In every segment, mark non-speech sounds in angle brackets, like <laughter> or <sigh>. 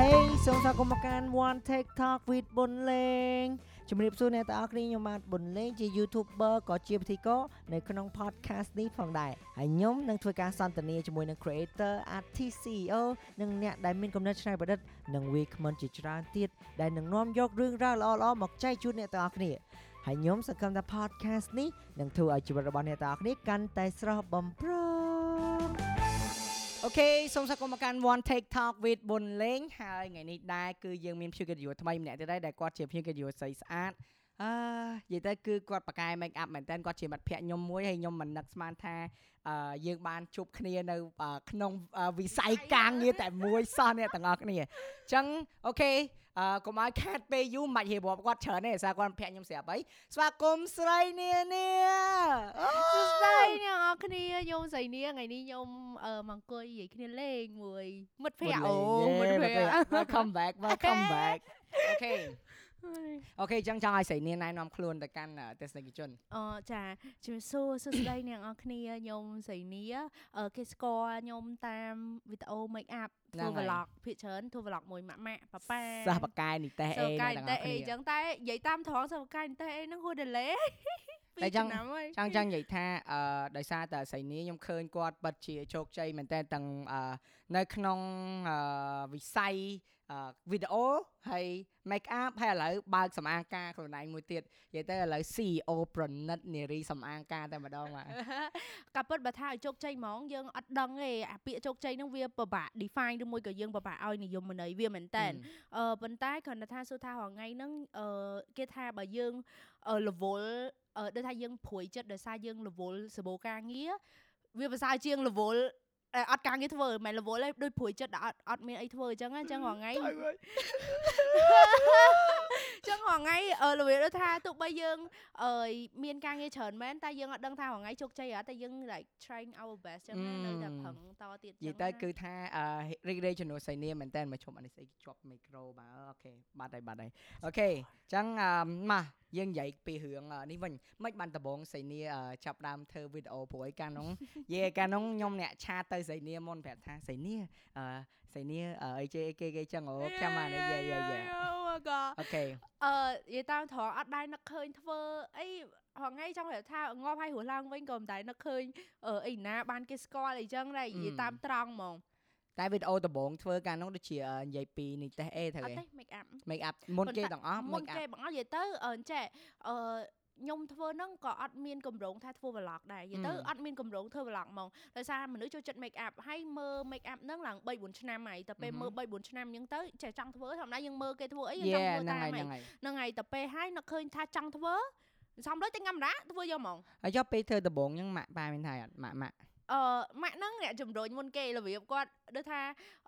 Hey សូមស្វាគមន៍មកកាន់ One TikTok with ប៊ុនលេងជំរាបសួរអ្នកទាំងអស់គ្នាខ្ញុំបាទប៊ុនលេងជា YouTuber ក៏ជាពិធីករនៅក្នុង podcast នេះផងដែរហើយខ្ញុំនឹងធ្វើការសន្ទនាជាមួយនឹង creator artist CEO និងអ្នកដែលមានគំនិតច្នៃប្រឌិតនិងវាគ្មិនជាច្រើនទៀតដែលនឹងនាំយករឿងរ៉ាវល្អៗមកចែកជូនអ្នកទាំងអស់គ្នាហើយខ្ញុំសង្ឃឹមថា podcast នេះនឹងធ្វើឲ្យជីវិតរបស់អ្នកទាំងអស់គ្នាកាន់តែស្រស់បំព្រង Okay សូមស្វាគមន៍មកកាន់ One Take Talk with ប៊ុនលេងហើយថ្ងៃនេះដែរគឺយើងមានភ្ញៀវកិត្តិយសថ្មីម្នាក់ទៀតដែរដែលគាត់ជាភ្ញៀវកិត្តិយសស្អីស្អាត អឺនិយាយទៅគឺគាត់ប៉ាកែ make up មែនតើគាត់ជាមិត្តភក្តិខ្ញុំមួយហើយខ្ញុំមិននឹកស្មានថាអឺយើងបានជួបគ្នានៅអឺក្នុងអឺវិស័យការងារតែមួយសោះអ្នកទាំងអស់គ្នាអញ្ចឹង okay អឺកុំឲ្យខាតពេលយូរមិនបាច់រៀបរាប់គាត់ច្រើនទេសារគាត់ភក្តិខ្ញុំស្រាប់អីស្វាគមន៍ស្រីនានាអូសួស្តីអ្នកនរគ្នាខ្ញុំសៃនីថ្ងៃនេះខ្ញុំអឺមកអង្គុយនិយាយគ្នាលេងមួយមិត្តភ័ក្តិអូមិត្តភ័ក្តិ welcome back welcome back អូខេ អូខេអញ្ចឹងចង់ឲ្យស្រីនាងណែនាំខ្លួនទៅកាន់អឺទស្សនិកជនអចាជំរាបសួរសួស្តីអ្នកនរគ្នាខ្ញុំសៃនីអឺគេស្គាល់ខ្ញុំតាមវីដេអូ make up ធ្វើ vlog ភាគច្រើនធ្វើ vlog មួយម៉ាក់ម៉ាក់ប៉ាប៉ាសិស្សបកែនិទេសអេកាយទាំងអតែស់អីគ្នាចឹងតែនិយាយតាមត្រង់សិស្សកាយតែអីហ្នឹងហួដេលេតែចឹងឆ្នាំហើយចង់ចង់និយាយថាអឺដោយសារតែស្រីនាងខ្ញុំឃើញគាត់ពិតជាជោគជ័យមែនតើទាំងអឺនៅក្នុងអឺវិស័យអឺ វីដេអូហើយ make up ហើយឥឡូវបើកសម្អាងការខ្លួនឯងមួយទៀតនិយាយទៅឥឡូវ CEO ប្រណិតនារីសម្អាងការតែម្ដងបាទកាពិតបើថាឲ្យជោគជ័យហ្មងយើងអត់ដឹងទេអាពាក្យជោគជ័យហ្នឹងវាពិបាក define ឬមួយក៏យើងពិបាកឲ្យនិយមន័យវាមែនតើអឺប៉ុន្តែគ្រាន់តែថាសួរថារាល់ថ្ងៃហ្នឹងអឺគេថាបើយើងអឺ level អឺដូចថាយើងព្រួយចិត្តដោយសារយើង level សបោការងារវាប្រសើរជាង level អឺអត់ការងារធ្វើមិន level ឯងដូចព្រួយចិត្តដែលអត់អត់មានអីធ្វើអញ្ចឹងណាអញ្ចឹងរាល់ថ្ងៃអញ្ចឹងរាល់ថ្ងៃអឺ level ដូចថាទោះបីយើងអឺមានការងារច្រើនមែនតែយើងអត់ដឹងថារាល់ថ្ងៃជោគជ័យអត់តែយើង like trying our best អញ្ចឹងណានៅតែប្រឹងតទៀតអញ្និយាចឹយទៅងគឺថាអឺរីករាយជំនួសសៃនាងមែនតើមកជុំអានេះស្អីជាប់មីក្រូបាទអូខេបាត់ហើយបាត់ហើយអូខេអញ្ចឹងអឺមកយើងនិយាយពីរឿងអឺនេះវិញមិនបានដំបងសៃនាងអឺចាប់ដើមធ្វើវីដេអូព្រោះឯកាលនោះយេកាលនោះខ្ញុំអ្នកឆាតទៅសៃនាងមុនប្រាប់ថាសៃនាងអឺសៃនាងអឺអីចេះគេគេចឹងអូខ្ញុំមកនេះយេយេយេអូ my god អូខេអឺនិយាយតាមត្រង់អត់ដែរនឹកឃើញធ្វើអីហងៃចង់ប្រាប់ថាងាប់ហើយរស់ឡើងវិញក៏មិនដែរនឹកឃើញអឺអីណាបានគេស្គាល់អីចឹងដែរនិយាយតាមត្រង់ហ្មងតែវីដេអូដំបងធ្វើកាលនោះដូចជាអឺនិយាយពីនេះទេអេត្រូវអត់ឯងទេ make up make up មុនគេទាំងអស់មុន make គេ up បងអស់និយាយទៅអឺចេះអឺ ខ្ញុំធ្វើហ្នឹងក៏អត់មានកម្រងថាធ្វើ vlog ដែរនិយាយទៅហឹមអត់មានកម្រងធ្វើ vlog ហ្មងដោយសារមនុស្សចូលចិត្ត make up ហើយមើល make up ហ្នឹងឡើង3 4ឆ្នាំហើយតែពេលហឹមមើល3 4ឆ្នាំអញ្ចឹងទៅចេះចង់ធ្វើធម្មតាយើងមើលគេធ្វើអីយើងយេចង់ធ្វើហ្នឹងតាមហើយហីហ្នឹងហើយហ្នឹងហើយតែពេលហើយនឹកឃើញថាចង់ធ្វើសំដូចតែកាមេរ៉ាធ្វើយកហ្មងហើយចុះពេលធ្វើដំបងហ្នឹងម៉ាក់ប៉ាមានថៃអត់ម៉ាក់ម៉ាក់អឺម៉ាក់ហ្នឹងអ្នកជំរុញមុនគេរបៀបគាត់ដូចថា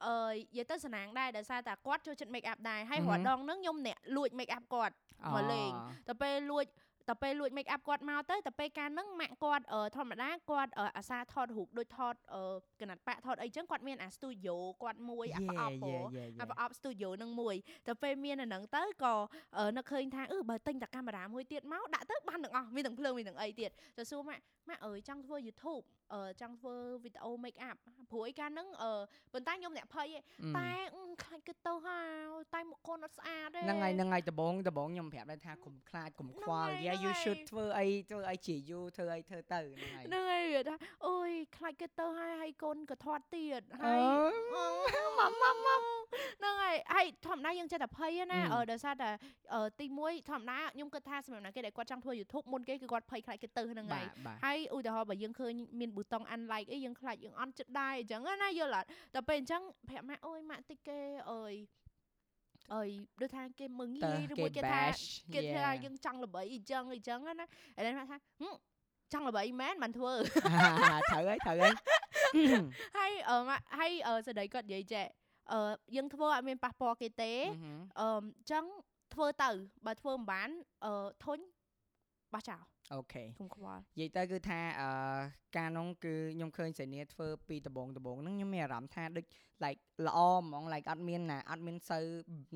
អឺនិយាយទៅសំណាងដែរដោយសារតែគាត់ចូលចិត្ត make up ដែរហើយរាល់ដងហ្នឹងខ្ញុំអ្នកលួច make up គាត់មកលេងតែពេលលួច តែពេលលួច make up គាត់មកទៅតែពេលកាលហ្នឹងម៉ាក់គាត់អឺធម្មតាគាត់អឺអាសាថតរូបដូចថតអឺកណាត់ប៉ាក់ថតអីចឹងគាត់មានអា studio គាត់មួយអាប្រអប់ហ៎អាប្រអប់ studio នឹងមួយតែពេលមានអាហ្នឹងទៅក៏អឺនឹកឃើញថាអឺបើទិញតែកាមេរ៉ាមួយទៀតមកដាក់ទៅបានទាំងអស់មានទាំងភ្លើងមានទាំងអីទៀតទៅសួរម៉ាក់ម៉ាក់អើយចង់ធ្វើ YouTube អឺ ចង់ធ្វើវីដេអូ make up ព្រោះឯកាលហ្នឹងអឺប៉ុន្តែខ្ញុំអ្នកភ័យឯងតែអឺខ្លាចគេទៅហើយតែមុខកូនអត់ស្អាតទេហ្នឹងហើយហ្នឹងហើយដំបងដំបងខ្ញុំប្រាប់ដែរថាកុំខ្លាចកុំខ្វល់ហ្នឹងហើយ yeah you ហ្នឹងហើយ should ធ្វើអីធ្វើអីជាយូរធ្វើអីធ្វើទៅហ្នឹងហើយហ្នឹងហើយវាថាអូយខ្លាចគេទៅហើយហើយកូនក៏ធាត់ទៀតអឺហើយម៉ាំម៉ាំម៉ាំហ្នឹងហើយហើយធម្មតាយើងចេះតែភ័យណាអឺអឺដោយសារតែអឺទី1ធម្មតាខ្ញុំគិតថាសម្រាប់ណាគេដែលគាត់ចង់ធ្វើ YouTube មុនគេគឺគាត់ភ័យខ្លាចគេទៅហ្នឹងហើបាយទបាទហើយឧទាហរណ៍បើយើងឃើញមានប៊ូតុង unlike អីយើងខ្លាចយើងអន់ចិត្តដែរអញ្ចឹងណាយល់អត់តែពេលអញ្ចឹងប្រាប់ម៉ាក់អូយម៉ាក់តិចគេអើយអើយដូចថាគេមើងតើងាយឬគេមួយគេថា bash គេថា yeah យើងចង់ល្បីអីចឹងអីចឹងណាឥឡូវគាត់ថាហឹមចង់ល្បីមែនបានធ្វើត្រូវហើយត្រូវហើយហើយអឺម៉ាក់ហើយអឺសេចក្តីគាត់និយាយចេះអឺយើងធ្វើអត់មានប៉ះពាល់គេទេអឺអញ្ចឹងធ្វើទៅបើធ្វើមិនបានអឺធុញបោះចោល អូខេគុំខ្វល់និយាយទៅគឺថាអឺការនោះគឺខ្ញុំឃើញសេនីធ្វើពីដំបងដំបងហ្នឹងខ្ញុំមានអារម្មណ៍ថាដូច like ល្អហ្មង like អត់មានណាអត់មានសូវ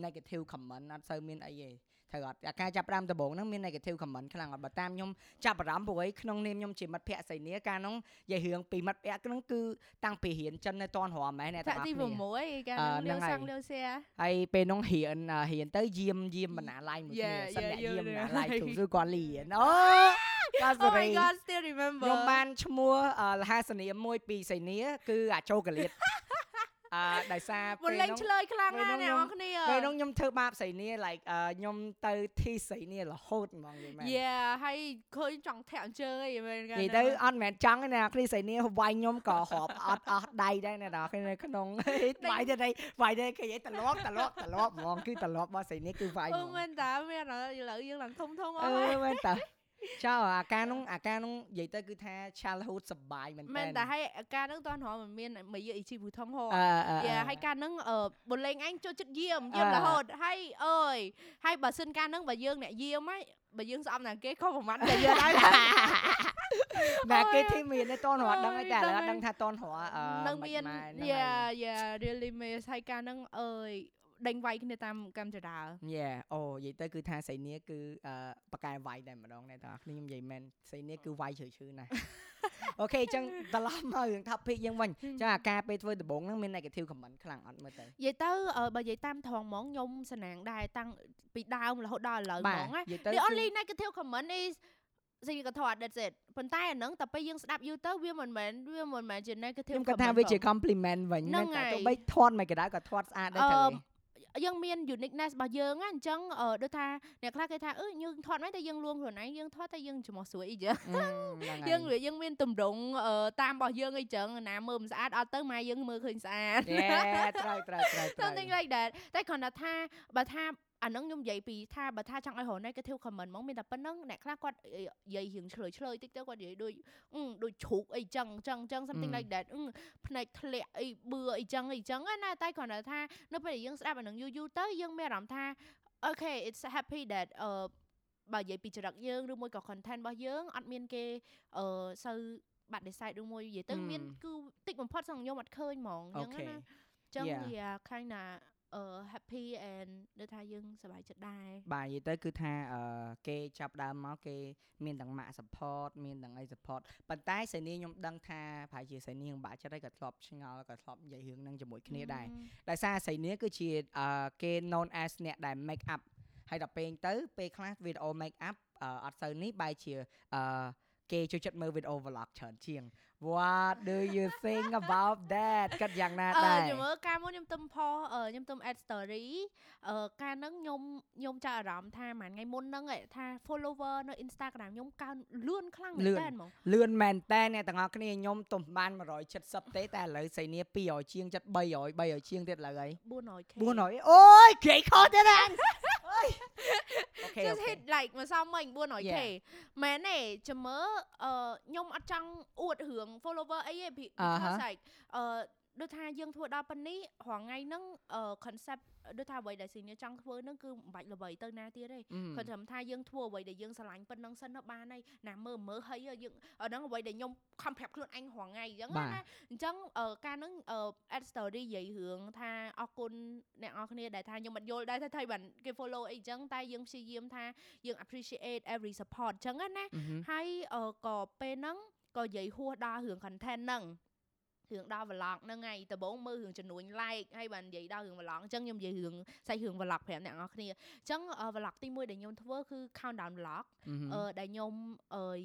negative comment អត់សូវមានអីទេ ត្រូវអត់អាការចាប់ផ្ដើមដំបូងហ្នឹងមាន negative comment ខ្លាំងអត់បើតាមខ្ញុំចាប់អារម្មណ៍ព្រោះអីក្នុងនាមខ្ញុំជាមិត្តភក្តិសៃនីកាលហ្នឹងនិយាយរឿងពីមិត្តភក្តិហ្នឹងគឺតាំងពីរៀនចិននៅតនរមមែនអ្នកទាំងអស់ទីគ្នា6កាលអឺនឹងហ្នឹងហើយលាវសាំងលាវសែហើយពេលហ្នឹងរៀនអឺរៀនទៅយាមយាមបណ្ណាល័យមួយគ្នា Yeah, សិនអ្នក yeah, យាម yeah, បណ្ណា yeah. ល័យគ្រូគឺគាត់លីរៀនអូកាស Oh រី my god still remember ខ្ញុំបានឈ្មោះអឺលហាសនាមមួយពីសៃនីគឺអាចូកាលៀត អឺដោយសារមុនពេលលេងហ្នឹងឆ្លើយខ្លាំងពេលណាស់ហ្នឹងអ្នកនរគ្នាពេលហ្នឹងខ្ញុំធ្វើបាបសៃនី like អឺខ្ញុំទៅធីសៃនីរហូតហ្មងនិយាយមែន Yeah ហើយឃើញចង់ធាក់អញ្ជើញអីមែនកាលនិយាយទៅអត់មែនចង់ទេណាគ្នាសៃនីវាយខ្ញុំក៏រាប់អត់អស់ដៃដែរណាដល់គ្នានៅក្នុងវាយទៅដៃវាយទៅគេនិយាយត្រឡប់ត្រឡប់ត្រឡប់ហ្មងគឺត្រឡប់របស់សៃនីគឺវាយអឺហ្មងមែនតាមានឥឡូវយើងឡើងធំធំអអស់ហើយឺមែនតា ចៅអាការនោះអាការនោះនិយាយទៅគឺថា childhood សប្បាយមែនតើមែនតាហើយការហ្នឹងតោះរហមានមួយយីជីពូថងហោអឺអឺយ៉ាហើយការហ្នឹងអឺបុលេងអញចូលចិត្តយាមយាមអ่ารហូតហើយអើយហើយបើសិនការហ្នឹងបើយើងអ្នកយាមហើយបើយើងស្អប់ណាគេខុសប្រមាណតែយើងហើយណាគេធីមានទេតនរត់ដឹងអូហើយយតែឥឡូវដឹងដឹងថាតនរត់អឺនឹងមានមិនម៉ែហ្នឹងយ៉ាយ៉ា really miss ហើយការហ្នឹងអើយ ដេញវាយគ្នាតាមកម្មចរាយ៉ាអូនិយាយទៅគឺថាសៃនីគឺអឺបកកែវាយតែម្ដងដែរតើខ្ញុំនិយាយមែនសៃនីគឺវាយជ្រៅជ្រៅណាស់អូខេអញ្ចឹងត្រឡប់មករឿង topic យើងវិញអញ្ចឹងអាការពេលធ្វើដំបូងហ្នឹងមាន negative comment ខ្លាំងអត់មើលទៅនិយាយទៅអឺបើនិយាយតាមថងហ្មងខ្ញុំសណាងដែរតាំងពីដើមរហូតដល់ឥឡូវហ្មងណានិយាយទៅ The គឺ only negative comment is ស៊ីក៏ថត that's it ប៉ុន្តែអាហ្នឹងតែពេលយើងស្ដាប់យូរទៅវាមិនមែនវាមិនមែនជា negative ខ្ញុំគាត់ថា comment វាជាផង compliment វិញហ្នឹងមែនតែហើយទោះបីធាត់មិនក៏ដោយក៏ធាត់ស្អាតដែរទៅអឺ យើងមាន uniqueness របស់យើងណាអញ្ចឹងអឺដូចថាអ្នកខ្លះគេថាអឺយើងថតមិនតែយើងលួងខ្លួនឯងយើងថតតែយើងច្រមុះស្រួយអីចឹងហ្នឹងហើយយើងយើងមានទម្រង់អឺតាមរបស់យើងអីចឹងណាមើលមិនស្អាតអត់ទៅម៉ែយើងមើលឃើញស្អាតយេត្រូវត្រូវត្រូវត្រូវ something like that តែគ្រាន់តែថាបើថា អាហ្នឹងខ្ញុំនិយាយពីថាបើថាចង់ឲ្យរក negative comment ហ្មងមានតែប៉ុណ្្នឹងអ្នកខ្លះគាត់និយាយរឿងឆ្លើយឆ្លើយតិចទៅគាត់និយាយដូចអឺដូចជ្រូកអីចឹងចឹងចឹង something អឺ like that អឺភ្នែកធ្លាក់អីបឿអីចឹងអីចឹងណាតែគ្រាន់តែថានៅពេលដែលយើងស្ដាប់អាហ្នឹងយូរយូរទៅយើងមានអារម្មណ៍ថា okay it's happy that អឺបើនិយាយពីចរិតយើងឬមួយក៏ content របស់យើងអត់មានគេអឺសូវបាត់ decide ឬមួយនិយាយទៅអឺមានគឺតិចបំផុតសឹងខ្ញុំអត់ឃើញហ្មងអូចឹងខេណាចឹង Yeah. វា kind of អឺ happy and ដូចថាយើងសប្បាយចិត្តដែរបាទនិយាយទៅគឺថាអឺគេចាប់ដើមមកគេមានទាំងម៉ាក់ support មានទាំងអី support ប៉ុន្តែសេនីខ្ញុំដឹងថាប្រហែលជាសេនីនឹងបាក់ចិត្តហើយក៏ធ្លាប់ឆ្ងល់ក៏ធ្លាប់និយាយរឿងហ្នឹងជាមួយគ្នាដែរដោយសារសេនីគឺជាអឺគេ known as អ្នកដែល make up ហើយដល់ពេលទៅពេលខ្លះវីដេអូ make up អឺអត់សូវនេះបែរជាអឺគេចូលចិត្តមើលវីដេអូ vlog ច្រើនជាង What do you think about that គិតយ៉ាងណាអឺដែរខ្ញុំមើលការមួយខ្ញុំទំផុសអឺខ្ញុំទំ add story អឺការហ្នឹងខ្ញុំខ្ញុំចាប់អារម្មណ៍ថាមួយថ្ងៃមុនហ្នឹងឯងថា follower នៅ Instagram ខ្ញុំកើនលឿនខ្លាំងមែនលឿនតើហ្មងលឿនមែនតើអ្នកទាំងអស់គ្នាខ្ញុំទំបាន170ទេតែឥឡូវសៃនី200ជាងចិត្ត300 300ជាងទៀតឥឡូវហើយ 400k 400អូយគេខុសទៀតហ្នឹង អើយអូខេ just hit like មកសមមិញ 400k មែនទេចាំមើលអឺខ្ញុំអត់ចង់អួតរឿង follower អីទេពីអាហា because like អឺដូចថាយើងធ្វើដល់ប៉ុណ្នេះរាល់ថ្ងៃហ្នឹងអឺ concept ដូចថាអ្វីដែលស៊ីនីចង់ធ្វើហ្នឹងគឺមិនបាច់ល្បីទៅណាទៀតទេគាត់ត្រឹមថាយើងធ្វើអ្វីដែលយើងស្រឡាញ់ប៉ុណ្ណឹងសិនទៅបានហើយណាមើលមើលហើយយើងអាហ្នឹងអ្វីដែលខ្ញុំខំប្រាប់ខ្លួនឯងរាល់ថ្ងៃអញ្ចឹងបាទណាអញ្ចឹងអឺការហ្នឹងអឺ add story និយាយរឿងថាអរគុណអ្នកនរគ្នាដែលថាខ្ញុំមិនយល់ដែរថាថៃបានគេ follow អីអញ្ចឹងតែយើងព្យាយាមថាយើង appreciate every support អញ្ចឹងណាអឺហឹមហើយអឺក៏ពេលហ្នឹងក៏និយាយហួសដល់រឿង content ហ្នឹង រឿងដល់ vlog ហ្នឹងហើយដំបូងមើលរឿងចំនួន like ហើយបាននិយាយដល់រឿង vlog អញ្ចឹងខ្ញុំនិយាយរឿងសាច់រឿង vlog ប្រាប់អ្នកនរគ្នាអញ្ចឹងអឺ vlog ទី1ដែលខ្ញុំធ្វើគឺ countdown vlog អឺហឹមអឺដែលខ្ញុំអើយ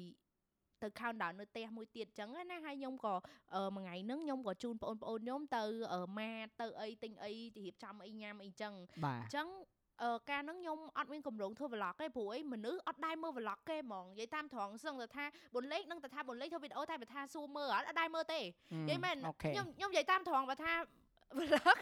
ទៅ countdown នៅផ្ទះមួយទៀតអញ្ចឹងណាហើយខ្ញុំក៏អឺមួយថ្ងៃហ្នឹងខ្ញុំក៏ជូនបងប្អូនខ្ញុំទៅអឺម៉ាទៅអីទិញអីទៅរៀបចំអីញ៉ាំអីអញ្ចឹងបាទអញ្ចឹង អឺការហ្នឹងខ្ញុំអត់មានកម្រងធ្វើ vlog ទេព្រោះអីមនុស្សអត់ដែរមើល vlog គេហ្មងនិយាយតាមត្រង់សឹងតែថាបុនលេងនឹងតែថាបុនលេងធ្វើវីដេអូតែបើថាសួរមើលអត់អត់ដែរមើលទេនិយាយមែន okay ខ្ញុំខ្ញុំនិយាយតាមត្រង់បើថា vlog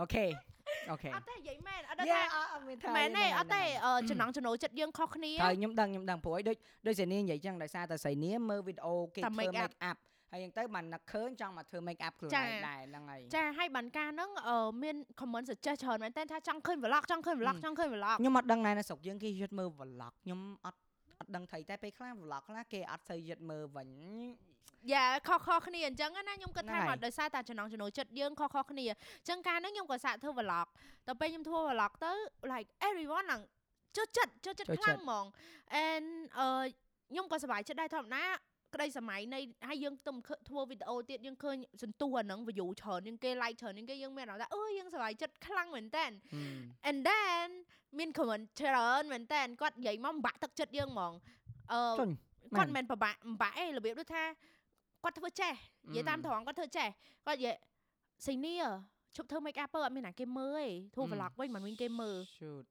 okay okay អត់ទេនិយាយមែនអត់ដឹងយេថាអត់មានថាមែនទេអត់ទេអឺចំណង់ចំណូលចិត្តយើងខុសគ្នាហើយខ្ញុំដឹងខ្ញុំដឹងព្រោះអីដូចដូចសេនីនិយាយចឹងដោយសារតែសេនីមើលវីដេអូគេតែធ្វើ make up make up ហើយយ៉ាងទៅបាននឹកឃើញចង់មកធ្វើ make up ខ្លួនចាឯងដែរហ្នឹងហើយចាហើយបានការហ្នឹងអឺមាន comment suggest ច្រើនមែនតើថាចង់ឃើញ vlog ចង់ឃើញ vlog ហឹមចង់ឃើញ vlog ខ្ញុំអត់ដឹងដែរនៅស្រុកយើងគេយត់មើល vlog ខ្ញុំអត់អត់ដឹងថៃតែពេលខ្លះ vlog ខ្លះគេអត់សូវយត់មើលវិញយ៉ាខុសខុសគ្នាអញ្ចឹងណាខ្ញុំគិតថាហ្នឹងហើយមកដោយសារតែចំណង់ចំណូលចិត្តយើងខុសខុសគ្នាអញ្ចឹងការហ្នឹងខ្ញុំក៏សាកធ្វើ vlog ដល់ពេលខ្ញុំធ្វើ vlog ទៅ like everyone ឡើងចូលចិត្តចូលចិត្តចូលខ្លាំងចិត្តហ្មង and អឺខ្ញុំក៏សប្បាយចិត្តដែរធម្មតា ក្តីសម័យនៃហើយយើងទៅធ្វើវីដេអូទៀតយើងឃើញសន្ទុះអាហ្នឹង view ច្រើនជាងគេ like ច្រើនជាងគេយើងមានអារម្មណ៍ថាអើយយើងសប្បាយចិត្តខ្លាំងមែនតើ and then មាន comment ច្រើនមែនតើគាត់និយាយមកបាក់ទឹកចិត្តយើងហ្មងអឺចុញគាត់មិនមែនពិបាកពិបាកឯងរបៀបដូចថាគាត់ធ្វើចេះនិយាយតាមត្រង់គាត់ធ្វើចេះគាត់និយាយសៃនីឈប់ធ្វើ make up ទៅអត់មានណាគេមើលទេធ្វើ vlog វិញមិនមានគេមើល shoot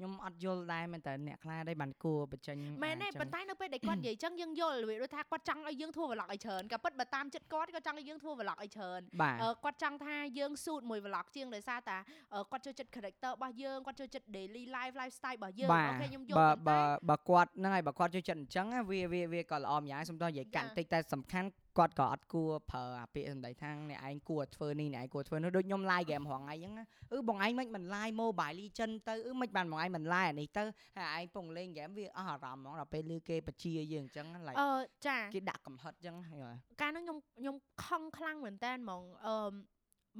ខ្ញុំអត់យល់ដែរមែនតើអ្នកខ្លះដែរបានគួរបញ្ចេញមែនទេអាចចឹងប៉ុន្តែនៅពេលដែលគាត់និយាយចឹងយើងយល់របៀបដូចថាគាត់ចង់ឲ្យយើងធ្វើ vlog ឲ្យច្រើនក៏ពិតបើតាមចិត្តគាត់គាត់ចង់ឲ្យយើងធ្វើ vlog ឲ្យច្រើនបាទអឺគាត់ចង់ថាយើង suit មួយ vlog ជាងដោយសារតាអឺគាត់ចូលចិត្ត character របស់យើងគាត់ចូលចិត្ត daily life lifestyle របស់យើងបាទអូខេខ្ញុំយល់បើប៉ុន្តែបើបើគាត់ហ្នឹងហើយបើគាត់ចូលចិត្តអញ្ចឹងណាវាវាវាក៏ល្អម្យ៉ាងសុំតោះនិយាយកាត់ចាតិចតែសំខាន់គាត់ក៏អត់គួរប្រើអាពាក្យសម្ដីថាអ្នកឯងគួរធ្វើនេះអ្នកឯងគួរធ្វើនោះដូចខ្ញុំ live game រងថ្ងៃអញ្ចឹងណាអឺបងឯងមិនមិន live Mobile Legend ទៅអឺមិនបានបងឯងមិន live អានេះទៅហើយឯងពងលេង game វាអស់អារម្មណ៍ហ្មងដល់ពេលលឺគេបជាយើងអញ្ចឹងណា like អឺចាគេដាក់កំហិតអញ្ចឹងហើយកាលហ្នឹងខ្ញុំខ្ញុំខឹងខ្លាំងមែនតើហ្មងអឺ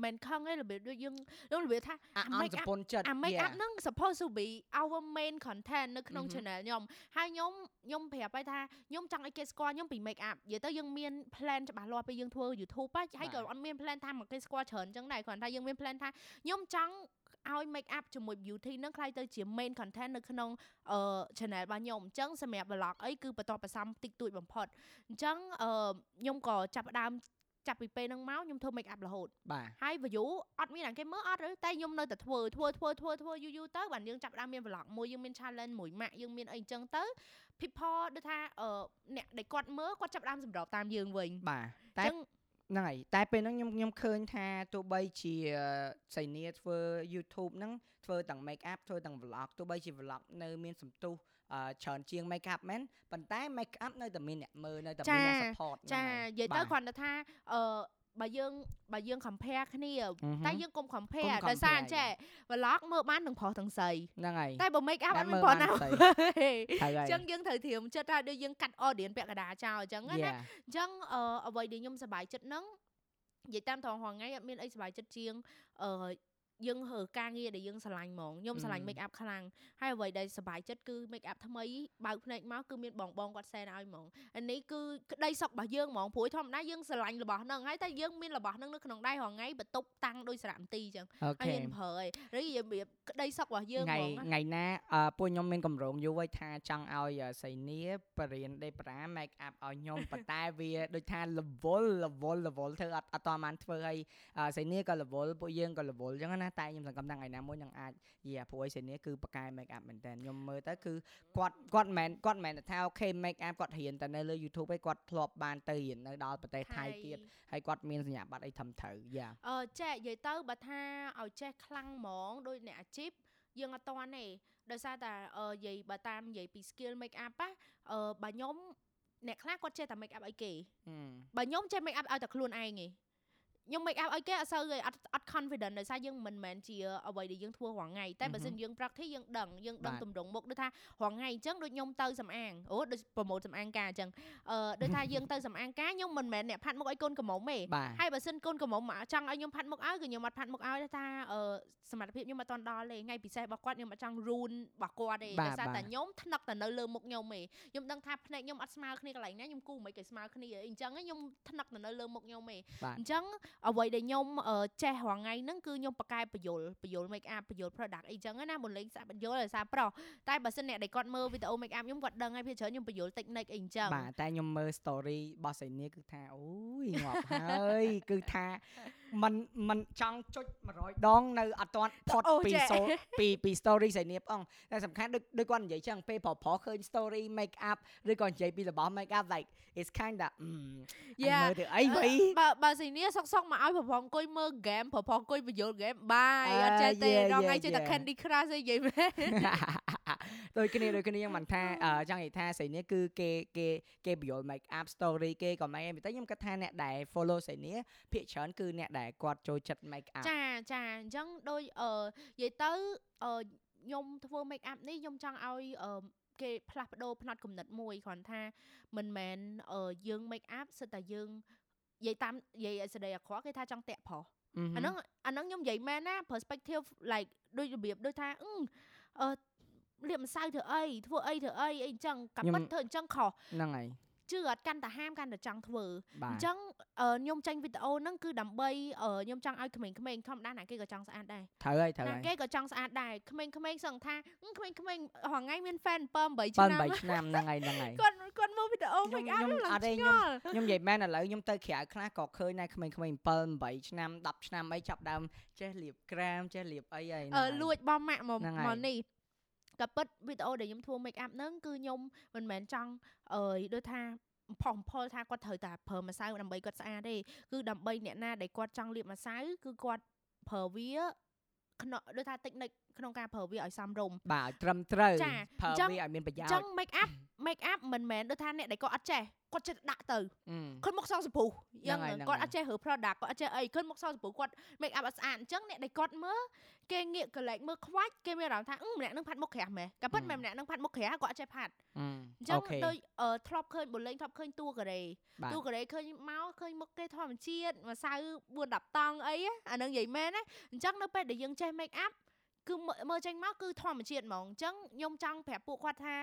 មិនខឹងឯងរបៀបដូចយើងខ្ញុំរបៀបថាអាអន់ make ស up ពន្ធចិត្តអា make yeah. up ហ្នឹង supposed to be our main content នៅក្នុងមហឹម channel ខ្ញុំហើយខ្ញុំខ្ញុំប្រាប់ឲ្យថាខ្ញុំចង់ឲ្យគេស្គាល់ខ្ញុំពី make up និយាយទៅយើងមាន plan ច្បាស់លាស់ពេលយើងធ្វើ YouTube ហ៎ហើយក៏បាទអត់មាន plan ថាមកគេស្គាល់ច្រើនអញ្ចឹងដែរគ្រាន់តែយើងមាន plan ថាខ្ញុំចង់ឲ្យ make up ជាមួយ beauty ហ្នឹងខ្លាយទៅជា main content នៅក្នុងអឺ channel របស់ខ្ញុំអញ្ចឹងសម្រាប់ vlog អីគឺបន្តបន្សំតិចតួចបំផុតអញ្ចឹងអឺខ្ញុំក៏ចាប់ផ្ដើម ចាប់ពីពេលហ្នឹងមកខ្ញុំធ្វើ make up រហូតបាទហើយ view អត់មានអ្នកគេមើលអត់ទេតែខ្ញុំនៅតែធ្វើធ្វើធ្វើធ្វើធ្វើយូរយូរទៅបានយើងចាប់ផ្ដើមមាន vlog មួយយើងមាន challenge មួយម៉ាក់យើងមានអីអញ្ចឹងទៅ people ដូចថាអឺអ្នកដែលគាត់មើលគាត់ចាប់ផ្ដើមសម្របតាមយើងវិញបាទអតែញ្ចឹងហ្នឹងហើយតែពេលហ្នឹងខ្ញុំខ្ញុំឃើញថាទោះបីជាសៃនីធ្វើ YouTube ហ្នឹងធ្វើទាំង make up ធ្វើទាំង vlog ទោះបីជា vlog នៅមានសន្ទុះអឺ ច្រើនជាង make up មែនប៉ុន្តែ make up នៅតែមានអ្នកមើលនៅតែមានអ្នក support ចាហ្នឹងហើយនិយាយទៅបាទគ្រាន់តែថាអឺបើយើងបើយើង compare គ្នាអឺហឹមតែយើងកុំ compare កុំដោយសារ compare អញ្ចេះ vlog មើលបានទាំងប្រុសទាំងស្រីហ្នឹងហើយតែបើ make up អអ្នកត់មានមើលប្រុសណាបានស្រីទេហើយហើយអញ្ចឹងយើងត្រូវត្រៀមចិត្តថាដូចយើងកាត់ audience ពាក់កណ្ដាលចោលអញ្ចឹងណា Yeah អញ្ចឹងអឺអ្វីដែលខ្ញុំសប្បាយចិត្តហ្នឹងនិយាយតាមត្រង់រងថ្ងៃអត់មានអីសប្បាយចិត្តជាងអឺ យើងហើការងារដែលយើងស្រឡាញ់ហ្មងខ្ញុំស្រឡាញ់អឺ make up ខ្លាំងហើយអ្វីដែលសប្បាយចិត្តគឺ make up ថ្មីបើកភ្នែកមកគឺមានបងបងគាត់សែនឲ្យហ្មងអានេះគឺក្តីសុខរបស់យើងហ្មងព្រោះធម្មតាយើងស្រឡាញ់របស់ហ្នឹងហើយតែយើងមានរបស់ហ្នឹងនៅក្នុងដៃរងថ្ងៃបន្ទប់តាំងដោយសារមន្ទីអញ្ចឹងអូហើយខេយើងប្រើហើយឬរបៀបក្តីសុខរបស់យើងហ្ថ្ងៃមងណាថ្ងៃណាអឺពួកខ្ញុំមានកម្រងយូរហើយថាចង់ឲ្យអឺសៃនីបរៀនដេប្រា make up ឲ្យខ្ញុំប៉ុន្តែវាដូចថា level level level ធ្វើអត់អត់តបានធ្វើឲ្យអឺសៃនីក៏ level ពួកយើងក៏ level អញ្ចឹងណាតែខ្ញុំសង្ឃឹមថាថ្ងៃណាមួយនឹងអាចយីព្រោះឲ្យសៃនីគឺបកកែ make up មែនតើខ្ញុំមើលទៅគឺគាត់គាត់មិនមែនគាត់មិនមែនថាអូខេ make up គាត់រៀនតែនៅលើ YouTube ឯងគាត់ធ្លាប់បានទៅរៀននៅដល់ប្រទេសថៃទៀតហើយគាត់មានសញ្ញាបត្រអីត្រឹមត្រូវយ៉ាអឺចេះនិយាយទៅបើថាឲ្យចេះខ្លាំងហ្មងដោយអ្នកអាជីពយើងអត់តន់ទេដោយសារតែអឺនិយាយបើតាមនិយាយពី skill make up ណាអឺបើខ្ញុំអ្នកខ្លះគាត់ចេះតែ make up ឲ្យគេបើខ្ញុំចេះ make up ឲ្យតែខ្លួនឯងទេ ខ្ញុំ make up ឲ្យគេអត់សូវទេអត់អត់ confident ដោយសារយើងមិនមែនជាអ្វីដែលយើងធ្វើរាល់ថ្ងៃតែបើសិនយើង practice យើងដឹងយើងដឹងបាទទម្រង់មុខដូចថារាល់ថ្ងៃអញ្ចឹងដូចខ្ញុំទៅសំអាងអូដូច promote សំអាងការអញ្ចឹងអឺដូចថាយើងទៅសំអាងការខ្ញុំមិនមែនអ្នកផាត់មុខឲ្យកូនកំមុំទេបាទហើយបើសិនកូនកំមុំមកចង់ឲ្យខ្ញុំផាត់មុខឲ្យគឺខ្ញុំអត់ផាត់មុខឲ្យទេថាអឺសមត្ថភាពខ្ញុំអត់តន់ដល់ទេថ្ងៃពិសេសរបស់គាត់ខ្ញុំអត់ចង់ ruin របស់គាត់ទេបាទដោយសារបាទតែខ្ញុំថ្នឹកតែនៅលើមុខខ្ញុំទេខ្ញុំដឹងថាភ្នែកខ្ញុំអត់ស្មើគ្នាកន្លែងណាខ្ញុំគូមិនគេស្មើគ្នាអីអញ្ចឹងខ្ញុំថ្នឹកតែនៅលើមុខខ្ញុំទេបាទអញ្ចឹងអ្វីដែលខ្ញុំអឺចេះរាល់ថ្ងៃហ្នឹងគឺខ្ញុំបកកែបញ្យលបញ្យល make up បញ្យល product អីចឹងណាមុនលេងស្អាតបញ្យលដោយសារប្រុសតែបើសិនអ្នកដែលគាត់មើលវីដេអូ make up ខ្ញុំគាត់ដឹងហើយភាគច្រើនខ្ញុំបញ្យល technique អីអញ្ចឹង បាទតែខ្ញុំមើល story របស់សៃនីគឺថាអូយងាប់ហើយគឺថាมันมันចង់ចុច100ដងនៅអត់ទាន់ផុត អូ ពី ចេះ សូពីពី story សៃនីផងតែសំខាន់ដូចដូចគាត់និយាយចឹងពេលប្រុសប្រុសឃើញ story make up ឬក៏និយាយពីរបស់ make up like it's kind of អឺអញ Yeah មើលទៅអីវ៉ៃ បើបើស៊ីនីសុកសុ កមកឲ្យប្រផងអង្គុយមើល game ប្រផងអង្គុយបញ្យល game បាយអត់ចេះទេ Yeah, រងថ្ងៃ yeah, ចេះតែ yeah. Candy Crush អីនិយាយមែនដូចគ្នាដូចគ្នាខ្ញុំមិនថាអឺចង់និយាយថាស្រីនេះគឺគេគេគេបញ្យល់ make up story គេក៏មិនអីតែខ្ញុំគិតថាអ្នកដែល follow ស្រីនេះភាគច្រើនគឺអ្នកដែលគាត់ចូលចិត្ត make up ចាចាអញ្ចឹងដូចអឺនិយាយទៅអឺខ្ញុំធ្វើ make up នេះខ្ញុំចង់ឲ្យអឺគេផ្លាស់ប្ដូរផ្នត់គំនិតមួយគ្រាន់ថាមិនមែនអឺយើង make up សិតតែយើង និយាយតាមនិយាយឲ្យសេចក្តីអាក្រក់គេថាចង់តាក់ប្រុសមអាហ្នឹងអាហ្នឹងខ្ញុំនិយាយមែនណា perspective like ដូចរបៀបដូចថាអឺអឺលាបម្សៅធ្វើអីធ្វើអីធ្វើអីអីអញ្ចឹងកាពិតធ្វើអញ្ចឹងខុសហ្នឹងហើយ ជឿអត់កាន់តែហាមកាន់តែចង់ធ្វើបាអទញ្ចឹងអឺខ្ញុំចេញវីដេអូហ្នឹងគឺដើម្បីអឺខ្ញុំចង់ឲ្យក្មេងៗធម្មតាណាគេក៏ចង់ស្អាតដែរត្រូវហើយត្រូវណាហើយគេក៏ចង់ស្អាតដែរក្មេងៗសឹងថាអឺក្មេងៗរាល់ថ្ងៃមាន fan 7 8 7ឆ្នាំ8ឆ្នាំហ្នឹងហើយហ្នឹងហើយគាត់គាត់មើលវីដេអូខ្ញុំ make up ខ្ញុំឡើងអត់ទេឆ្ងខ្ញុំល់ខ្ញុំនិយាយមែនឥឡូវខ្ញុំទៅក្រៅខ្លះក៏ឃើញដែរក្មេងៗ7 8ឆ្នាំ10ឆ្នាំអីចាប់ដើមចេះលាបក្រាមចេះលាបអីហើយអឺលួចបងម៉ាក់មកហ្នឹងហើយមកនេះ ក៏ពិតវីដេអូដែលខ្ញុំធ្វើ make up ហ្នឹងគឺខ្ញុំមិនមែនចង់អើយដូចថាផុសផុលថាគាត់ត្រូវតែប្រើម្សៅដើម្បីគាត់ស្អាតទេគឺដើម្បីអ្នកណាដែលគាត់ចង់លាបម្សៅគឺគាត់ប្រើវាក្នុងដូចថាតិចនិច ក្នុងការប្រើវាឲ្យសមរម្យបាទឲ្យត្រឹមត្រូវចាប្រើអញ្ចឹងវាឲ្យមានប្រយោអជញ្ចឹងន៍ make up make up មិនមែនដូចថាអ្នកដែលគាត់អត់ចេះគាត់ចេះតែដាក់ទៅអឺគាត់មកសងសម្ពុះយ៉ាងហ្នឹងហើយហ្នឹងគាត់ហើយអត់ចេះរើ product គាត់អត់ចេះអីគាត់មកសងសម្ពុះគាត់ make up អត់ស្អាតអញ្ចឹងអ្នកដែលគាត់មើលគេងាកកលែកមើលខ្វាច់គេមានអារម្មណ៍ថាអឺម្នាក់នឹងផាត់មុខក្រាស់មែនក៏ប៉ុន្តែម្នាក់នឹងផាត់មុខក្រាស់គាត់អត់ចេះផាត់អឺអញ្ចឹអូងខេដូចអឺធ្លាប់ឃើញបុលេងធ្លាប់ឃើញតួកូរ៉េបាទតួកូរ៉េឃើញមកឃើញមុខគេធម្មជាតិម្សៅ4 10តង់អីណាអាហ្នឹងនិយាយមែនណាអញ្ចឹងនៅពេលដែលយើងចេះ make up គឺមើលមើលចេញមកគឺធម្មជាតិហ្មងអញ្ចឹងខ្ញុំចង់ប្រាប់ពួកគាត់ថា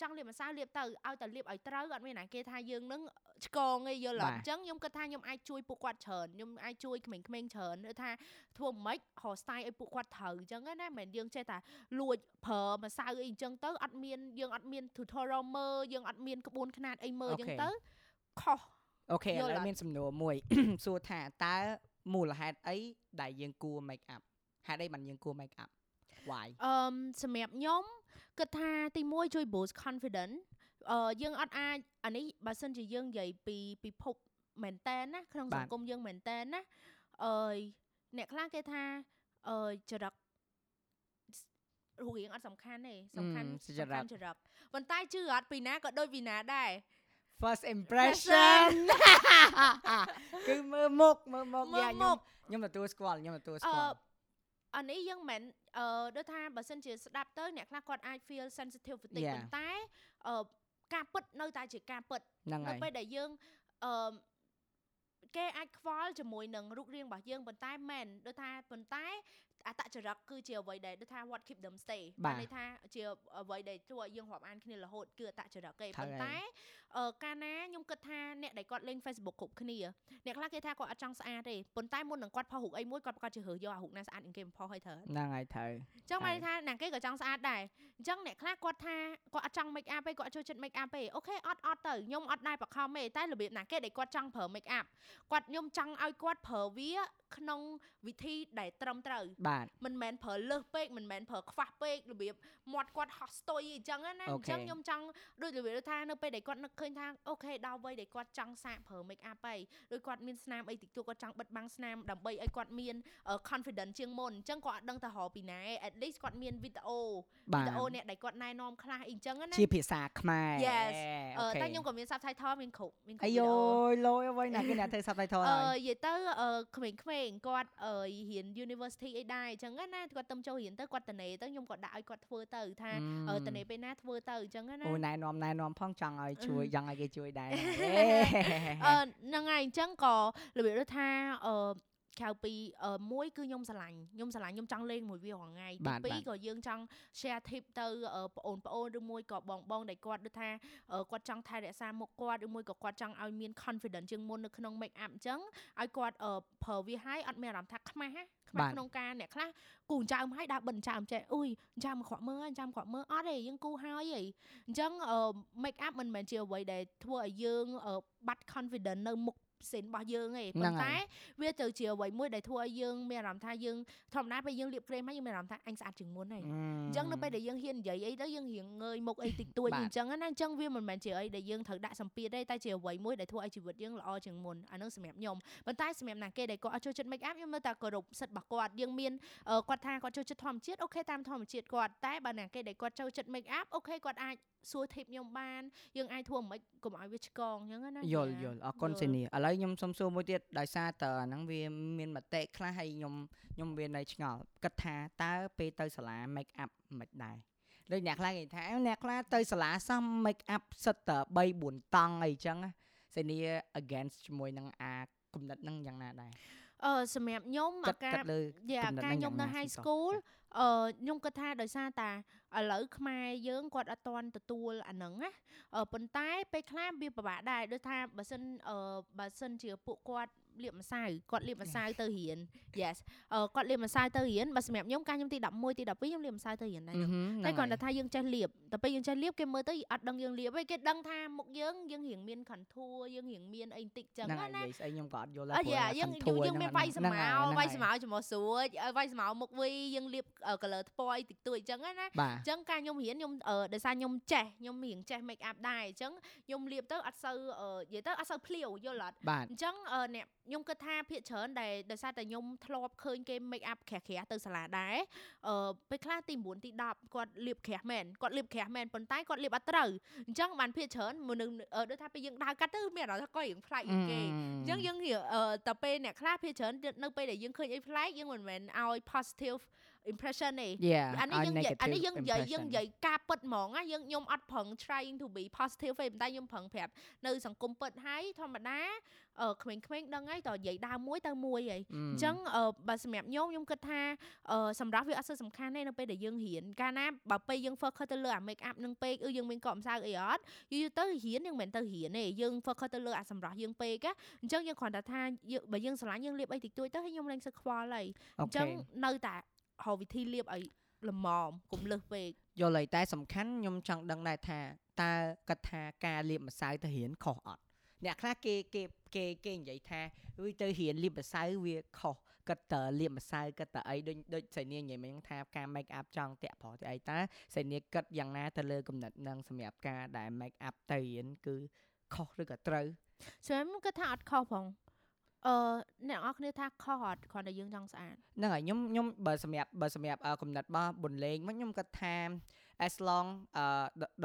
ចង់លាបម្សៅលាបទៅឲ្យតែលាបឲ្យត្រូវអត់មានណាគេថាយើងនឹងឆ្កងអីយល់អត់អញ្ចឹងខ្ញុំគិតថាខ្ញុំអាចជួយពួកគាត់ច្រើនខ្ញុំអាចជួយក្មេងៗច្រើនឬថាធ្វើមិនហៅ style ឲ្យពួកគាត់ត្រូវអញ្ចឹងណាមិនមែនយើងចេះតែលួចប្រើម្សៅអីអញ្ចឹងទៅអត់មានយើងអត់មាន tutorial មើលយើងអត់មានក្បួនខ្នាតអីមើលអញ្ចឹងទៅខុសអូខេឥយល់ឡូវអត់មានសំណួរមួយសួរថាតើមូលហេតុអីដែលយើងគួរ make up ហេតុអីបានយើងគួរ make up why អឺមសម្រាប់ខ្ញុំគិតថាទី1ជួយ boost confidence អឺយើងអត់អាចអានេះបើសិនជាយើងនិយាយពីពិភពមែនតែនណាក្នុងបាសទង្គមយើងមែនតែនណាអឺយអ្នកខ្លះគេថាអឺចរិតរូបរាងអត់សំខាន់ទេសំខាន់អឺសំខាន់ចរិតប៉ុន្តែជឿអត់ពីណាក៏ដូចពីណាដែរ first impression គឺមើលមុខមើលមុខមើលយ៉ាមុខ្ញុំខខ្ញុំទទួលស្គាល់ខ្ញុំទទួលអស្គាល់ឺ អានេះយើងមិនអឺដូចថាបើសិនជាស្ដាប់ទៅអ្នកខ្លះគាត់អាច feel sensitive បន្តិច Yeah. ប៉ុន្តែអឺការពិតនៅតែជាការពិតហ្នឹងនៅហើយពេលដែលយើងអឺគេអាចខ្វល់ជាមួយនឹងរូបរាងរបស់យើងប៉ុន្តែមែនដូចថាប៉ុន្តែ អតចរិតគឺជាអ្វីដែលដូចថា what keep them stay បាទន័យថាជាអ្វីដែលធ្វើឲ្យយើងរាប់អានគ្នារហូតគឺអតចរិតគេត្រូវប៉ុន្ហើយតែអឺកាលណាខ្ញុំគិតថាអ្នកដែលគាត់លេង Facebook គ្រប់គ្នាអ្នកខ្លះគេថាគាត់អត់ចង់ស្អាតទេប៉ុន្តែមុននឹងគាត់ផុសរូបអីមួយគាត់ប្រកាសជារើសយកអារូបណាស្អាតជាងគេបំផុសឲ្យត្រូវហ្នឹងហើយត្រូវអញ្ចឹងហើមកយថាណាគេក៏ចង់ស្អាតដែរអញ្ចឹងអ្នកខ្លះគាត់ថាគាត់អត់ចង់ make up ទេគាត់អត់ចូលចិត្ត make up ទេអូខេអត់អត់ទៅខ្ញុំអត់ដែរបខំទេតែរបៀបណាគេដែលគាត់ចង់ប្រើ make up គាត់ខ្ញុំចង់ឲ្យគាត់ប្រើវា ក្នុងវិធីដែលត្រឹមត្រូវបាទមិនមែនប្រើលើសពេកមិនមែនប្រើខ្វះពេករបៀបមាត់គាត់ហោះស្ទុយអញ្ចឹងណាអូអញ្ខេចឹងខ្ញុំចង់ដូចរបៀបថានៅពេលដែលគាត់នឹកឃើញថាអូខេដល់វ័យដែលគាត់ចង់សាកប្រើ make up ហើយដូចគាត់មានស្នាមអីតិចតួចគាត់ចង់បិទបាំងស្នាមដើម្បីឲ្យគាត់មានអឺ confidence ជាងមុនអញ្ចឹងគាត់អត់ដឹងទៅរកពីណាទេ at least គាត់មានវីដេអូបាវីទដេអូអ្នកដែលគាត់ណែនាំខ្លះអីអញ្ចឹងណាជាភាសាខ្មែរ Yes អអូឺខេតែខ្ញុំក៏មាន subtitle មានគ្រប់មានគ្រប់អាវីយដេអូយលយអ្វីណាគេអ្នកធ្វើ subtitle អឺហើយនិយាយទៅអឺក្មេងៗគាត់អឺរៀន university អីដែរអញ្ចឹងណាគាត់ទៅចូលរៀនទៅគាត់តនេទៅខ្ញុំក៏ដាក់ឲ្យគាត់ធ្វើទៅថាអឺអឺតនេពេលណាធ្វើទៅអញ្ចឹងណាអូណែនាំណែនាំផងចង់ឲ្យជួយអឺចង់ឲ្យគេជួយដែរអឺហ្នឹងហើយអញ្ចឹងក៏របៀបដូចថាអឺ ក្រៅពីអឺមួយគឺខ្ញុំស្រឡាញ់ខ្ញុំស្រឡាញ់ខ្ញុំចង់លេងមួយវារាល់ថ្ងៃបាទទីពីរបាទក៏យើងចង់ share tip ទៅអឺបងប្អូនៗឬមួយក៏បងបងដែលគាត់ដូចថាអឺគាត់ចង់ថែរក្សាមុខគាត់ឬមួយក៏គាត់ចង់ឲ្យមាន confidence ជាងមុននៅក្នុង make up អញ្ចឹងឲ្យគាត់អឺប្រើវាឲ្យអត់មានអារម្មណ៍ថាខ្មាស់ណាខ្មាបាស់ទក្នុងការអ្នកខ្លះគូចៅមកឲ្យដើរបិទចៅចេះអុយចៅមកក្រក់មើលចៅមកក្រក់មើលអត់ទេយើងគូហើយហីអញ្ចឹងអឺ make up មិនមែនជាអ្វីដែលធ្វើឲ្យយើងអឺបាត់ confidence នៅមុខ ផ្សេងរបស់យើងទេហ្នឹងប៉ុន្ហើតែយវាទៅជាអ្វីមួយដែលធ្វើឲ្យយើងមានអារម្មណ៍ថាយើងធម្មតាពេលយើងលាបក្រែមហើយយើងមានអារម្មណ៍ថាអញស្អាតជាងមុនហើយអញ្ចឹងនៅពេលដែលយើងហ៊ាននិយាយអីទៅយើងរៀងងើយមុខអីតិចតួចបាទអញ្ចឹងណាអញ្ចឹងវាមិនមែនជាអីដែលយើងត្រូវដាក់សម្ពាធទេតែជាអ្វីមួយដែលធ្វើឲ្យជីវិតយើងល្អជាងមុនអានឹងសម្រាប់ខ្ញុំប៉ុន្តែសម្រាប់ណាគេដែលគាត់អត់ចូលចិត្ត make up ខ្ញុំនៅតែគោរពសិទ្ធិរបស់គាត់យើងមានអឺគាត់ថាគាត់ចូលចិត្តធម្មជាតិអូខេតាមធម្មជាតិគាត់តែបើណាគេដែលគាត់ចូលចិត្ត make up អូខេគាត់អាចសួរ tip ខ្ញុំបានយើងអាចធ្វើមិនកុំឲ្យវាឆ្កងអញ្ចឹងណាយល់យល់អរគុណយល់សេនីឥឡូវខ្ញុំសុំសួរមួយទៀតដោយសារតើអាហ្នឹងវាមានមតិខ្លះហើយខ្ញុំខ្ញុំវានៅឆ្ងល់គិតថាតើពេលទៅសាលា make up មិនដែរដូចអ្នកខ្លះគេថាអ្នកខ្លះទៅសាលាសោះ make up សិតតែ3 4តង់អីចឹងណាសេនី against ជាមួយនឹងអាគំនិតហ្នឹងយ៉ាងណាដែរអឺសម្រាប់ខ្ញុំគិតកាគិរតលើយ៉ាគំនិតការហ្នឹងខ្ញុំយ៉ាងនៅណា high ស៊ីសោះ school អឺខ្ញុំគិតថាដោយសារតា ឥឡូវខ្មែរយើងគាត់អត់ទាន់ទទួលអាហ្នឹងណាអឺប៉ុន្តែពេលខ្លះវាពិបាកដែរដូចថាបើសិនអឺបើសិនជាពួកគាត់លាបម្សៅគាត់លាបម្សៅទៅរៀន yes អឺគាត់លាបម្សៅទៅរៀនបើសម្រាប់ខ្ញុំកាលខ្ញុំទី11ទី12ខ្ញុំលាបម្សៅទៅរៀនដែរអឺហឹមតែហ្នឹងគ្រាន់តែហើយថាយើងចេះលាបតែពេលយើងចេះលាបគេមើលទៅអត់ដឹងយើងលាបទេគេដឹងថាមុខយើងយើងរៀងមាន contour យើងរៀងមានអីបន្តិចចឹងហ្នឹងហើយណានិយាយស្អីខ្ញុំក៏អត់យល់ដែរអឺព្រោះយ៉ាថាយើង contour យើងមានហ្នឹងវាយស្មៅហ្នឹងហើយវាយហ្នឹងស្មៅចំស្រួចអឺវាយស្មៅមុខវីយើងលាប color ថ្ពយតិចតួចចឹងណាបាទអញ្ចឹងការខ្ញុំរៀនខ្ញុំអឺដោយសារខ្ញុំចេះខ្ញុំរៀងចេះ make up ដែរអញ្ចឹងខ្ញុំលាបទៅអត់សូវអឺនិយាយទៅអត់សូវភ្លាវយល់អត់បាទអញ្ចឹងអឺអ្នកខ្ញុំគិតថាភាកច្រើនដែលដោយសារតែខ្ញុំធ្លាប់ឃើញគេ make up ក្រាស់ក្រាស់ទៅសាលាដែរអឺពេលខ្លះទី9ទី10គាត់លាបក្រាស់មែនគាត់លាបក្រាស់មែនប៉ុន្តែគាត់លាបអត់ត្រូវអញ្ចឹងបានភាកច្រើនមនុស្សអឺដូចថាពេលយើងដើរកាត់ទៅមានអារម្មណ៍ថាគាត់រៀងប្លែកជាងគេអញ្ចឹងយើងរៀងអឺតែពេលអ្នកខ្លះភាគច្រើននៅពេលដែលយើងឃើញអីប្លែកយើងមិនមែនឲ្យ positive impression ទេ Yeah អានេះយើងនិយាយអានេះ negative យើងនិយាយយើង impression និយាយការពិតហ្មងណាយើងខ្ញុំអត់ប្រឹង trying to be positive ទេប៉ុន្តែខ្ញុំប្រឹងប្រាប់នៅសង្គមពិតហើយធម្មតាអឺក្មេងៗដឹងហើយតើនិយាយដើមមួយទៅមួយហើយអអញ្ចឹងអឺបើសម្រាប់ខ្ញុំខ្ញុំគិតថាអឺសម្រាប់វាអត់សូវសំខាន់ទេនៅពេលដែលយើងរៀនកាលណាបើពេលយើង focus ទៅលើអា make up នឹងពេកអឺយើងមានកក់ម្សៅអីអត់យូរៗទៅរៀនយើងមិនមែនទៅរៀនទេយើង focus ទៅលើអាសម្រាប់យើងពេកណាអញ្ចឹងយើងគ្រាន់តែថាយើងបើយើងស្រឡាញ់យើងលាបអីតិចតួចទៅហើយខ្ញុំលែងសឹកខ្វល់ហើយអូអញ្ខេចឹងនៅតែ រកវិធីលាបឲ្យល្មមកុំលើសពេកយល់ហើយតែសំខាន់ខ្ញុំចង់ដឹងដែរថាតើគាត់ថាការលាបម្សៅទៅរៀនខុសអត់អ្នកខ្លះគេគេគេគេនិយាយថាវិទៅរៀនលាបម្សៅវាខុសគាត់តើលាបម្សៅគាត់តើអីដូចដូចសៃនាងនិយាយមិញថាការ make up ចង់តាក់ប្រុសទៅអីតើសៃនាងគិតយ៉ាងណាទៅលើគំនិតនឹងសម្រាប់ការដែល make up ទៅរៀនគឺខុសឬក៏ត្រូវស្រាប់គាត់ថាអត់ខុសផង អឺអ្នកនរគ្នាថាខុសអត់គ្រាន់តែយើងចង់ស្អាតហ្នឹងហើយខ្ញុំខ្ញុំបើសម្រាប់បើសម្រាប់អឺគំនិតរបស់បុនលេងមកខ្ញុំគាត់ថា as long អឺ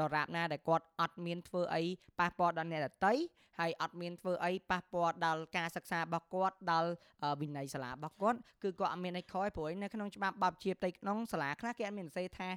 ដដរាបណាដែលគាត់អត់មានធ្វើអីប៉ះពាល់ដល់អ្នកដទៃហើយអត់មានធ្វើអីប៉ះពាល់ដល់ការសិក្សារបស់គាត់ដល់អឺវិន័យសាលារបស់គាត់គឺគាត់អត់មានអីខុសទេព្រោះនៅក្នុងច្បាប់បបជាផ្ទៃក្នុងសាលាខ្លះគេអត់មានសរសេរថា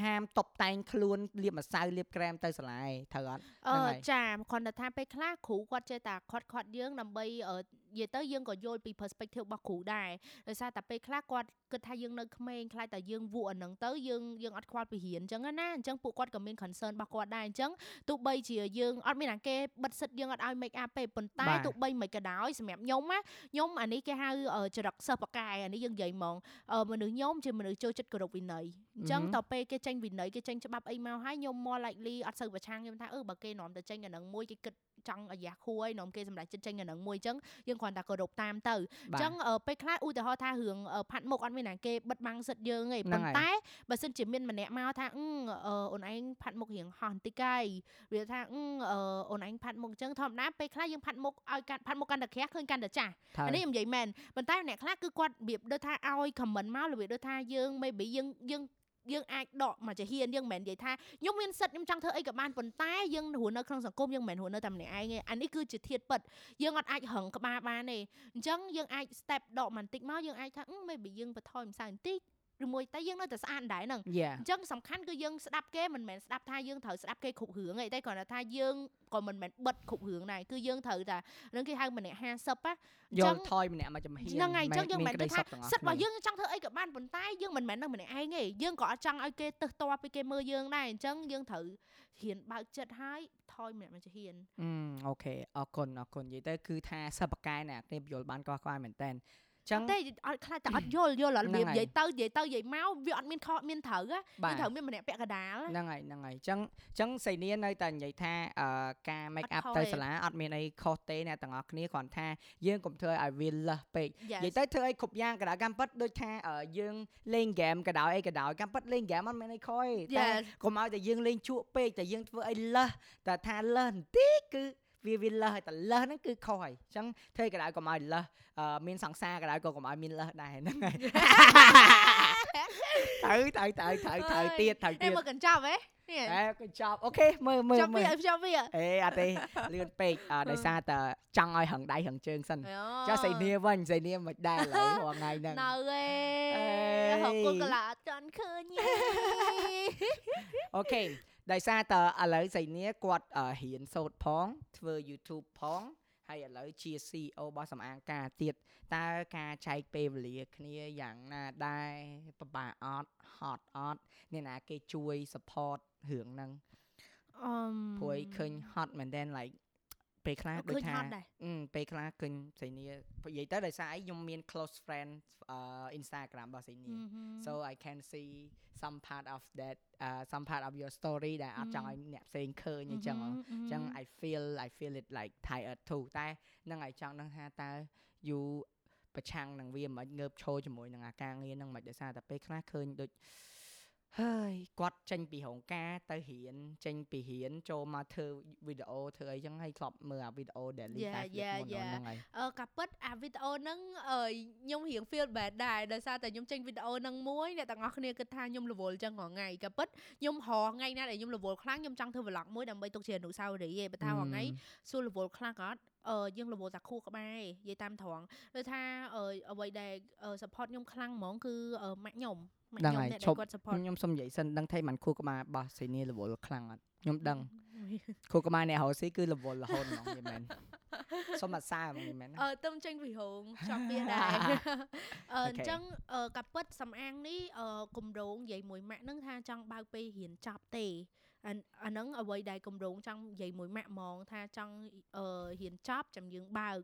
ហាមតុបតែងខ្លួនលាបម្សៅលាបក្រែមទៅសាលាឯងត្រូវអត់អហ្នឹងឺហើយចាគ្រាន់តែថាពេលខ្លះគ្រូគាត់ចេះតែខាត់ខាត់យើងដើម្បីអឺ និយាយទៅយើងក៏យល់ពី perspective របស់គ្រូដែរដោយសារតែពេលខ្លះគាត់គិតថាយើងនៅក្មេងខ្លាចតែយើងវក់អាហ្នឹងទៅយើងយើងអត់ខ្វល់ពីរៀនអញ្ចឹងណាអញ្ចឹងពួកគាត់ក៏មាន concern របស់គាត់ដែរអញ្ចឹងទោះបីជាយើងអត់មានអាគេបិទសិទ្ធយើងអត់ឲ្យ make up ទេប៉ុន្តែបាទទោះបីមិនក៏ដោយសម្រាប់ខ្ញុំណាខ្ញុំអានេះគេហៅអឺចរិតសិស្សបកាយអានេះយើងនិយាយហ្មងអឺមនុស្សខ្ញុំជាមនុស្សចូលចិត្តគោរពវិន័យអញ្ចឹងមហឹមតទៅពេលគេចេញវិន័យគេចេញច្បាប់អីមកហើយខ្ញុំ more likely អត់សូវប្រឆាំងខ្ញុំថាអឺបើគេនាំទៅចេញអាហ្នឹងមួយគេគិត ចង់អាយ៉ាខួរហើយនាំគេសម្រាប់ចិត្តចេញអាហ្នឹងមួយអញ្ចឹងយើងគ្រាន់តែគោរពតាមទៅអបាទញ្ចឹងអឺពេលខ្លះឧទាហរណ៍ថារឿងអឺផាត់មុខអត់មានណាគេបិទបាំងសិទ្ធយើងទេហ្នឹងប៉ុហើយន្តែបើសិនជាមានម្នាក់មកថាអឺអឺអូនឯងផាត់មុខរៀងហោះបន្តិចហើយវាថាអឺអឺអូនឯងផាត់មុខអញ្ចឹងធម្មតាពេលខ្លះយើងផាត់មុខឲ្យកាន់ផាត់មុខកាន់តែក្រាស់ឃើញកាន់តែចាស់ត្រូវអានេះខ្ញុំនិយាយមែនប៉ុន្តែអ្នកខ្លះគឺគាត់របៀបដូចថាឲ្យ comment មករបៀបដូចថាយើង maybe យើងយើង យើងអាចដកមកជាហ៊ានយើងមិនមែននិយាយថាខ្ញុំមានសិទ្ធខ្ញុំចង់ធ្វើអីក៏បានប៉ុន្តែយើងរស់នៅក្នុងសង្គមយើងមិនមែនរស់នៅតែម្នាក់ឯងទេអានេះគឺជាធាតពិតយើងអត់អាចរឹងក្បាលបានទេអញ្ចឹងយើងអាច step ដកបន្តិចមកយើងអាចថាអឺ maybe យើងបន្ថយម្សៅបន្តិច ឬមួយតែយើងនៅតែស្អាតដែរហ្នឹង Yeah អញ្ចឹងសំខាន់គឺយើងស្ដាប់គេមិនមែនស្ដាប់ថាយើងត្រូវស្ដាប់គេគ្រប់រឿងទេតែគ្រាន់តែថាយើងក៏មិនមែនបិទគ្រប់រឿងដែរគឺយើងត្រូវតែនឹងគេហៅម្នាក់50ណាយចឹងល់ថយម្នាក់មកចំហៀនហ្នឹងហើយអញ្ចឹងយើងមិនមែនក្តីគិតថាសុខទាំងអស់សិទ្ធិរបស់គ្នាយើងចង់ធ្វើអីក៏បានប៉ុន្តែយើងមិនមែននៅម្នាក់ឯងទេយើងក៏អត់ចង់ឲ្យគេទើសតពីគេមើលយើងដែរអញ្ចឹងយើងត្រូវហ៊ានបើកចិត្តហើយថយម្នាក់មកជាហ៊ានអឺអូខេអរគុណអរគុណនិយាយទៅគឺថាសិបកែអ្នកគ្នាយល់បានកោះក្បាលមែនតើអញ្ចឹងតែអត់ខ្លាចតែអត់យល់យល់របៀបហ្នឹងហើយនិយាយទៅនិយាយទៅនិយាយមកវាអត់មានខុសអត់មានត្រូវណាបាទយើងត្រូវមានម្នាក់ពាក់កណ្ដាលណាហ្នឹងហើយហ្នឹងហើយអញ្ចឹងអញ្ចឹងសៃនានៅតែនិយាយថាអឺការ make អ up ត់ខុសទៅទេសាលាអត់មានអីខុសទេអ្នកទាំងអស់គ្នាគ្រាន់ថាយើងកុំធ្វើឲ្យវាលះពេក Yes និយាយទៅធ្វើអីគ្រប់យ៉ាងក៏ដោយកម្មពិតដូចថាអឺយើងលេងហ្គេមក៏ដោយអីក៏ដោយកម្មពិតលេងហ្គេមអត់មានអីខុសទេតែ Yes កុំឲ្យតែយើងលេងជក់ពេកតែយើងធ្វើអីលះតែថាលះបន្តិចគឺ វាវាលះហើយតែលះហ្នឹងគឺខុសហើយអញ្ចឹងធ្វើក៏ដោយកុំឲ្យលះអឺមានសង្សារក៏ដោយក៏កុំឲ្យមានលះដែរហ្នឹងហើយត្រូវត្រូវត្រូវត្រូវត្រូវទៀតត្រូវតែទៀតមើលកញ្ចប់ហ៎នេះអេក៏ចប់អូខេមើលមើលចប់មើវាលឲ្យចប់វាអេអត់ទេលឿនពេកអ่าដោយសារតែចង់ឲ្យរឹងដៃរឹងជើងសិនចាស់សៃនាវិញសៃនាមិនដែរឡើយរាល់ថ្ងៃហ្នឹងនៅឯអេហកគូកលាអត់ទាន់ឃើញទេអូខេដោយសារតែឥឡូវសៃនាគាត់អឺរៀនសូត្រផងធ្វើ YouTube ផងហហើយឥឡូវជា CEO របស់សំអាងការទៀតតើការចែកពេលវេលាគ្នាយ៉ាងណាដែរពិបាកអត់ហត់អត់អ្នកណាគេជួយ support រឿងហ្នឹងអឺព្រោះឯងឃើញហត់មែនតើ like ពេលខ្លះឃើដូចញថាហត់ដែរអឺពេលខ្លះឃើញស្រីនីនិយាយទៅដោយសារអីខ្ញុំមាន close friend អឺ Instagram របស់ស្រីនី so I can see some part of that uh some part of your story ដែលអត់ចង់ឲ្យអ្នកផ្សេងឃើញអញ្ចឹងហ៎អញ្ចឹង I feel I feel it like tired too តែនឹងឲ្យចង់ដឹងថាតើ you ប្រឆាំងនឹងវាមិនងើបឈរជាមួយនឹងអាការងារហ្នឹងមិនដោយសារតែពេលខ្លះឃើញដូច ហើយគាត់ចេញពីរោងការទៅរៀនចេញពីរៀនចូលមកធ្វើវីដេអូធ្វើអីចឹងហើយធ្លាប់មើលអាវីដេអូ daily Yeah, life yeah, មុន yeah. ហ្នឹងហើយអឺកាពិតអាវីដេអូហ្នឹងអឺខ្ញុំរៀង feel bad ដែរដោយសារតែខ្ញុំចេញវីដេអូហ្នឹងមួយអ្នកទាំងអស់គ្នាគិតថាខ្ញុំរវល់ចឹងរាល់ថ្ងៃកាពិតខ្ញុំរហថ្ងៃណាដែលខ្ញុំរវល់ខ្លាំងខ្ញុំចង់ធ្វើ vlog មួយដើម្បីទុកជាអនុស្សាវរីយ៍ឯងបើថារាល់ថ្ងៃសួររវល់ខ្លាំងក៏អត់អឺយើងរវល់តែខួរក្បាលឯងនិយាយតាមត្រង់ដូចថាអឺអ្វីដែលអឺ support ខ្ញុំខ្លាំងហ្មងគឺអឺម៉ាក់ខ្ញុំម៉ាក់ ដឹងខ្ញុំហើយអ្នកឈដែលប់គាត់ support ខ្ញុំសុំនិយាយសិនដឹងថាមិនខួរក្បាលរបស់សេនីរវល់ខ្លាំងអត់ខ្ញុំដឹងខួរក្បាលអ្នករស់ស៊ីគឺរវល់រហូតហ្មងយីមែនសុំអាសាហ្មងយីមែនណាអឺទៅចេញពីរោងចប់វាដែរអឺអ Okay. ញ្ចឹងអឺកាពិតសំអាងនេះអឺគម្រោងនិយាយមួយម៉ាក់ហ្នឹងថាចង់បើកពេលរៀនចប់ទេអាអាហ្នឹងអ្វីដែលគម្រោងចង់និយាយមួយម៉ាក់ហ្មងថាចង់អឺរៀនចប់ចាំយើងបើក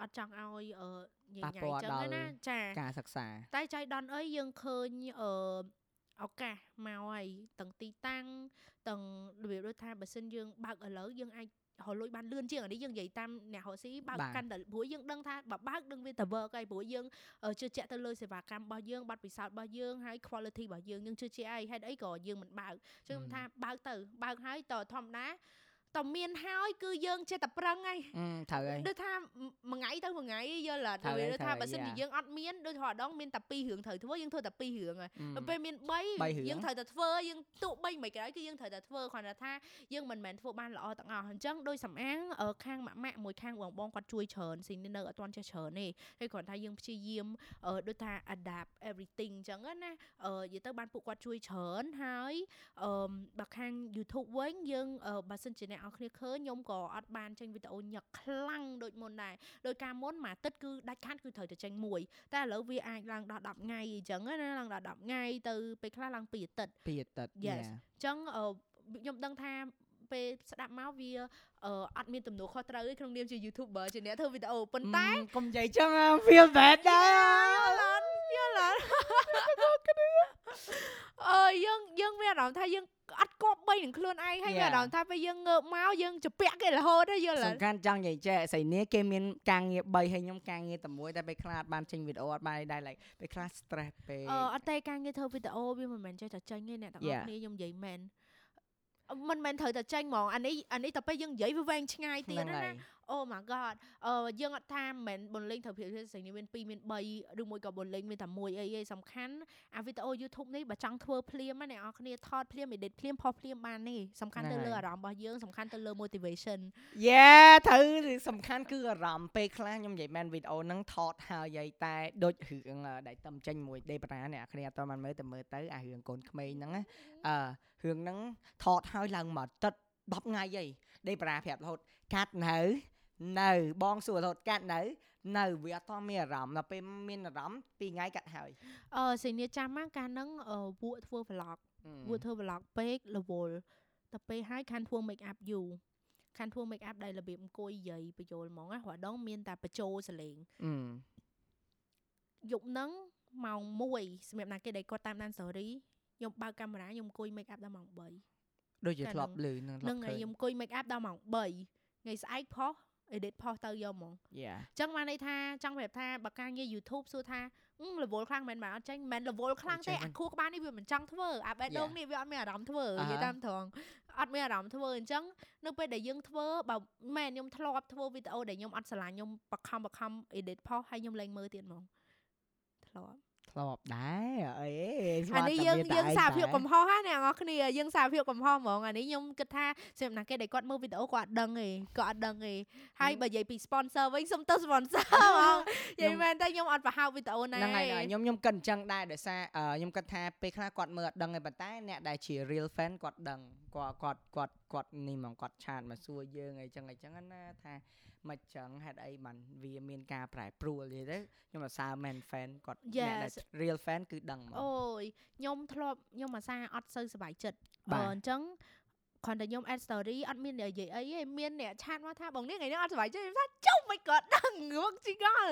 អត់ចង់ឲ្យអឺ ញ៉ៃប៉ះញ៉ៃពាល់ចឹងដល់ណាចាការសិក្សា តែចៃដន្យអីយើងឃើញអឺឱកាសមកហើយទាំងទីតាំងទាំងរបៀបដូចថាបើសិនយើងបើកឥឡូវយើងអាចរកលុយបានលឿនជាងអានេះយើងនិយាយតាមអ្នករកស៊ីបើកបាទកាន់តែព្រោះយើងដឹងថាបើបើកដឹងវាទៅ work ហើយព្រោះយើងអឺជឿជាក់ទៅលើសេវាកម្មរបស់យើងប័ណ្ណពិសោធន៍របស់យើងហើយ quality របស់យើងយើងជឿជាក់ហើយហេតុអីក៏យើងមិនបើកចឹងខ្ញុំថាបើកទៅបើកហើយតធម្មតា តមានហើយគឺយើងចេះតែប្រឹងហើយអឺត្រូវហើយដូចថាមួយថ្ងៃទៅមួយថ្ងៃយល់អត់ត្រូវហើយដូចថាត្រូវហើយបើសិនជាយ៉ាយើងអត់មានដូចថាម្ដងមានតែពីររឿងត្រូវធ្វើយើងធ្វើតែពីររឿងហើយអឺដល់ពេលមានបី3រឿងយើងត្រូវតែធ្វើយើងទោះ3មិនក៏ដោយគឺយើងត្រូវតែធ្វើគ្រាន់តែថាយើងមិនមែនធ្វើបានល្អទាំងអស់អញ្ចឹងដោយសំអាងអឺខាងម៉ាក់ម៉ាក់មួយខាងបងបងគាត់ជួយច្រើនស៊ីនៅអត់ទាន់ចេះច្រើនទេហើយគ្រាន់តែយើងព្យាយាមអឺដូចថា adapt everything អញ្ចឹងណាអឺនិយាយទៅបានពួកគាត់ជួយច្រើនហើយអឺបើខាង YouTube វិញយើងអឺបើសិនជាអ្នកនរគ្នាឃើញខ្ញុំក៏អត់បានចេញវីដេអូញឹកខ្លាំងដូចមុនដែរដោយការមុនមួយអាទិត្យគឺដាច់ខាតគឺត្រូវតែចេញមួយតែឥឡូវវាអាចឡើងដល់10ថ្ងៃអញ្ចឹងណាឡើងដល់10ថ្ងៃទៅពេលខ្លះឡើង2អាទិត្យពីអាទិត្យ Yes. yeah. អញ្ចឹងអឺខ្ញុំដឹងថាពេលស្ដាប់មកវាអឺអត់មានទំនួលខុសត្រូវទេក្នុងនាមជា YouTuber ជាអ្នកធ្វើវីដេអូប៉ុន្តែ Mm, កុំនិយាយចឹង feel bad ដែរយល់អត់យល់អត់អឺយើងយើងមានអារម្មណ៍ថាយើង អត់គប់បីនឹងខ្លួនឯងហើយមាន Yeah. អារម្មណ៍ថាពេលយើងងើបមកយើងជពាក់គេរហូតទេយល់អសំត់ខាន់ចង់និយាយចេះស្រីនេះគេមានការងារ3ហើយខ្ញុំការងារតែមួយតែពេលខ្លះអត់បានចេញវីដេអូអត់បានអីដែរ like ពេលខ្លះ stress ពេកអឺអត់ទេការងារធ្វើវីដេអូវាមិនមែនចេះតែចេញទេអ្នកទាំងអស់ Yeah. គ្នាខ្ញុំនិយាយមែនអឺមិនមែនត្រូវតែចេញហ្មងអានេះអានេះតែពេលយើងនិយាយវាវែងឆ្ងាយទៀតហ្នឹងណាហើយណា អូ my god អឺយើងអត់ថាមិនមែនបន្លេងត្រូវភាពស្រីនេះមាន2មាន3ឬមួយក៏បន្លេងមានតែមួយអីឯងសំខាន់អាវីដេអូ YouTube នេះបើចង់ធ្វើភ្លាមណាអ្នកនរគ្នាថតភ្លាម edit ភ្លាមផុសភ្លាមបានទេសំខាន់ទៅហ្នឹងលើហើយអារម្មណ៍របស់យើងសំខាន់ទៅលើ motivation យេត្រូវសំខាន់គឺអារម្មណ៍ពេលខ្លះខ្ញុំនិយាយមែនវីដេអូហ្នឹងថតហើយយាយតែដូចរឿងអឺដែលតំចេញមួយដេប្រាអ្នកគ្នាអត់តបានមើលតែមើលទៅអារឿងកូនក្មេងហ្នឹងណាអឺរឿងហ្នឹងថតហើយឡើងមកអាទិត្យ10ថ្ងៃហីដេប្រាប្រាប់រហូតកាត់នៅ នៅបងសួររហូតកាត់នៅ នៅវាអត់តមានអារម្មណ៍ដល់ពេលមានអារម្មណ៍2ថ្ងៃកាត់ហើយអឺសេនីចាំមកកាលហ្នឹងអឺវក់ធ្វើ vlog វក់ធ្វើ vlog ពេករវល់តែពេលហើយខានធ្វើ make up យូរខានធ្វើ make up ដែលរបៀបអង្គុយយាយបញ្យលហ្មងណារដងមានតែបញ្ចូលសលេងអឺយប់ហ្នឹងម៉ោង1សម្រាប់ណាគេដែលគាត់តាមដាន story ខ្ញុំបើកកាមេរ៉ាខ្ញុំអង្គុយ make up ដល់ម៉ោង3ដូចជាកាលធ្លាប់ហ្នឹងលឺនឹងធ្លានឹងប់ហើឃើយញខ្ញុំអង្គុយ make up ដល់ម៉ោង3ថ្ងៃស្អែកផុស edit ផុសទៅយកហ្មងយ៉ាអញ្ចឹងបានន័យថាចង់ប្រាប់ថាបើការងារ YouTube សួរថាអឺរវល់ខ្លាំងមែនបាទអត់ចេញមិនមែនរវល់ខ្លាំងទេអត់ចេញអាខួរក្បាលនេះវាមិនចង់ធ្វើអាបេះដូង Yeah. នេះវាអត់មានអារម្មណ៍ធ្វើអាហានិយាយតាមត្រង់អត់មានអារម្មណ៍ធ្វើអញ្ចឹងនៅពេលដែលយើងធ្វើបើមែនខ្ញុំធ្លាប់ធ្វើវីដេអូដែលខ្ញុំអត់ស្រឡាញ់ខ្ញុំបខំបខំ edit ផុសហើយខ្ញុំលែងមើលទៀតហ្មងធ្លាប់ ធ្លាប់ដែរអីអានេះយើងយើងសារភាពកំហុសហ្នឹងអ្នកនរគ្នាយើងសារភាពកំហុសហ្មងអានេះខ្ញុំគិតថាសម្រាប់ណាគេដែលគាត់មើលវីដេអូគាត់អត់ដឹងទេគាត់អត់ដឹងទេហើយបើនិយាយពី sponsor វិញសុំទៅ sponsor ហ្មងនិយាយមែនតែខ្ញុំអត់ប្រហោកវីដេអូណាហ្នឹងហើយខ្ញុំខ្ញុំគិតអញ្ចឹងដែរដោយសារអឺខ្ញុំគិតថាពេលខ្លះគាត់មើលអត់ដឹងទេប៉ុន្តែអ្នកដែលជា real fan គាត់ដឹងគាត់គាត់គាត់គាត់នេះហ្មងគាត់ឆាតមកសួរយើងអីចឹងអីចឹងណាថា មិនចឹងហេតុអីបានវាមានការប្រែប្រួលនិយាយទៅខ្ញុំអាសាមែន fan គាត់អ្នកដែល Yes real fan គឺដឹងហ្មងអូយខ្ញុំធ្លាប់ខ្ញុំអាសាអត់សូវសប្បាយចិត្តបាអឺទអញ្ចឹង គ្រាន់តែខ្ញុំ add story អត់មាននិយាយអីទេមានអ្នកឆាតមកថាបងនេះថ្ងៃនេះអត់សប្បាយចិត្តខ្ញុំថាចុះមិនគាត់ដឹងមកជីកល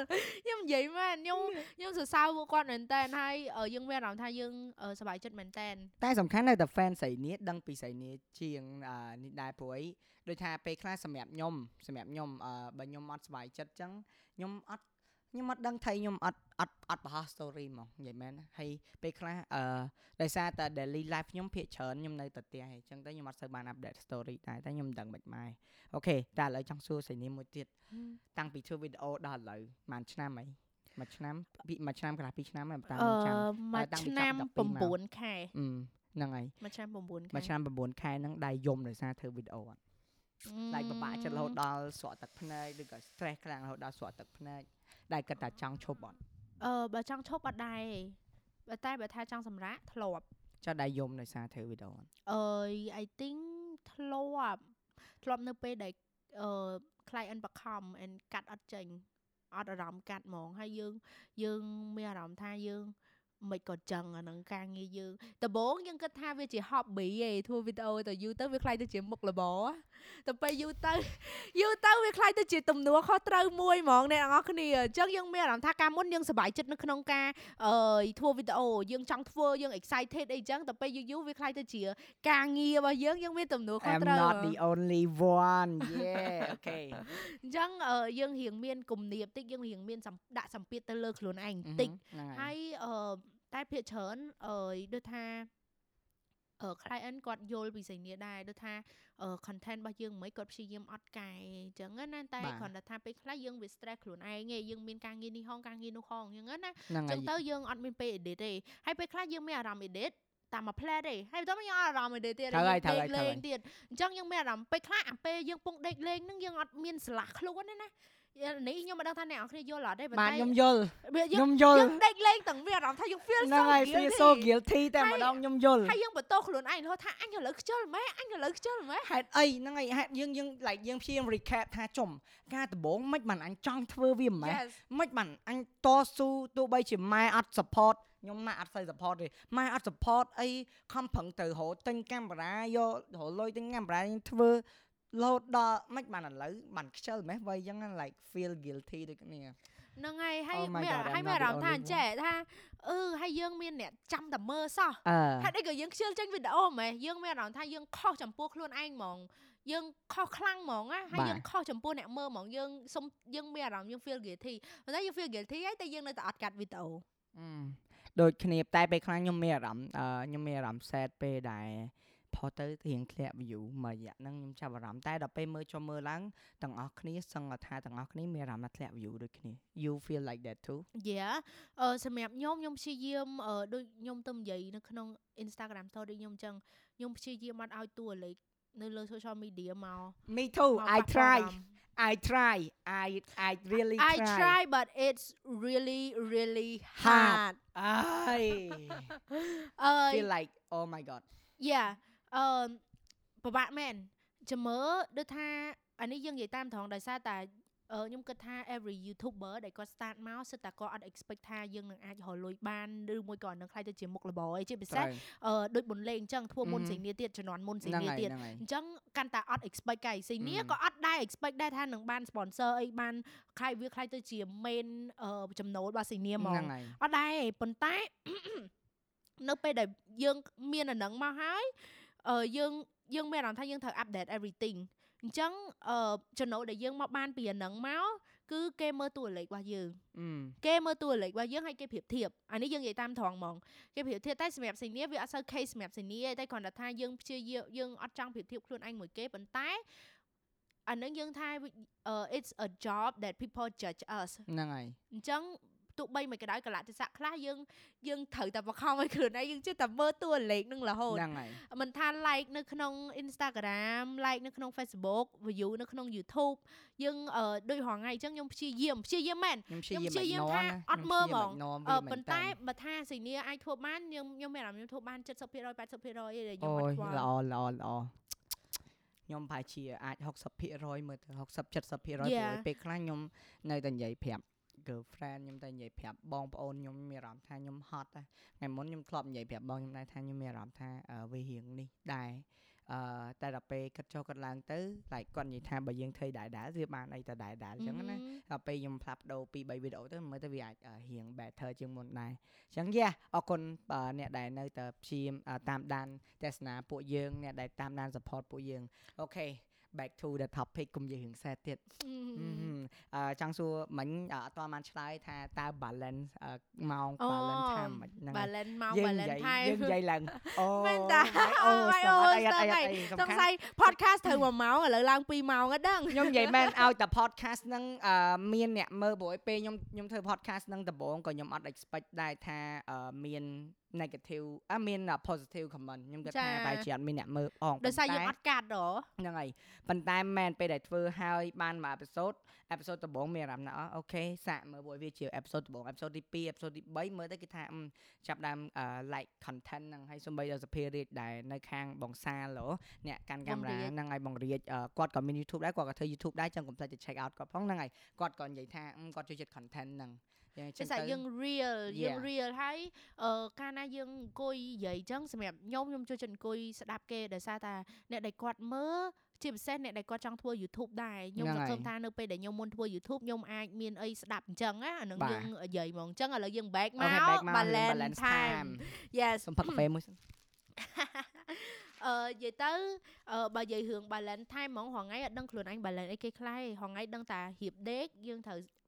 ខ្ញុំនិយាយមែនខ្ញុំខ្ញុំសរសើរពួកគាត់មែនតើហើយអឺយើងមានអារម្មណ៍ថាយើងអឺសប្បាយចិត្តមែនតើតែសំខាន់នៅតែ fan ស្រីនេះដឹងពីស្រីនេះជាងអឺនេះដែរព្រោះអីដូចថាពេលខ្លះសម្រាប់ខ្ញុំសម្រាប់ខ្ញុំអឺបើខ្ញុំអត់សប្បាយចិត្តចឹងខ្ញុំអត់ ខ្ញុំអត់ដឹងថាខ្ញុំអត់អត់អត់បង្ហោះ story ហ្មងនិយាយមែនណាហើយពេលខ្លះអឺដោយសារតែ daily life ខ្ញុំភាកច្រើនខ្ញុំនៅតែផ្ទះអញ្ចឹងទៅខ្ញុំអត់សូវបាន update story ដែរតែខ្ញុំមិនដឹងមិនម៉ែអូខេតែឥឡូវចង់សួរស្រីនេះមួយទៀតតាំងពីធ្វើវីដេអូដល់ឥឡូវប្រហែលឆ្នាំអីមួយឆ្នាំពីមួយឆ្នាំកន្លះពីរឆ្នាំហើយតាមអឺខ្ញុំចាំមួយតាំងពីឆ្នាំចាប់12មក9ខែអឺហ្នឹងហើយមួយឆ្នាំ9ខែមួយឆ្នាំ9ខែហ្នឹងដែរយំដោយសារធ្វើវីដេអូអត់ដែលពិបាកចិត្តរហូតដល់ស្រក់ទឹកភ្នែកឬក៏ stress ខ្លាំងរហូតដល់ស្រក់ទឹកភ្នែក ដែលគាត់តែចង់ឈប់អត់អឺបើចង់ឈប់អត់ដែរទេបើតែបើថាចង់សម្រាកធ្លាប់ចុះដែរយំដោយសារធ្វើវីដេអូអត់អឺ I think ធ្លាប់ធ្លាប់នៅពេលដែលអឺ client បខំ and កាត់អត់ចេញអត់អារម្មណ៍កាត់ហ្មងហើយយើងយើងមានអារម្មណ៍ថាយើង មិនក៏ចឹងអានឹងការងារយើងដំបូងយើងគិតថាវាជា hobby ឯងធ្វើវីដេអូទៅយូរទៅវាខ្លាយទៅជាមុខរបរទៅពេលយូរទៅយូរទៅវាខ្លាយទៅជាទំនួលខុសត្រូវមួយហ្មងអ្នកទាំងអស់គ្នាអញ្ចឹងយើងមានអារម្មណ៍ថាការមុនយើងសប្បាយចិត្តនៅក្នុងការអឺធ្វើវីដេអូយើងចង់ធ្វើយើង excited អីចឹងទៅពេលយូរយូរវាខ្លាយទៅជា ការងាររបស់យើងយើងមានទំនួលខុស I'm ត្រូវ not ហ្មង the only one yeah okay អញ្ចឹងអឺយើងរៀងមានគំនាបតិចយើងរៀងមានសម្ដាក់សម្ពាធទៅលើខ្លួនឯងតិចហ្នឹងហើហើយយអឺ តែភាគច្រើនអឺដូចថាអឺ client គាត់យល់ពីស្រីនេះដែរដូចថាអឺ content របស់យើងមិនគាត់ព្យាយាមអត់កែអញ្ចឹងណាតែគ្រាន់តែថាពេលខ្លះយើងវា stress ខ្លួនឯងឯងយើងមានការងារនេះហងការងារនោះហងអញ្ចឹងណាហ្នឹងចឹហើងយទៅយើងអត់មានពេល edit ទេហើយពេលខ្លះយើងមានអារម្មណ៍ edit តាមមួយ plan ទេហើយបន្ទាប់មកយើងអត់អារម្មណ៍ edit ទៀតត្រូវហើយយើងត្រូវដេហើកយត្រូវលេហើយងទៀតអញ្ចឹងយើងមានអារម្មណ៍ពេលខ្លះអាពេលយើងពងដេកលេងហ្នឹងយើងអត់មានស្រឡះខ្លួនទេណា នេះខ្ញុំមិនដឹងថាអ្នកនរគ្នាយល់អត់ទេប៉ុបាទន្តែខ្ញុំយល់វាយើងខ្ញុំយល់យើងដេកលេងទាំងវាអារម្មណ៍ថាយើង feel ហ្នឹង so ហើយ feel so guilty guilty តែម្ដងខ្ញុំយល់ហើយយើងបន្ទោសខ្លួនឯងរហូតថាអញឥឡូវខ្ជិលម៉េចអញឥឡូវខ្ជិលម៉េចហេតុអីហ្នឹងហើយហេតុយើងយើង like យើងព្យាយាម recap ថាចំ ការដំបូងមិនបានអញចង់ធ្វើវាមិនម៉េច Yes មិនបានអញតស៊ូទោះបីជាម៉ែអត់ support ខ្ញុំម៉ែអត់សូវ support ទេម៉ែអត់ support អីខំប្រឹងទៅរកទិញកាមេរ៉ាយករកលុយទិញកាមេរ៉ាយើងធ្វើ រហូតដល់មិនបានឥឡូវបានខ្ជិលម៉េះវ័យអញ្ចឹង like feel guilty ដូចគ្នាហ្នឹងហើយហើយ Oh my មាន God, I'm ហើយមាន not អារ the ម្មណ៍ថា only ចេះថាអឺហើយយើងមានអ្នកចាំតែមើលសោះអឺហេតុអីក៏យើងខ្ជិលចេញវីដេអូហ្មងយើងមានអារម្មណ៍ថាយើងខុសចំពោះខ្លួនឯងហ្មងយើងខុសខ្លាំងហ្មងណាហើយយើងខុសចំពោះអ្នកមើលហ្មងយើងសុំយើងមានអារម្មណ៍យើង feel guilty ប៉ុន្តែយើង feel guilty ហើយតែយើងនៅតែអត់កាត់វីដេអូអឺដូចគ្នាតែពេលខ្លះខ្ញុំមានអារម្មណ៍អឺខ្ញុំមានអារម្មណ៍ sad ពេលដែល ផុសទៅរៀងធ្លាក់ view មួយរយៈហ្នឹងខ្ញុំចាប់អារម្មណ៍តែដល់ពេលមើលចុះមើលឡើងទាំងអស់គ្នាសឹងថាទាំងអស់គ្នាមានអារម្មណ៍ថាធ្លាក់ view ដូចគ្នា you feel like that too Yeah អឺសម្រាប់ខ្ញុំខ្ញុំព្យាយាមអឺដូចខ្ញុំទៅនិយាយនៅក្នុង Instagram story ខ្ញុំអញ្ចឹងខ្ញុំព្យាយាមអត់ឲ្យតួលេខនៅលើ social media មក me too មក i ប៉ះពាល់ try អារម្មណ៍ i try i i really I try try but it's really really Hard. hard អើយអឺ feel like oh my god Yeah អឺពិបាកមែនចាំមើលដូចថាអានេះយើងនិយាយតាមត្រង់ដោយសារតែអឺខ្ញុំគិតថា every YouTuber ដែលគាត់ start មកសិតតែគាត់អត់ expect ថាយើងនឹងអាចរកលុយបានឬមួយក៏នឹងខ្លាយទៅជាមុខរបរអីជាពិសេសត្រូវអឺដូចបុនលេងអញ្ចឹងធ្វើមុន Mhm. សេនីទៀតជំនាន់មុនសេហ្នឹងនីហើយទៀតហ្នឹងហើយអញ្ចឹងកាន់តែអត់ expect កៃសេនី Mhm. ក៏អត់ដែរ expect ដែរថានឹងបាន sponsor អីបានខ្លាយវាខ្លាយទៅជា main អឺចំណូលរបស់សេនីហ្មហ្នឹងងហើយអត់ដែរទេប៉ុន្តែនៅពេលដែលយើងមានអាហ្នឹងមកហើយ អឺយើងយើងមានអារម្មណ៍ថាយើងត្រូវ update everything អញ្ចឹងអឺចំណូលដែលយើងមកបានពីអាហ្នឹងមកគឺគេមើលតួលេខរបស់យើងអឺគេមើលតួលេខរបស់យើងហើយគេប្រៀបធៀបអានេះយើងនិយាយតាមត្រង់ហ្មងគេប្រៀបធៀបតែសម្រាប់សេនីវាអត់សូវ case សម្រាប់សេនីទេតែគ្រាន់តែថាយើងព្យាយាមយើងអត់ចង់ប្រៀបធៀបខ្លួនឯងមួយគេប៉ុន្តែអានឹងយើងថាវាអឺ it's a job that people judge us ហ្នឹងហើយអញ្ចឹង ទោះបីមួយកដៅកលៈទេសៈខ្លះយើងយើងត្រូវតែបខំឲ្យខ្លួនឯងយើងចេះតែមើលតួលេខនឹងរហូតហ្នឹងហើយមិនថា like នៅក្នុង Instagram like នៅក្នុង Facebook view នៅក្នុង YouTube យើងអឺដូចរហងៃអញ្ចឹងខ្ញុំព្យាយាមព្យាយាមមែនខ្ញុំព្យាខ្ញុំព្យាយាយាមមថាថាអត់មើលហ្មងអអឺប៉ុន្តែបើថាសេនីអាចធ្វើបានខ្ញុំខ្ញុំមានអារម្មណ៍ខ្ញុំធ្វើបាន70% 80%ឯងដែលខ្ញុំអូអត់យខ្វល់ល្អល្អល្អញខ្ញុំប្រហែលជាអាច60%មើលទៅ60 70%ព្រោះ Yeah. ពេលខ្លះខ្ញុំនៅតែនិយាយប្រាប់ girlfriend ខ្ញុំតែនិយាយប្រាប់បងប្អូនខ្ញុំមានអារម្មណ៍ថាខ្ញុំហត់ដែរថ្ងៃមុនខ្ញុំធ្លាប់និយាយប្រាប់បងខ្ញុំដែរថាខ្ញុំមានអារម្មណ៍ថាអឺវារៀងនេះដែរអឺតែដល់ពេលគិតចុះគិតឡើងទៅ like គាត់និយាយថាបើយើងធ្វើដែរដែរវាបានអីទៅដែរដែរអញ្ចឹងណាដល់ពេលខ្ញុំផ្លាប់ដូរពី3វីដេអូទៅមើលទៅវាអាចអឺរៀង better ជាងមុនដែរអញ្ចឹងយ៉ាអរគុណបើអ្នកដែលនៅតែព្យាយាមអឺតាមដានទស្សនាពួកយើងអ្នកដែលតាមដាន support ពួកយើងអូខេ back to the topic កុំនិយាយរឿងខ្សែទៀត Ừ. អឺចង់សួរមិញអឺអត់ទាន់បានឆ្លើយថាតើ balance អឺម៉ោងអូ balance time មិនហ្នឹងហើយ balance មកយើងនិ balance យាយ time យើងនិយាយឡើងអូមែនតាអូអូអូអូអីអត់អីអត់អីសសំង្ខាន់ស័យ podcast ត្រូវ1ម៉ោងឥឡូវឡើង2ម៉ោងហ្នឹងដឹងខ្ញុំនិយាយមែនឲ្យតែ podcast ហ្នឹងអឺមានអ្នកមើលព្រោះឲ្យពេលខ្ញុំខ្ញុំធ្វើ podcast ហ្នឹងដំបូងក៏ខ្ញុំអត់ expect ដែរថាអឺមាន negative អ่ะមាន positive comment ខ្ញុំគិតថាបែរជាអត់មានអ្នកមើលអងដោយសារយើងប៉ុអត់កាត់ហ៎ហ្នឹងហើយប៉ុន្តែមិនមែនពេលដែលធ្វើហើយបានមួយ episode episode ដំបូងមានអារម្មណ៍ថាអូខេសាកមើលព្រោះវាជា episode ដំបូង episode ទី2 episode ទី3មើលទៅគេថាអឺចាប់ដើមអឺ like content ហ្នឹងហើយសូម្បីដល់សភារាជដែលនៅខាងបងសាលហ៎អ្នកកាន់កាមេរ៉ាហ្នឹងហើយបងរាជអឺគាត់ក៏មាន YouTube ដែរគាត់ក៏ធ្វើ YouTube ដែរចឹងកុំភ្លេចទៅ check out គាត់ផងហ្នឹងហើយគាត់ក៏និយាយថាអឺគាត់ចូលចិត្ត content ហ្នឹង យ៉ាងចឹដោយងសារទៅយើង real យើង Yeah. real ហើយអឺកាលណាយើងអង្គុយនិយាយអញ្ចឹងសម្រាប់ខ្ញុំខ្ញុំចូលចិត្តអង្គុយស្ដាប់គេដោយសារតែអ្នកដែលគាត់មើលជាពិសេសអ្នកដែលគាត់ចង់ធ្វើ YouTube ដែរខ្ញុំហ្នឹងសហើយង្ឃឹមថានៅពេលដែលខ្ញុំមុនធ្វើ YouTube ខ្ញុំអាចមានអីស្ដាប់អញ្ចឹងណាអានឹងបាទយើងនិយាយហ្មងអញ្ចឹងឥឡូវយើង back មកអូខេ back មក balance balance time time yes សុំផឹកកាហ្វេមួយសិនអឺនិយាយទៅអឺបើនិយាយរឿង balance time ហ្មងរហងៃអត់ដឹងខ្លួនឯង balance អីគេខ្លះទេរហងៃដឹងតែរៀបដេកយើងត្រូវអឺ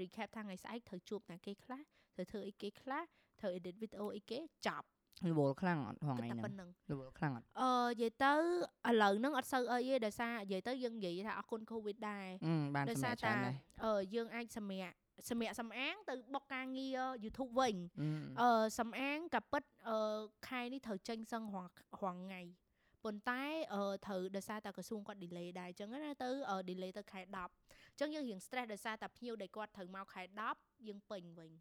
recap ថាថ្ងៃស្អែកត្រូវជួបណាគេខ្លះត្រូវធ្វើអីគេខ្លះត្រូវ edit video អីគេចប់រវល់ខ្លាំងអត់ហងៃគិតតែហ្នឹងប៉ុណ្្នឹងរវល់ខ្លាំងអត់អឺនិយាយទៅឥឡូវហ្នឹងអត់សូវអីទេដោយសារនិយាយទៅយើងនិយាយថាអរគុណ covid ដែរអឺបានដោយសម្សាររាប់ច្រើនតែដែរអឺយើងអាចសម្រាកសម្រាកសំអាងទៅបុកការងារ YouTube វិញអឺអឺសំអាងក៏ពិតអឺខែនេះត្រូវចេញសឹងរាល់រាល់ថ្ងៃប៉ុន្តែអឺត្រូវដោយសារតែក្រសួងគាត់ delay ដែរអញ្ចឹងណាទៅអឺ delay ទៅខែ10អញ្ចឹងយើងរៀង stress ដោយសារតែភ្ញៀវដែលគាត់ត្រូវមកខែ10យើងពេញវិញ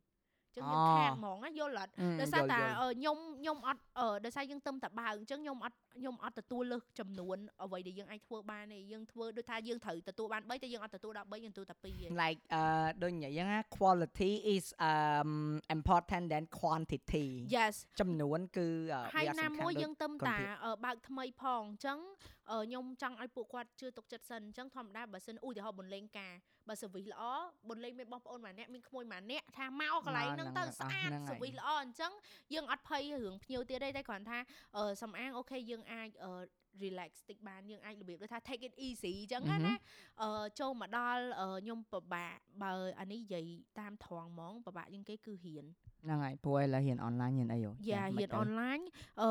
អញ្ចឹងយើងខាតហ្មងណាយល់អត់អឺដោយសារយល់តែយល់អឺខ្ញុំខ្ញុំអត់អឺដោយសារយើងទឹមតែបើកអញ្ចឹងខ្ញុំអត់ខ្ញុំអត់ទទួលលើសចំនួនអ្វីដែលយើងអាចធ្វើបានទេយើងធ្វើដូចថាយើងត្រូវទទួលបាន3តែយើងអត់ទទួលដល់3យើងទទួលតែ2ឯង like អឺដូចនិយាយហ្នឹងណា quality is um important than quantity yes ចំនួនគឺអឺហើយវាអត់ណាសំខាន់មួយដូចយើងទឹមគុណតាភាពអឺបើកថ្មីផងអញ្ចឹងអឺ ខ្ញុំចង់ឲ្យពួកគាត់ជឿទុកចិត្តសិនអញ្ចឹងធម្មតាបើសិនឧទាហរណ៍បុនលេងការបើ service ល្អបុនលេងមានបងប្អូនម្នាក់មានក្មួយម្នាក់ថាមកកន្លែងហ្នឹងទៅស្អាត service ល្អអញ្ចឹងយើងអត់ភ័យរឿងភ្ញៀវទៀតទេតែគ្រាន់ថាអឺសំអាងអូខេយើងអាចអឺ relax តិចបានយើងអាចរបៀបដូចថា take it easy អញ្ចឹងណាណាអឺចូលមកដល់អឺខ្ញុំពិបាកបើអានេះនិយាយតាមត្រង់ហ្មងពិបាកជាងគេគឺរៀនហ្នឹងហើយព្រោះឥឡូវរៀន online រៀនអីហ៎យ៉ារៀនអនឡាញអឺ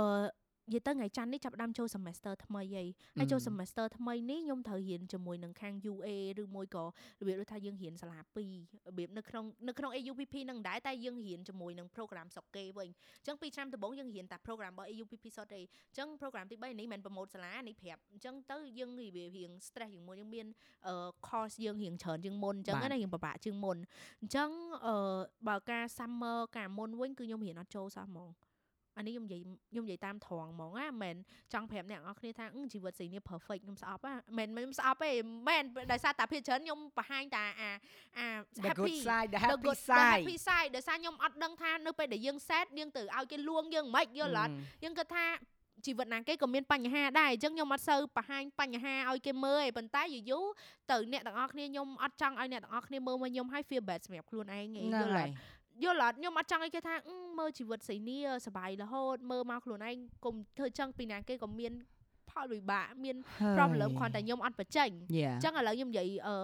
និយាយទៅថ្ងៃច័ន្ទនេះចាប់ផ្ដើមចូល semester ថ្មីហើយហើយចូល semester ថ្មីនេះខ្ញុំត្រូវរៀនជាមួយនឹងខាង UA ឬមួយក៏របៀបដូចថាយើងរៀនសាលា2របៀបនៅក្នុងនៅក្នុង AUPP នឹងដែរតែយើងរៀនជាមួយនឹង program ស្រុកគេវិញអញ្ចឹងពីឆ្នាំដំបូងយើងរៀនតែ program របស់ AUPP សុទ្ធទេអញ្ចឹង program ទី3នេះមិនមែន promote សាលានេះប្រាប់អញ្ចឹងទៅយើងរបៀបរៀង stress ជាងមុនយើងមានអឺ course យើងរៀងច្រើនជាងមុនអញ្ចឹងណារៀងពិបាកជាងមុនអញ្ចឹងអឺបើការ summer ការមុនវិញគឺខ្ញុំរៀនអត់ចូលសោះហ្មង អានេះខ្ញុំនិយាយខ្ញុំនិយាយតាមត្រង់ហ្មងណាមិនមែនចង់ប្រាប់អ្នកនរគ្នាថាអឺជីវិតស្រីនេះ perfect ខ្ញុំស្អប់ណាមិនមែនខ្ញុំស្អប់ទេមិនមែនដោយសារតែភាគច្រើនខ្ញុំបង្ហាញតែអាអា the good happy side the the happy good the side happy side ដោយសារខ្ញុំអត់ដឹងថានៅពេលដែលយើង sad យើងទៅឲ្យគេលួងយើងមិនយល់អត់យើងគិតថាជីវិតណាគេក៏មានបញ្ហាដែរអញ្ចឹងខ្ញុំអត់សូវបង្ហាញបញ្ហាឲ្យគេមើលទេប៉ុន្តែយូរយូរទៅអ្នកទាំងអស់គ្នាខ្ញុំអត់ចង់ឲ្យអ្នកទាំងអស់គ្នាមើលមកខ្ញុំឲ្យ feel bad សម្រាប់ខ្លួនឯងទេហ្នឹងយល់អហើត់ យ យល់អត់ខ្ញុំអត់ចង់ឲ្យគេថាអឺមើលជីវិតស្រីនេះសบายរហូតមើលមកខ្លួនឯងកុំធ្វើចឹងពីណាគេក៏មានផលវិបាកមាន problem គ្រាន់តែខ្ញុំអត់បញ្ចេញ យ៉ា អញ្ចឹងឥឡូវខ្ញុំនិយាយអឺ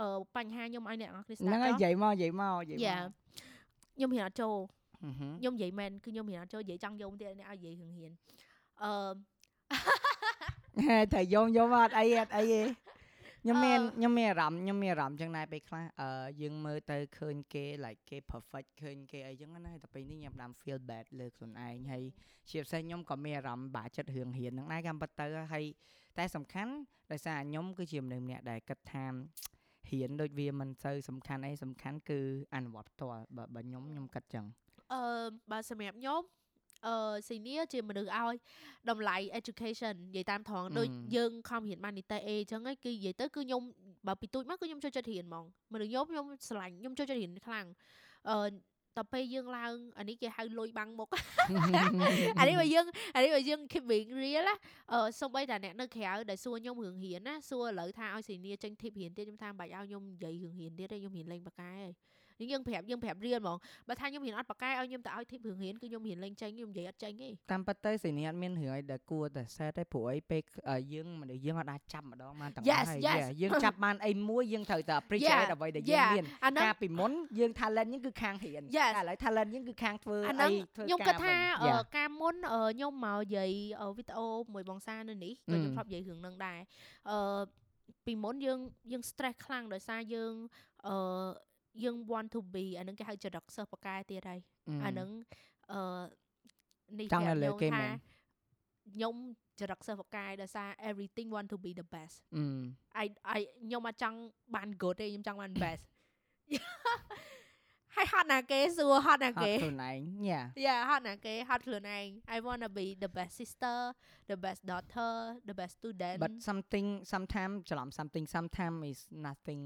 អឺបញ្ហាខ្ញុំឲ្យអ្នកនរគ្នាស្ដា ហ្នឹង ប់ ហើយ ចុះ និយាយមកនិយាយមកនិយាយមក យ៉ាខ្ញុំហ៊ានអត់ចូល ហឹមហឹម ខ្ញុំនិយាយមែនគឺខ្ញុំហ៊ានអត់ចូលនិយាយចង់យកទៀតអ្នកឲ្យនិយាយរឿងហ៊ានអឺ ហេតែយំយំអត់អីអត់អីទេ ខ្ញុំមានអឺខ្ញុំមានអារម្មណ៍ខ្ញុំមានអារម្មណ៍ចឹងដែរពេលខ្លះអឺយើងមើលទៅឃើញគេ like គេ perfect ឃើញគេអីចឹងណាតែពេលនេះខ្ញុំដាំ feel bad លើខ្លួនឯងហើយជាពិសេសខ្ញុំក៏មានអារម្មណ៍បាក់ចិត្តរឿងរៀនហ្នឹងដែរកម្មពិតទៅហើយតែសំខាន់ដោយសារខ្ញុំគឺជាមនុស្សម្នាក់ដែលគិតថារៀនដូចវាមិនសូវសំខាន់អីសំខាន់គឺអនុវត្តផ្ទាល់បើបើខ្ញុំខ្ញុំគិតចឹងអឺបើសម្រាប់ខ្ញុំ អឺ senior ជាមនុស្សឲ្យតម្លៃ education និយាយតាមត្រង់ដូចអឺយើងខំរៀនបាននីតិ A អញ្ចឹងឯងគឺនិយាយទៅគឺខ្ញុំបើពីទូចមកគឺខ្ញុំចូលចិត្តរៀនហ្មងមនុស្សខ្ញុំខ្ញុំស្រឡាញ់ខ្ញុំចូលចិត្តរៀនខ្លាំងអឺតពេលយើងឡើងអានេះគេហៅលុយបាំងមុខអានេះបើយើងអានេះបើយើង keep being real ណាអឺសូម្បីតែអ្នកនៅក្រៅដែលសួរខ្ញុំរឿងរៀនណាសួរឥឡូវថាឲ្យ senior ចេញ tip រៀនទៀតខ្ញុំថាមិនបាច់ឲ្យខ្ញុំនិយាយរឿងរៀនទៀតទេខ្ញុំរៀនលេងបកកែហើយ យើងប្រាប់យើងប្រាប់រៀនហ្មងបើថាខ្ញុំរៀនអត់បកកែឲ្យខ្ញុំទៅឲ្យ tip រឿងរៀនគឺខ្ញុំរៀនលេងចេញខ្ញុំនិយាយអត់ចេញទេតាមពិតទៅសេនីអត់មានរឿងអីដែលគួរតែ set ទេព្រោះអីពេលអឺយើងមនុស្សយើងអត់អាចចាប់ម្ដងបានទាំងអស់ Yes, ហើយ yes. Yeah, យើងចាប់បានអីមួយយើងត្រូវតែ appreciate Yeah, អ្វីដែលយើង yeah. មានអាហ្នឹងកាលពីមុនយើង talent យើងគឺខាងរៀន Yes. តែឥឡូវ talent យើងគឺខាងធ្វើអាអីហ្នឹងធ្វើខ្ញុំការគិតថាវិញអឺ Yeah. ការមុនអឺខ្ញុំមកនិយាយអឺវីដេអូមួយបងសានៅនេះក៏ខ្ញុំអឺធ្លាប់និយាយរឿងហ្នឹងដែរអឺពីមុនយើងយើង stress ខ្លាំងដោយសារយើងអឺ យើង want to be អាហ្នឹងគេហៅចរិតសិស្សបកកែទៀតហើយអឺអាហ្នឹងអឺនេះចង់នៅលើប្រាប់គេខ្ញុំមែថានខ្ញុំចរិតសិស្សបកកែដោយសារ everything want to be the best អឺ I I ខ្ញុំអត់ចង់បាន good ទេខ្ញុំចង់បាន best ហើយហត់ណាគេសួរហត់ណាហត់គេខ្លួនឯង Yeah Yeah ហត់ណាគេហត់ខ្លួនឯង I wanna be the best sister the best daughter the best student but something sometimes ច្រឡំ something sometimes is nothing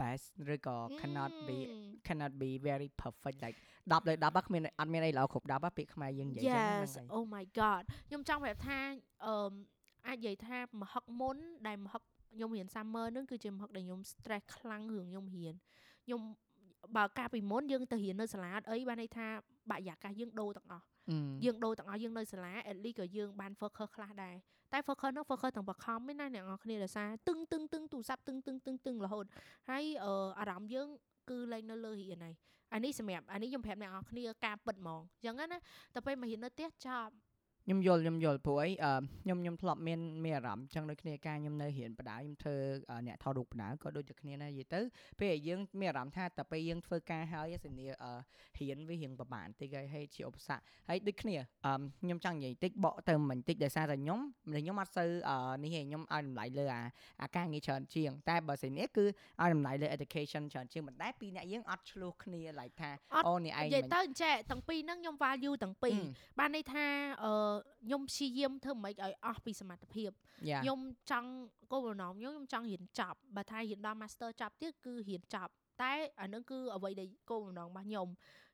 best ឬក៏ cannot be អឺ cannot be very perfect like 10លើ10ហ្នឹងគ្មានអត់មានអីល្អគ្រប់10ហ្នឹងពាក្យខ្មែរយើងនិយាយចឹងហ្នឹង Yes ហើយ oh my god ខ្ញុំចង់ប្រាប់ថាអឺមអាចនិយាយថាមហឹកមុនដែលមហឹកខ្ញុំរៀន summer ហ្នឹងគឺជាមហឹកដែលខ្ញុំ stress ខ្លាំងរឿងខ្ញុំរៀនខ្ញុំបើកាលពីមុនយើងទៅរៀននៅសាលាអត់អីបានន័យថាបរិយាកាសយើងដូរទាំងអស់អឺយើងដូរទាំងអស់យើងនៅសាលា at least ក៏យើងបាន focus ខ្លះដែរ តែ focus នោះ focus ទាំងបខំឯណាអ្នកនរគ្នាដោយសារតឹងតឹងតឹងទូរស័ព្ទតឹងតឹងតឹងតឹងរហូតហើយអឺអារម្មណ៍យើងគឺលែងនៅលើរៀនហើយអានេះសម្រាប់អានេះខ្ញុំប្រាប់អ្នកនរគ្នាការពិតហ្មងអញ្ចឹងណាតែពេលមករៀននៅផ្ទះចប់ ខ្ញុំយល់ខ្ញុំយល់ព្រោះអីអឺខ្ញុំខ្ញុំធ្លាប់មានមានអារម្មណ៍ចឹងដូចគ្នាការខ្ញុំនៅរៀនបដៅខ្ញុំធ្វើអឺអ្នកថតរូបបដៅក៏ដូចតែគ្នាដែរនិយាយទៅពេលដែលយើងមានអារម្មណ៍ថាតែពេលយើងធ្វើការហើយសញ្ញាអឺរៀនវារៀងប្រហែលបន្តិចហើយហើយជាឧបសគ្គហើយដូចគ្នាអឺខ្ញុំចង់និយាយតិចបកទៅមិនតិចដោយសារតែខ្ញុំខ្ញុំអត់សូវអឺនេះទេខ្ញុំឲ្យតម្លៃលើអាអាការងារច្រើនជាង តែបើសិននេះគឺឲ្យតម្លៃលើ education ច្រើនជាងមិនដែរពីរអ្នកយើងអត់ឆ្លោះគ្នា like ថាអត់អូនេះឯងនិយាយមិនទៅអញ្ចេះទាំងពីរហ្នឹងខ្ញុំ value ទាំងពីរអឺបានន័យថាអឺខ្ញុំព្យាយាមធ្វើម៉េចឲ្យអស់ពីសមត្ថភាព Yeah. ខ្ញុំចង់គោលបំណងខ្ញុំខ្ញុំចង់រៀនចប់បើថារៀនដល់ master ចប់ទៀតគឺរៀនចប់តែអានឹងគឺអ្វីដែលគោលបំណងរបស់ខ្ញុំ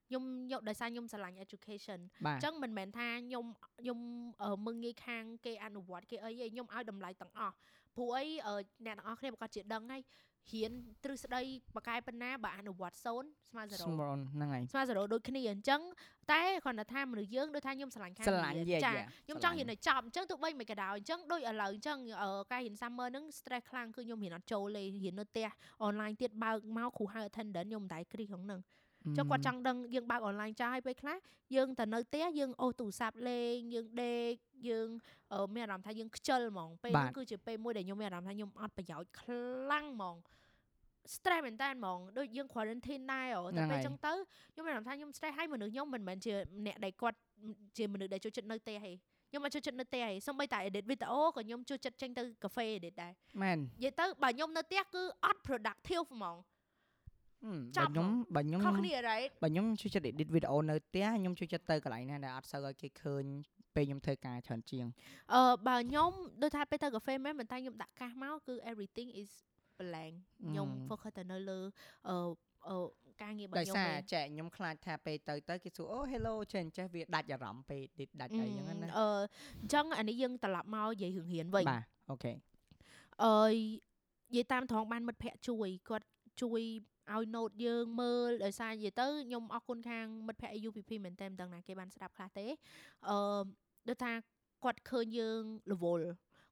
ខ្ញុំយកដោយសារខ្ញុំស្រឡាញ់ education បាទអញ្ចឹងមិនមែនថាខ្ញុំខ្ញុំអឺមើងងាយខាងគេអនុវត្តគេអីទេខ្ញុំឲ្យតម្លៃទាំងអស់ព្រោះអីអឺអ្នកទាំងអស់គ្នាប្រកាសជាដឹងហើយ រៀនទ្រឹស្ដីបកកែប៉ុណ្ណាបើអនុវត្ត0ស្មើ0 Small ហ្នឹងហើយស្មើ0ដូចគ្នាអញ្ចឹងតែគ្រាន់តែថាមនុស្សយើងដូចថាខ្ញុំស្រឡាញ់ខាងស្រឡាញ់រៀន yeah, ចា yeah ខ្ញុំចង់រៀនឲ្យចប់អញ្ចឹងទោះបីមិនក៏ដោយអញ្ចឹងដូចឥឡូវអញ្ចឹងអឺការរៀន summer ហ្នឹង stress ខ្លាំងគឺខ្ញុំរៀនអត់ចូលទេរៀននៅផ្ទះ online ទៀតបើកមកគ្រូហៅ attendant ខ្ញុំមិនដែរគ្រីក្នុងហ្នឹង ចុះគាត់ចង់ដឹងយើងបើក online ចាស់ឲ្យពេលខ្លះយើងទៅនៅផ្ទះយើងអូសទូរស័ព្ទលេងយើងដេកយើងអឺមានអារម្មណ៍ថាយើងខ្ជិលហ្មងពេលហ្នឹងគឺជាពេលមួយដែលខ្ញុំមានអារម្មណ៍ថាខ្ញុំអត់ប្រយោជន៍ខ្លាំងហ្មង stress មែនតើហ្មងដូចយើង quarantine ដែរហ៎តែពេលអញ្ចឹងទៅខ្ញុំមានអារម្មណ៍ថាខ្ញុំ stress ហើយមនុស្សខ្ញុំមិនមែនជាអ្នកដែលគាត់ជាមនុស្សដែលចូលចិត្តនៅផ្ទះទេខ្ញុំអត់ចូលចិត្តនៅផ្ទះទេសូម្បីតែ edit វីដេអូក៏ខ្ញុំចូលចិត្តចេញទៅកាហ្វេ edit ដែរមែននិយាយទៅបើខ្ញុំនៅផ្ទះគឺអត់ productive ហ្មងហឹមច បើប់ខ្ញុំបើខ្ញុំខុសគ្នា right បើខ្ញុំជួយចិត្ត edit វីដេអូនៅផ្ទះខ្ញុំជួយចិត្តទៅកន្លែងណាដែលអត់សូវឲ្យគេឃើញពេលខ្ញុំធ្វើការច្រើនជាងអឺបើខ្ញុំដូចថាពេលទៅកាហ្វេមែនប៉ុន្តែខ្ញុំដាក់កាសមកគឺ everything is blank ខ្ញុំអឺ focus ទៅនៅលើអឺអឺការងាររបស់ដោយខ្ញុំសារឯងចែកខ្ញុំខ្លាចថាពេលទៅទៅគេសួរអូ hello ចេះអញ្ចេះវាដាច់អារម្មណ៍ពេល edit ដាច់អីចឹងណាអឺអញ្ចឹងអានេះយើងត្រឡប់មកនិយាយរឿងរៀនវិញបាទអូខេអើយនិយាយតាមត្រង់បានមិត្តភ័ក្ដិជួយគាត់ជួយ ឲ្យ note យើងមើលដោយសារនិយាយទៅខ្ញុំអរគុណខាងមិត្តភ័ក្ដិ UPP មែនតើមិនដឹងណាគេបានស្ដាប់ខ្លះទេអឺដូចថាគាត់ឃើញយើងរវល់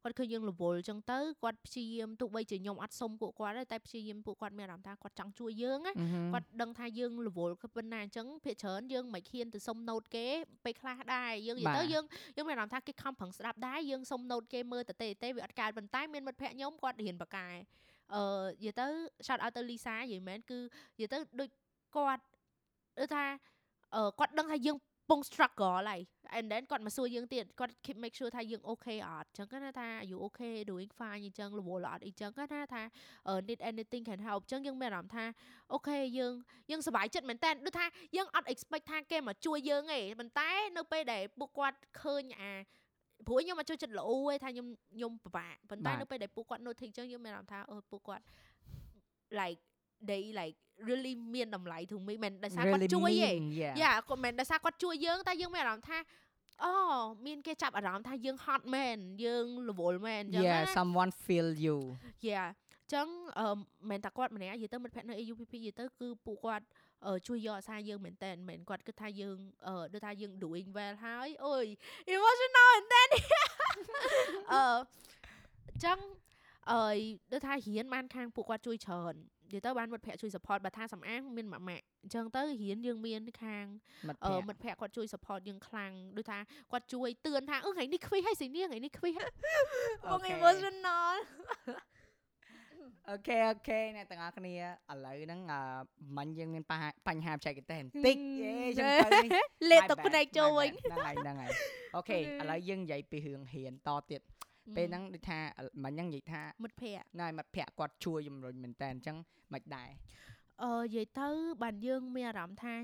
គាត់ឃើញយើងរវល់អញ្ចឹងទៅគាត់ព្យាយាមទោះបីជាខ្ញុំអត់សុំពួកគាត់ទេតែព្យាយាមពួកគាត់មានអារម្មណ៍ថាគាត់ចង់ជួយយើងណាគាត់ដឹងថាយើងរវល់គឺប៉ុណ្ណាអញ្ចឹងភាគច្រើនយើងមិនហ៊ានទៅសុំ note គេពេលខ្លះដែរយើងនិយាយទៅយើងយើងមានអារម្មណ៍ថាគេខំប្រឹងស្ដាប់ដែរយើងសុំ note គេមើលទៅទេទេវាអត់កើតប៉ុន្តែមានមិត្តភ័ក្ដិខ្ញុំគាត់រៀនបកកែ អឺនិយាយទៅ shout out ទៅលីសានិយាយមែនគឺនិយាយទៅដូចគាត់ដូចថាអឺគាត់ដឹងថាយើងពង struggle ហើយ and then គាត់មកសួរយើងទៀតគាត់ keep make sure ថាយើង okay អត់អញ្ចឹងគាត់ថា you okay doing fine អញ្ចឹងរវល់អត់អីចឹងគាត់ថាថា need anything can help អញ្ចឹងយើងមានអារម្មណ៍ថាអូខេយើងយើងសប្បាយចិត្តមែនតើដូចថាយើងអត់ expect ថាគេមកជួយយើងទេប៉ុន្តែនៅពេលដែលពួកគាត់ឃើញអា ព្រោះខ្ញុំមកចូលចិត្តល្អឯងថាខ្ញុំខ្ញុំពិបាកប៉ុន្តែនៅពេលដែលពួកគាត់ notice អញ្ចឹងយើងមានអារម្មណ៍ថាអូពួកគាត់ like they like really មានតម្លៃ to me មិនដោយសារគាត់ជួយទេយ៉ាគាត់មិនដោយសារគាត់ជួយយើងតែយើងមានអារម្មណ៍ថាអូមានគេចាប់អារម្មណ៍ថាយើង hot មែនយើងរវល់មែនអញ្ចឹង Yeah someone feel you Yeah ចឹងអឺមិនតែគាត់ម្នាក់និយាយទៅមិត្តភក្តិនៅ AUPP និយាយទៅគឺពួកគាត់ ជួយយកអាសាយើងមែនតើមិនគាត់គិតថាយើងដូចថាយើង doing well ហើយអូយ emotional មែនតើអឺចឹងអឺដូចថារៀនបានខាងពួកគាត់ជួយច្រើននិយាយទៅបានមិត្តភ័ក្តិជួយ support បើថាសំអាងមានម៉ាក់ម៉ាក់អញ្ចឹងទៅរៀនយើងមានខាងមិត្តភ័ក្តិគាត់ជួយ support យើងខ្លាំងដូចថាគាត់ជួយទឿនថាអឺថ្ងៃនេះខ្វះហើយសិនីថ្ងៃនេះខ្វះបង emotional okay okay អ្នកទាំងអស់គ្នាឥឡូវហ្នឹងមិញយើងមានបញ្ហាបច្ចេកទេសបន្តិចយេចឹងទៅនេះលេតទឹកភ្នែកចូលវិញហ្នឹងហើយហ្នឹងហើយ okay ឥឡូវយើងនិយាយពីរឿងរៀនតទៀតពេលហ្នឹងដូចថាមិញហ្នឹងនិយាយថាមិត្តភ័ក្តិណែមិត្តភ័ក្តិគាត់ជួយជំរុញមែនតើអញ្ចឹងមិនដែរអឺនិយាយទៅបានយើងមានអារម្មណ៍ថា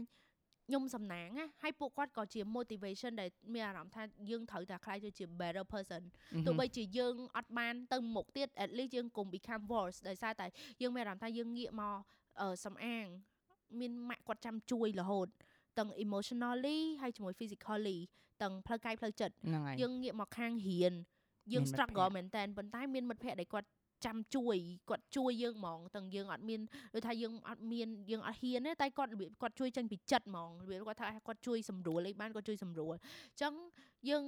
ខ្ញុំសំណាងណាហើយពួកគាត់ក៏ជា motivation ដែលមានអារម្មណ៍ថាយើងត្រូវតែខ្លាយទៅជា better person ទោះបីជាយើងអត់បានទៅមុខទៀត at least យើងកុំ become worse ដោយសារតែយើងមានអារម្មណ៍ថាយើងងាកមកសំអាងមានម៉ាក់គាត់ចាំជួយរហូតទាំង emotionally ហើយជាមួយ physically ទាំងផ្លូវកាយផ្លូវចិត្តយើងងាកមកខាងរៀនយើង struggle មែនតើប៉ុន្តែមានមិត្តភ័ក្តិដែលគាត់ ចាំជួយគាត់ជួយយើងហ្មងទាំងយើងអត់មានដូចថាយើងអត់មានយើងអត់ហ៊ានទេតែគាត់របៀបគាត់ជួយចេញពីចិត្តហ្មងរបៀបគាត់ថាគាត់ជួយសម្រួលអីបានគាត់ជួយសម្រួលអញ្ចឹង យើង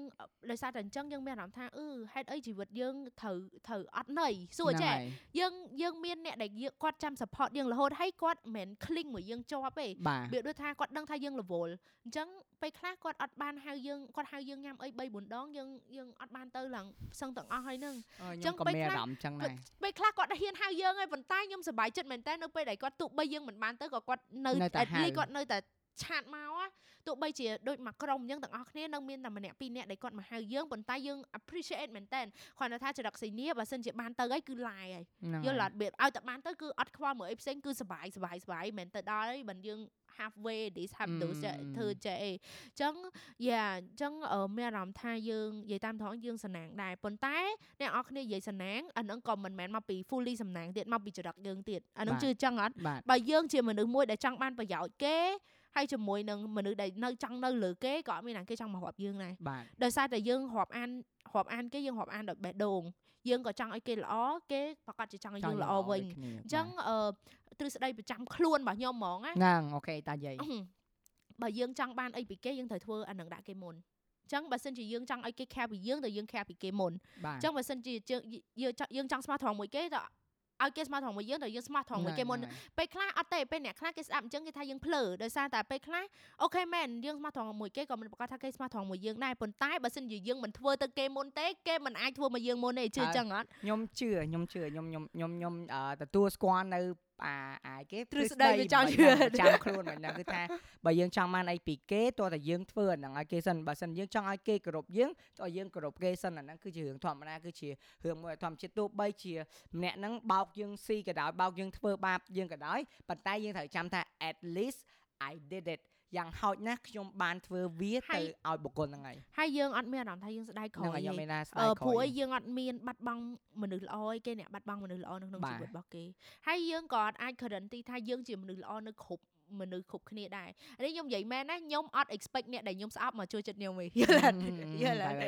ដោយសារតែអញ្ចឹងយើងមានអារម្មណ៍ថាអឺហេតុអីជីវិតយើងត្រូវត្រូវអត់ន័យសួរចេះយើងយើងមានអ្នកដែលគាត់ចាំ support យើងរហូតហើយគាត់មិនមែន cling មួយយើងជាប់ទេវាដូចថាគាត់ដឹងថាយើងរវល់អញ្ចឹងពេលខ្លះគាត់អត់បានហៅយើងគាត់ហៅយើងញ៉ាំអី3 4ដងយើងយើងអត់បានទៅឡើងផ្សឹងទាំងអស់ហើយហ្នឹងអញ្ចឹងពេលខ្លះអញ្ចឹងដែរពេលខ្លះគាត់ហ៊ានហៅយើងហើយប៉ុន្តែខ្ញុំសប្បាយចិត្តមែនតើនៅពេលដែលគាត់ទោះបីយើងមិនបានទៅក៏គាត់នៅ at least គាត់នៅតែ ឆាតមកទោះបីជាដូចមកក្រុមយើងទាំងអស់គ្នានៅមានតែម្នាក់ពីរនាក់ដែលគាត់មកហៅយើងប៉ុន្តែយើង appreciate មែនតើគ្រាន់តែថាចរិតសីនីបើសិនជាបានទៅហើយគឺឡាយហើយយល់អត់បៀតឲ្យតែបានទៅគឺអត់ខ្វល់មើលអីផ្សេងគឺសបាយសបាយសបាយមែនទៅដល់ហើយបើយើង halfway this have to ធ្វើចេះអីចឹងយ៉ាអញ្ចឹងមានអារម្មណ៍ថាយើងនិយាយតាមត្រង់យើងសំណាងដែរប៉ុន្តែអ្នកអរគ្នានិយាយសំណាងអានឹងក៏មិនមែនមកពី fully សំណាងទៀតមកពីចរិតយើងទៀតអានឹងជឿចឹងអត់បើយើងជាមនុស្សមួយដែលចង់បានប្រយោជន៍គេ ហើយជាមួយនឹងមនុស្សដែលនៅចង់នៅលើគេក៏អត់មានណាគេចង់មករាប់យើងដែរដោយសារតែយើងរាប់អានរាប់អានគេយើងរាប់អានដោយបេះដូងយើងក៏ចង់ឲ្យគេល្អគេប្រកាសជាចង់ឲ្យយើងល្អវិញអញ្ចឹងអឺទ្រឹស្ដីប្រចាំខ្លួនរបស់ខ្ញុំហ្មងណាហ្នឹងអូខេតាយាយបើយើងចង់បានអីពីគេយើងត្រូវធ្វើអានឹងដាក់គេមុនចឹងបើសិនជាយើងចង់ឲ្យគេ care ពីយើងទៅយើង care ពីគេមុនចឹងបើសិនជាយើងយើងចង់ស្មោះត្រង់មួយគេទៅ ឲ្យគេស្មោះត្រង់មួយយើងដល់យើងស្មោះត្រង់មួយគេមុនពេលខ្លះអត់ទេពេលអ្នកខ្លះគេស្ដាប់អញ្ចឹងគេថាយើងភ្លើដោយសារតែពេលខ្លះអូខេមែនយើងស្មោះត្រង់មួយគេក៏មិនប្រកាសថាគេស្មោះត្រង់មួយយើងដែរប៉ុន្តែបើសិនជាយើងមិនធ្វើទៅគេមុនទេគេមិនអាចធ្វើមកយើងមុនទេជឿចឹងអត់ខ្ញុំជឿខ្ញុំជឿខ្ញុំខ្ញុំខ្ញុំខ្ញុំទទួលស្គាល់នៅ អាអាយគេទ្រឹស្ដីវាចង់ជឿចាំខ្លួនមិនដឹងគឺថាបើយើងចង់បានអីពីគេតោះតែយើងធ្វើអាហ្នឹងឲ្យគេសិនបើសិនយើងចង់ឲ្យគេគោរពយើងតោះយើងគោរពគេសិនអាហ្នឹងគឺជារឿងធម្មតាគឺជារឿងមួយធម្មជាតិទោះបីជាម្នាក់ហ្នឹងបោកយើងស៊ីក៏ដោយបោកយើងធ្វើបាបយើងក៏ដោយប៉ុន្តែយើងត្រូវចាំថា at least I did it យ៉ាងហោចណាស់ខ្ញុំបានធ្វើវាទៅឲ្យបុគ្គលហ្នឹងហើយហើយយើងអត់មានអារម្មណ៍ថាយើងស្ដាយក្រោយហ្នឹងខ្ញុំមានណាស្ដាយក្រោយព្រោះយើងអត់មានបាត់បង់មនុស្សល្អឯគេអ្នកបាត់បង់មនុស្សល្អនៅក្នុងជីវិតរបស់គេហើយយើងក៏អត់អាច guarantee ថាយើងជាមនុស្សល្អនៅគ្រប់ មនុស្សគ្រប់គ្នាដែរនេះខ្ញុំនិយាយមែនណាខ្ញុំអត់ expect អ្នកដែលខ្ញុំស្អប់មកជួយចិត្តខ្ញុំទេយល់អត់យល់អត់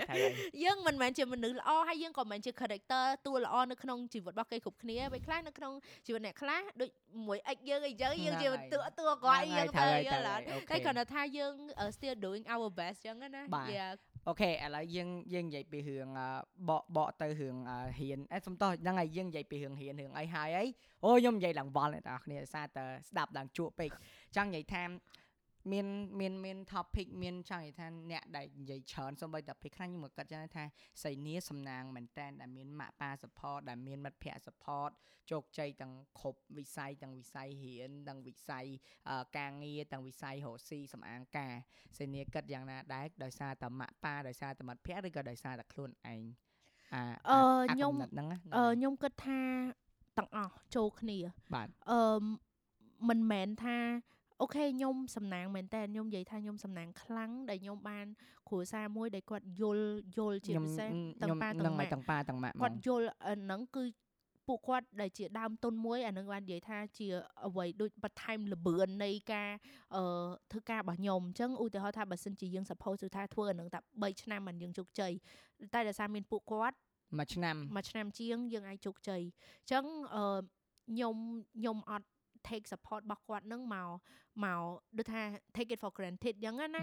យើងមិនមែនជាមនុស្សល្អហើយយើងក៏មិនមែនជា character តួល្អនៅក្នុងជីវិតរបស់គេគ្រប់គ្នាពេលខ្លះនៅក្នុងជីវិតអ្នកខ្លះដូចមួយអិចយើងអីចឹងយើងជាតួតួគាត់យើងទៅយល់អត់តែគាត់ថាយើង still doing our best ចឹងណាយ៉ា អូខេឥឡូវយើងយើងនិយាយពីរឿងបកបកទៅរឿងហ៊ានអេសុំតោះហ្នឹងហើយយើងនិយាយពីរឿងហ៊ានរឿងអីហើយអីអូខ្ញុំនិយាយឡើងវល់អ្នកទាំងអស់គ្នាសារតែស្ដាប់ឡើងជក់ពេកចង់និយាយថា មានមានមាន topic មានចង់និយាយថាអ្នកដែលនិយាយច្រើនសូម្បីតែពេលខ្លះខ្ញុំក៏គិតចឹងថាសៃនីសំណាងមែនតែនដែលមានម៉ាក់ប៉ា support ដែលមានមិត្តភ័ក្តិ support ជោគជ័យទាំងគ្រប់វិស័យទាំងវិស័យរៀនទាំងវិស័យការងារទាំងវិស័យរកស៊ីសំអាងការសៃនីគិតយ៉ាងណាដែរដោយសារតែម៉ាក់ប៉ាដោយសារតែមិត្តភ័ក្តិឬក៏ដោយសារតែខ្លួនឯងអាអឺខ្ញុំហ្នឹងអឺខ្ញុំគិតថាទាំងអស់ចូលគ្នាបាទអឺមិនមែនថា អូខេខ្ញុំសំណាងមែនតើខ្ញុំនិយាយថាខ្ញុំសំណាងខ្លាំងដែលខ្ញុំបានគ្រួសារមួយដែលគាត់យល់យល់ជាពិសេសទាំងប៉ាទាំងម៉ាក់ទាំងប៉ាទាំងម៉ាក់គាត់យល់ហ្នឹងគឺពួកគាត់ដែលជាដើមទុនមួយអានឹងបាននិយាយថាជាអ្វីដូចបន្ថែមលបឿននៃការអឺធ្វើការរបស់ខ្ញុំអញ្ចឹងឧទាហរណ៍ថាបើសិនជាយើង suppose ថាធ្វើអានឹងតែ3ឆ្នាំមិនយើងជោគជ័យតែដោយសារមានពួកគាត់មួយឆ្នាំមួយឆ្នាំជាងយើងអាចជោគជ័យអញ្ចឹងអឺខ្ញុំខ្ញុំអត់ take support របស់គាត់នឹងមកមកដូចថា take it for granted អញ្ចឹងណា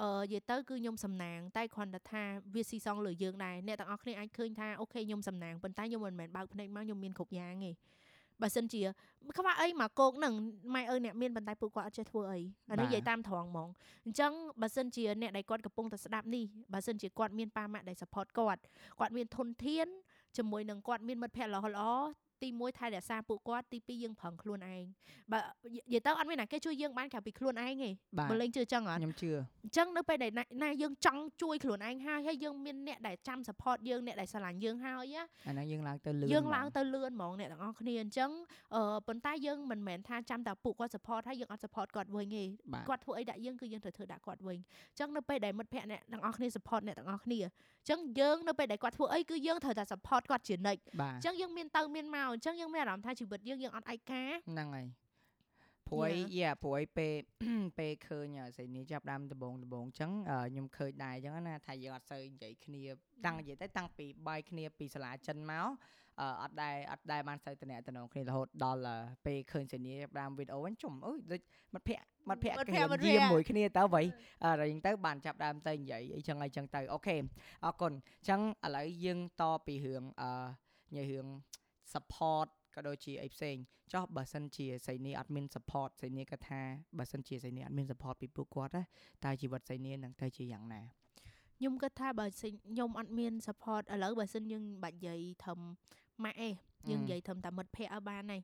អឺនិយាយទៅគឺខ្ញុំសំណាង តែគ្រាន់តែថាវាស៊ីសងលើយើងដែរអ្នកទាំងអស់គ្នាអាចឃើញថាអូខេខ្ញុំសំណាងប៉ុន្តែខ្ញុំមិនមែនបើកភ្នែកមកខ្ញុំមានគ្រប់យ៉ាងទេបើសិនជាខ្វះអីមកគោកនឹងម៉ែអើអ្នកមានប៉ុន្តែពួកគាត់អត់ចេះធ្វើអីអានេះនិយាយតាមត្រង់ហ្មងអញ្ចឹងបើសិនជាអ្នកដែលគាត់កំពុងតែស្ដាប់នេះបើសិនជាគាត់មានប៉ាម៉ាក់ដែល support គាត់គាត់មានធនធានជាមួយនឹងគាត់មានមិត្តភ័ក្តិល្អល្អ ទី1ថែរក្សាពួកគាត់ទី2យើងប្រឹងខ្លួនឯងបើនិយាយទៅអត់មានណាគេជួយយើងបានក្រៅពីខ្លួនឯងទេបើលេងជឿចឹងអត់ខ្ញុំជឿអញ្ចឹងនៅពេលដែលណាយើងចង់ជួយខ្លួនឯងហើយហើយយើងមានអ្នកដែលចាំ support យើងអ្នកដែលស្រឡាញ់យើងហើយអាហ្នឹងយើងឡើងទៅលឿនយើងឡើងទៅលឿនហ្មងអ្នកទាំងអស់គ្នាអញ្ចឹងអឺប៉ុន្តែយើងមិនមែនថាចាំតែពួកគាត់ support ហើយយើងអត់ support គាត់វិញទេគាត់ធ្វើអីដាក់យើងគឺយើងត្រូវធ្វើដាក់គាត់វិញអញ្ចឹងនៅពេលដែលមិត្តភ័ក្តិអ្នកទាំងអស់គ្នា support អ្នកទាំងអស់គ្នា អញ្ចឹងយើងនៅពេលដែលគាត់ធ្វើអីគឺយើងត្រូវតែ support គាត់ជានិច្ចអញ្ចឹងយើងមានទៅមានមកអញ្ចឹងយើងមានអារម្មណ៍ថាជីវិតយើងយើងអត់ឯកាហ្នឹងហើយព្រួយយ៉ាព្រួយពេលពេលឃើញស្រីនេះចាប់ដើមដំបងដំបងអញ្ចឹងខ្ញុំឃើញដែរអញ្ចឹងណាថាយើងអត់សូវនិយាយគ្នាតាំងនិយាយទៅតាំងពីបាយគ្នាពីសាលាចិនមក អត់ដែរអត់ដែរបានសូវតំណតំណងគ្នារហូតដល់ពេលឃើញសេនីដើមវីដេអូវិញជុំអើយដូចមិត្តភ័ក្ដិមិត្តភ័ក្ដិគ្នាយាមមួយគ្នាទៅវៃអរអញ្ចឹងទៅបានចាប់ដើមទៅនិយាយអីចឹងអីចឹងទៅអូខេអរគុណអញ្ចឹងឥឡូវយើងតពីរឿងអឺនិយាយរឿង support ក៏ដូចជាអីផ្សេងចោះបើសិនជាសៃនីអត់មាន support សៃនីក៏ថាបើសិនជាសៃនីអត់មាន support ពីពួកគាត់ណាតើជីវិតសៃនីនឹងទៅជាយ៉ាងណាខ្ញុំគិតថាបើខ្ញុំអត់មាន support ឥឡូវបើសិនយើងបាច់និយាយធំ ម៉ាក់អេយើងនិយាយធំតែមិត្តភ័ក្តិឲ្យបានហើយ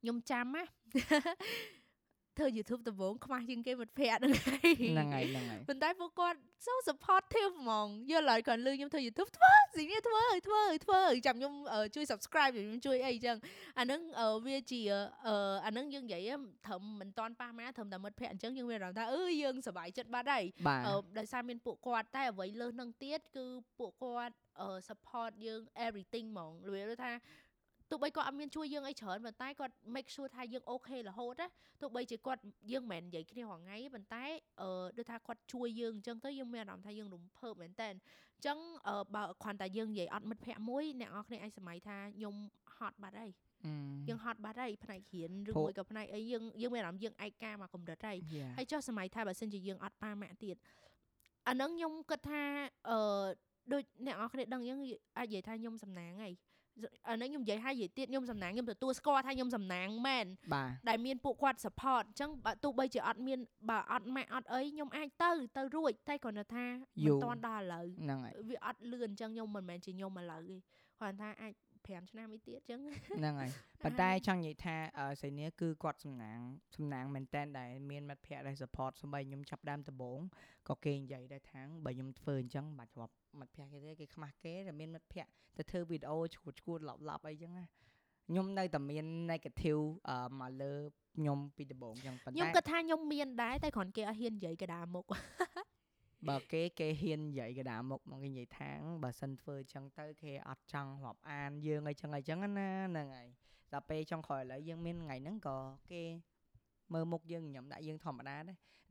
ខ្ញុំចាំណា ធ្វើ YouTube ដំបូងខ្មាស់ជាងគេមិត្តភ័ក្តិហ្នឹងហើយហ្នឹងហើយហ្នឹងហើយប៉ុន្តែពួកគាត់ so supportive ហ្មងយល់ហើយគាត់លឺខ្ញុំធ្វើ YouTube ធ្វើស៊ីនេះធ្វើធ្វើធ្វើចាំខ្ញុំជួយ subscribe ខ្ញុំជួយអីចឹងអាហ្នឹងវាជាអាហ្នឹងយើងនិយាយត្រឹមមិនតន់ប៉ះម៉ាត្រឹមតែមិត្តភ័ក្តិអញ្ចឹងយើងមានអារម្មណ៍ថាអឺយើងសប្បាយចិត្តបាត់ហើយដោយសារមានពួកគាត់តែអ្វីលើសនឹងទៀតគឺពួកគាត់ support យើង everything ហ្មងលឿនថា ទោះបីគាត់អត់មានជួយយើងអីច្រើនប៉ុន្តែគាត់ make sure ថាយើងអូខេរហូតណាទោះបីជាគាត់យើងមិនមែននិយាយគ្នារាល់ថ្ងៃប៉ុន្តែអឺដូចថាគាត់ជួយយើងអញ្ចឹងទៅយើងមានអារម្មណ៍ថាយើងរំភើបមែនតើអញ្ចឹងបើគ្រាន់តែយើងនិយាយអត់មិត្តភ័ក្តិមួយអ្នកនរគ្នាអាចសម័យថាខ្ញុំហត់បាត់ហើយយើងហត់បាត់ហើយផ្នែករៀនឬមួយក៏ផ្នែកអីយើងយើងមានអារម្មណ៍យើងឯកាមកកម្រិតហើយហើយចុះសម័យថាបើសិនជាយើងអត់ប៉ាម៉ាក់ទៀតអានឹងខ្ញុំគិតថាអឺដូចអ្នកនរគ្នាដឹងយើងអាចនិយាយថាខ្ញុំសំណាងហើយ អានេះខ្ញុំនិយាយឲ្យនិយាយទៀតខ្ញុំសំណាងខ្ញុំទទួលស្គាល់ថាខ្ញុំសំណាងមែនដែលមានពួកគាត់ support អញ្ចឹងបើទោះបីជាអត់មានបើអត់ម៉ាក់អត់អីខ្ញុំអាចទៅទៅរួចតែគ្រាន់តែថាមិនតាន់ដល់ឥឡូវហ្នឹងហើយវាអត់លឿនអញ្ចឹងខ្ញុំមិនមែនជាខ្ញុំឥឡូវទេគ្រាន់តែអាច5ឆ្នាំអីទៀតអញ្ចឹងហ្នឹងហើយប៉ុន្តែចង់និយាយថាសេនីគឺគាត់សំណាងសំណាងមែនតែនដែលមានមិត្តភ័ក្តិដែល support សម្បីខ្ញុំចាប់ដើមដំបូងក៏គេនិយាយដែរថាបើខ្ញុំធ្វើអញ្ចឹងបាច់ជាប់ មិត្តភ័ក្តិគេទេគេខ្មាស់គេតែមានមិត្តភ័ក្តិទៅធ្វើវីដេអូឈួតឈួតឡប់ឡប់អីចឹងណាខ្ញុំនៅតែមាន negative មកលើខ្ញុំពីដំបូងចឹងប៉ុន្តែខ្ញុំគិតថាខ្ញុំមានដែរតែគ្រាន់គេអត់ហ៊ាននិយាយកដាមុខបើគេគេហ៊ាននិយាយកដាមុខមកគេនិយាយថាបើសិនធ្វើអញ្ចឹងទៅគេអត់ចង់រាប់អានយើងអីចឹងអីចឹងណាហ្នឹងហើយដល់ពេលចុងក្រោយឥឡូវយើងមានថ្ងៃហ្នឹងក៏គេមើលមុខយើងញ៉ាំដាក់យើងធម្មតាដែរ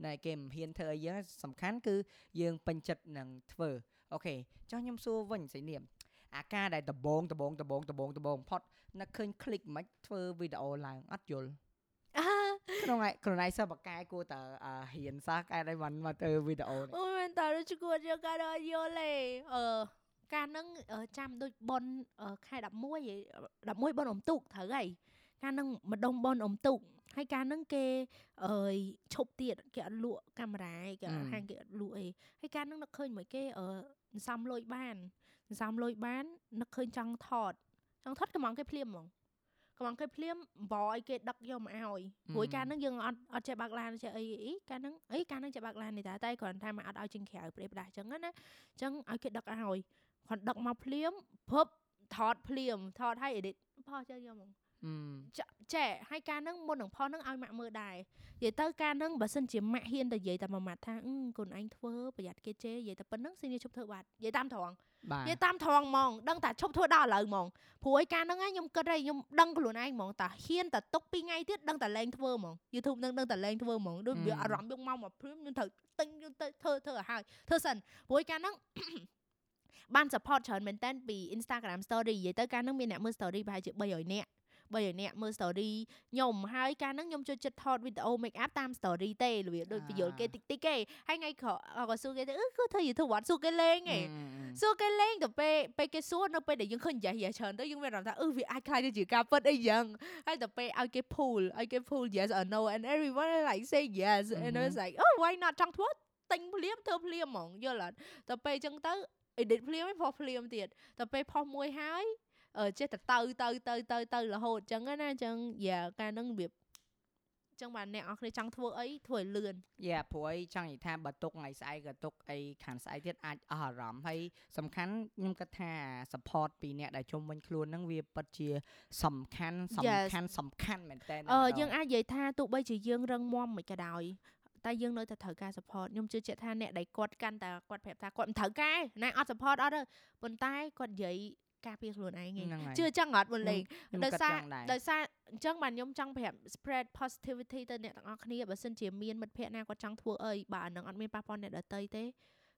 តែគេមិនហ៊ានធ្វើឲ្យយើងសំខាន់គឺយើងពេញចិត្តនឹងធ្វើ អូខេចុះខ្ញុំសួរវិញសីនាមអាការដែលដបងដបងដបងដបងដបងផុតនឹកឃើញ click មិនធ្វើវីដេអូឡើងអត់យល់ក្នុងខ្លួនឯងសិស្សបកកែគួរតើហ៊ានសោះកែឲ្យមិនមកធ្វើវីដេអូអូមែនតើជគួរយកការយល់ទេអឺការនឹងចាំដូចប៉ុនខែ11 11ប៉ុនអំទុកត្រូវហើយការនឹងម្ដងប៉ុនអំទុក ហើយការហ្នឹងគេអើយឈប់ទៀតគេអត់លក់កាមេរ៉ាគេអត់ហាងគេអត់លក់អីហើយការហ្នឹងនឹកឃើញមួយគេអឺសំលុយបានសំលុយបាននឹកឃើញចង់ថតចង់ថតកំងគេភ្លាមហ្មងកំងគេភ្លាមបឲ្យគេដឹកយកមកឲ្យព្រោះការហ្នឹងយើងអត់អត់ចេះបើកឡានចេះអីអីការហ្នឹងអីការហ្នឹងចេះបើកឡាននេះតែតែគ្រាន់តែមកអត់ឲ្យចេញក្រៅប្រេបដាស់អញ្ចឹងណាអញ្ចឹងឲ្យគេដឹកឲ្យគាត់ដឹកមកភ្លាមភពថតភ្លាមថតឲ្យ edit ផុសចេះយកហ្មង ចេះហើយការនឹងមុននឹងផុសនឹងឲ្យម៉ាក់មើលដែរនិយាយទៅការនឹងបើសិនជាម៉ាក់ហ៊ានតែនិយាយតែមួយម៉ាត់ថាកូនឯងធ្វើប្រយ័ត្នគេជេរនិយាយតែប៉ុណ្្នឹងស៊ីនីឈប់ធ្វើបាត់និយាយតាមត្រង់និយាយតាមត្រង់ហ្មងដឹងតែឈប់ធ្វើដល់ឥឡូវហ្មងព្រោះឯការហ្នឹងខ្ញុំគិតហើយខ្ញុំដឹងខ្លួនឯងហ្មងតាហ៊ានតែទុក2ថ្ងៃទៀតដឹងតែលែងធ្វើហ្មង YouTube នឹងដឹងតែលែងធ្វើហ្មងដូចវាអារម្មណ៍យកមកមកព្រមខ្ញុំត្រូវទិញខ្ញុំទៅធ្វើធ្វើឲ្យហើយធ្វើសិនព្រោះឯការហ្នឹងបាន support ច្រើនមែនតើពី Instagram story និយាយទៅការហ្នឹងមានអ្នកមើល story ប្រហែលជា300នាក់ បីអ្នកមើល story ខ្ញុំហើយកាលហ្នឹងខ្ញុំចូលចិត្តថតវីដេអូ make up តាម story ទេរបៀបដូចពយល់គេតិចតិចគេហើយថ្ងៃក្រោយក៏សួរគេទៅអឺគឺធ្វើ YouTube អត់សួរគេលេងឯងសួរគេលេងទៅពេលពេលគេសួរនៅពេលដែលយើងឃើញយ៉ាយ៉ាច្រើនទៅយើងមានអារម្មណ៍ថាអឺវាអាចខ្លាចទៅជាការពិតអីយ៉ាងហើយទៅពេលឲ្យគេ pull ឲ្យគេ pull yes or no and everyone like say yes and I was like oh why not ចង់ធ្វើទិញភ្លាមធ្វើភ្លាមហ្មងយល់អត់ទៅពេលអញ្ចឹងទៅ edit ភ្លាមឯងផុសភ្លាមទៀតទៅពេលផុសមួយហើយ ចេះតែទៅទៅទៅទៅទៅរហូតអញ្ចឹងណាអញ្ចឹងយ៉ាការនឹងរបៀបចឹងបាទអ្នកអរគ្នាចង់ធ្វើអីធ្វើឲ្យលឿនយ៉ាព្រោះអីចង់និយាយថាបើទុកថ្ងៃស្អែកក៏ទុកអីខាងស្អែកទៀតអាចអស់អារម្មណ៍ហើយសំខាន់ខ្ញុំគិតថា support ពីអ្នកដែលជុំវិញខ្លួនហ្នឹងវាពិតជា សំខាន់សំខាន់សំខាន់មែនតើអឺយើងអាចនិយាយថាទោះបីជាយើងរឹងមាំមិនក៏ដោយតែយើងនៅតែត្រូវការ support ខ្ញុំជឿជាក់ថាអ្នកដែលគាត់កាន់តែគាត់ប្រាប់ថាគាត់មិនត្រូវការណាអត់ support អត់ទេប៉ុន្តែគាត់និយាយ ការពារខ្លួនឯងជឿចឹងអត់មុនលេងដោយសារដោយសារអញ្ចឹងបាទខ្ញុំចង់ប្រាប់ spread positivity ទៅអ្នកទាំងអស់គ្នាបើសិនជាមានមិត្តភ័ក្តិណាគាត់ចង់ធ្វើអីបាទអានឹងអត់មានប៉ះពាល់អ្នកដទៃទេ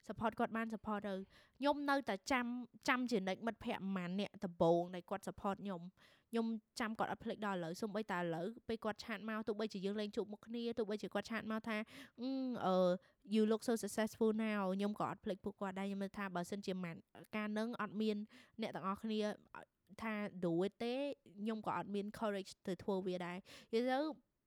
support គាត់បាន support ទៅខ្ញុំនៅតែចាំចាំជានិច្ចមិត្តភ័ក្តិប្រហែលអ្នកដំបូងដែលគាត់ support ខ្ញុំ ខ្ញុំចាំគាត់អត់ភ្លេចដល់ឥឡូវសូម្បីតែឥឡូវពេលគាត់ឆាតមកទោះបីជាយើងលែងជួបមុខគ្នាទោះបីជាគាត់ឆាតមកថាអឺ you look so successful now ខ្ញុំក៏អត់ភ្លេចពួកគាត់ដែរខ្ញុំថាបើសិនជាមិនការនឹងអត់មានអ្នកទាំងអស់គ្នាថា do it ទេខ្ញុំក៏អត់មាន courage ទៅធ្វើវាដែរនិយាយទៅ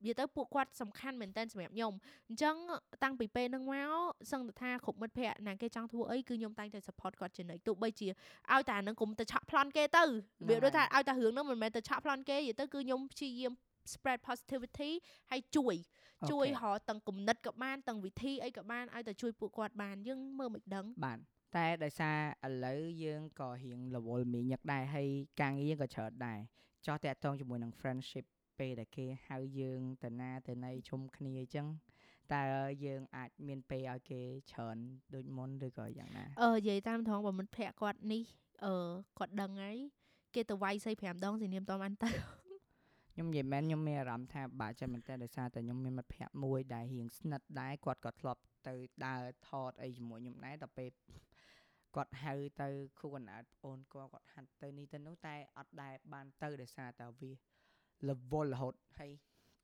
និយាយទៅពួកគាត់សំខាន់មែនតើសម្រាប់ខ្ញុំអញ្ចឹងតាំងពីពេលហ្នឹងមកសឹងតែថាគ្រប់មិត្តភ័ក្តិណាគេចង់ធ្វើអីគឺខ្ញុំតែងតែ support គាត់ជានិច្ចទោះបីជាឲ្យតែហ្នឹងគុំទៅឆក់ប្លន់គេទៅវាដូចថាឲ្យតែរឿងហ្នឹងមិនមែនទៅឆក់ប្លន់គេនិយាយទៅគឺខ្ញុំព្យាយាម spread positivity ហើយជួយ ជួយរកទាំងគំនិតក៏បានទាំងវិធីអីក៏បានឲ្យតែជួយពួកគាត់បានយើងមើលមិនដឹងបានតែដោយសារឥឡូវយើងក៏រៀងរវល់មីញឹកដែរហើយការងារក៏ច្រើនដែរចោះតាក់ទងជាមួយនឹង friendship ពេលដែលគេហៅយើងទៅណាទៅណីជុំគ្នាអញ្ចឹងតើយើងអាចមានពេលឲ្យគេច្រើនដូចមុនឬក៏យ៉ាងណាអឺនិយាយតាមត្រង់បើមិត្តភ័ក្តិគាត់នេះអឺគាត់ដឹងហើយគេទៅវាយសី5ដងសនាមតំអានទៅខ្ញុំនិយាយមែនខ្ញុំមានអារម្មណ៍ថាបាក់ចិត្តមែនតើដោយសារតែខ្ញុំមានមិត្តភ័ក្តិមួយដែលរៀងស្និទ្ធដែរគាត់ក៏ធ្លាប់ទៅដើរថតអីជាមួយខ្ញុំដែរដល់ពេលគាត់ហៅទៅគូកណ្ដាលអូនគាត់គាត់ហាត់ទៅនេះទៅនោះតែអត់ដែលបានទៅដោយសារតែវា រវល់រហូតហើយ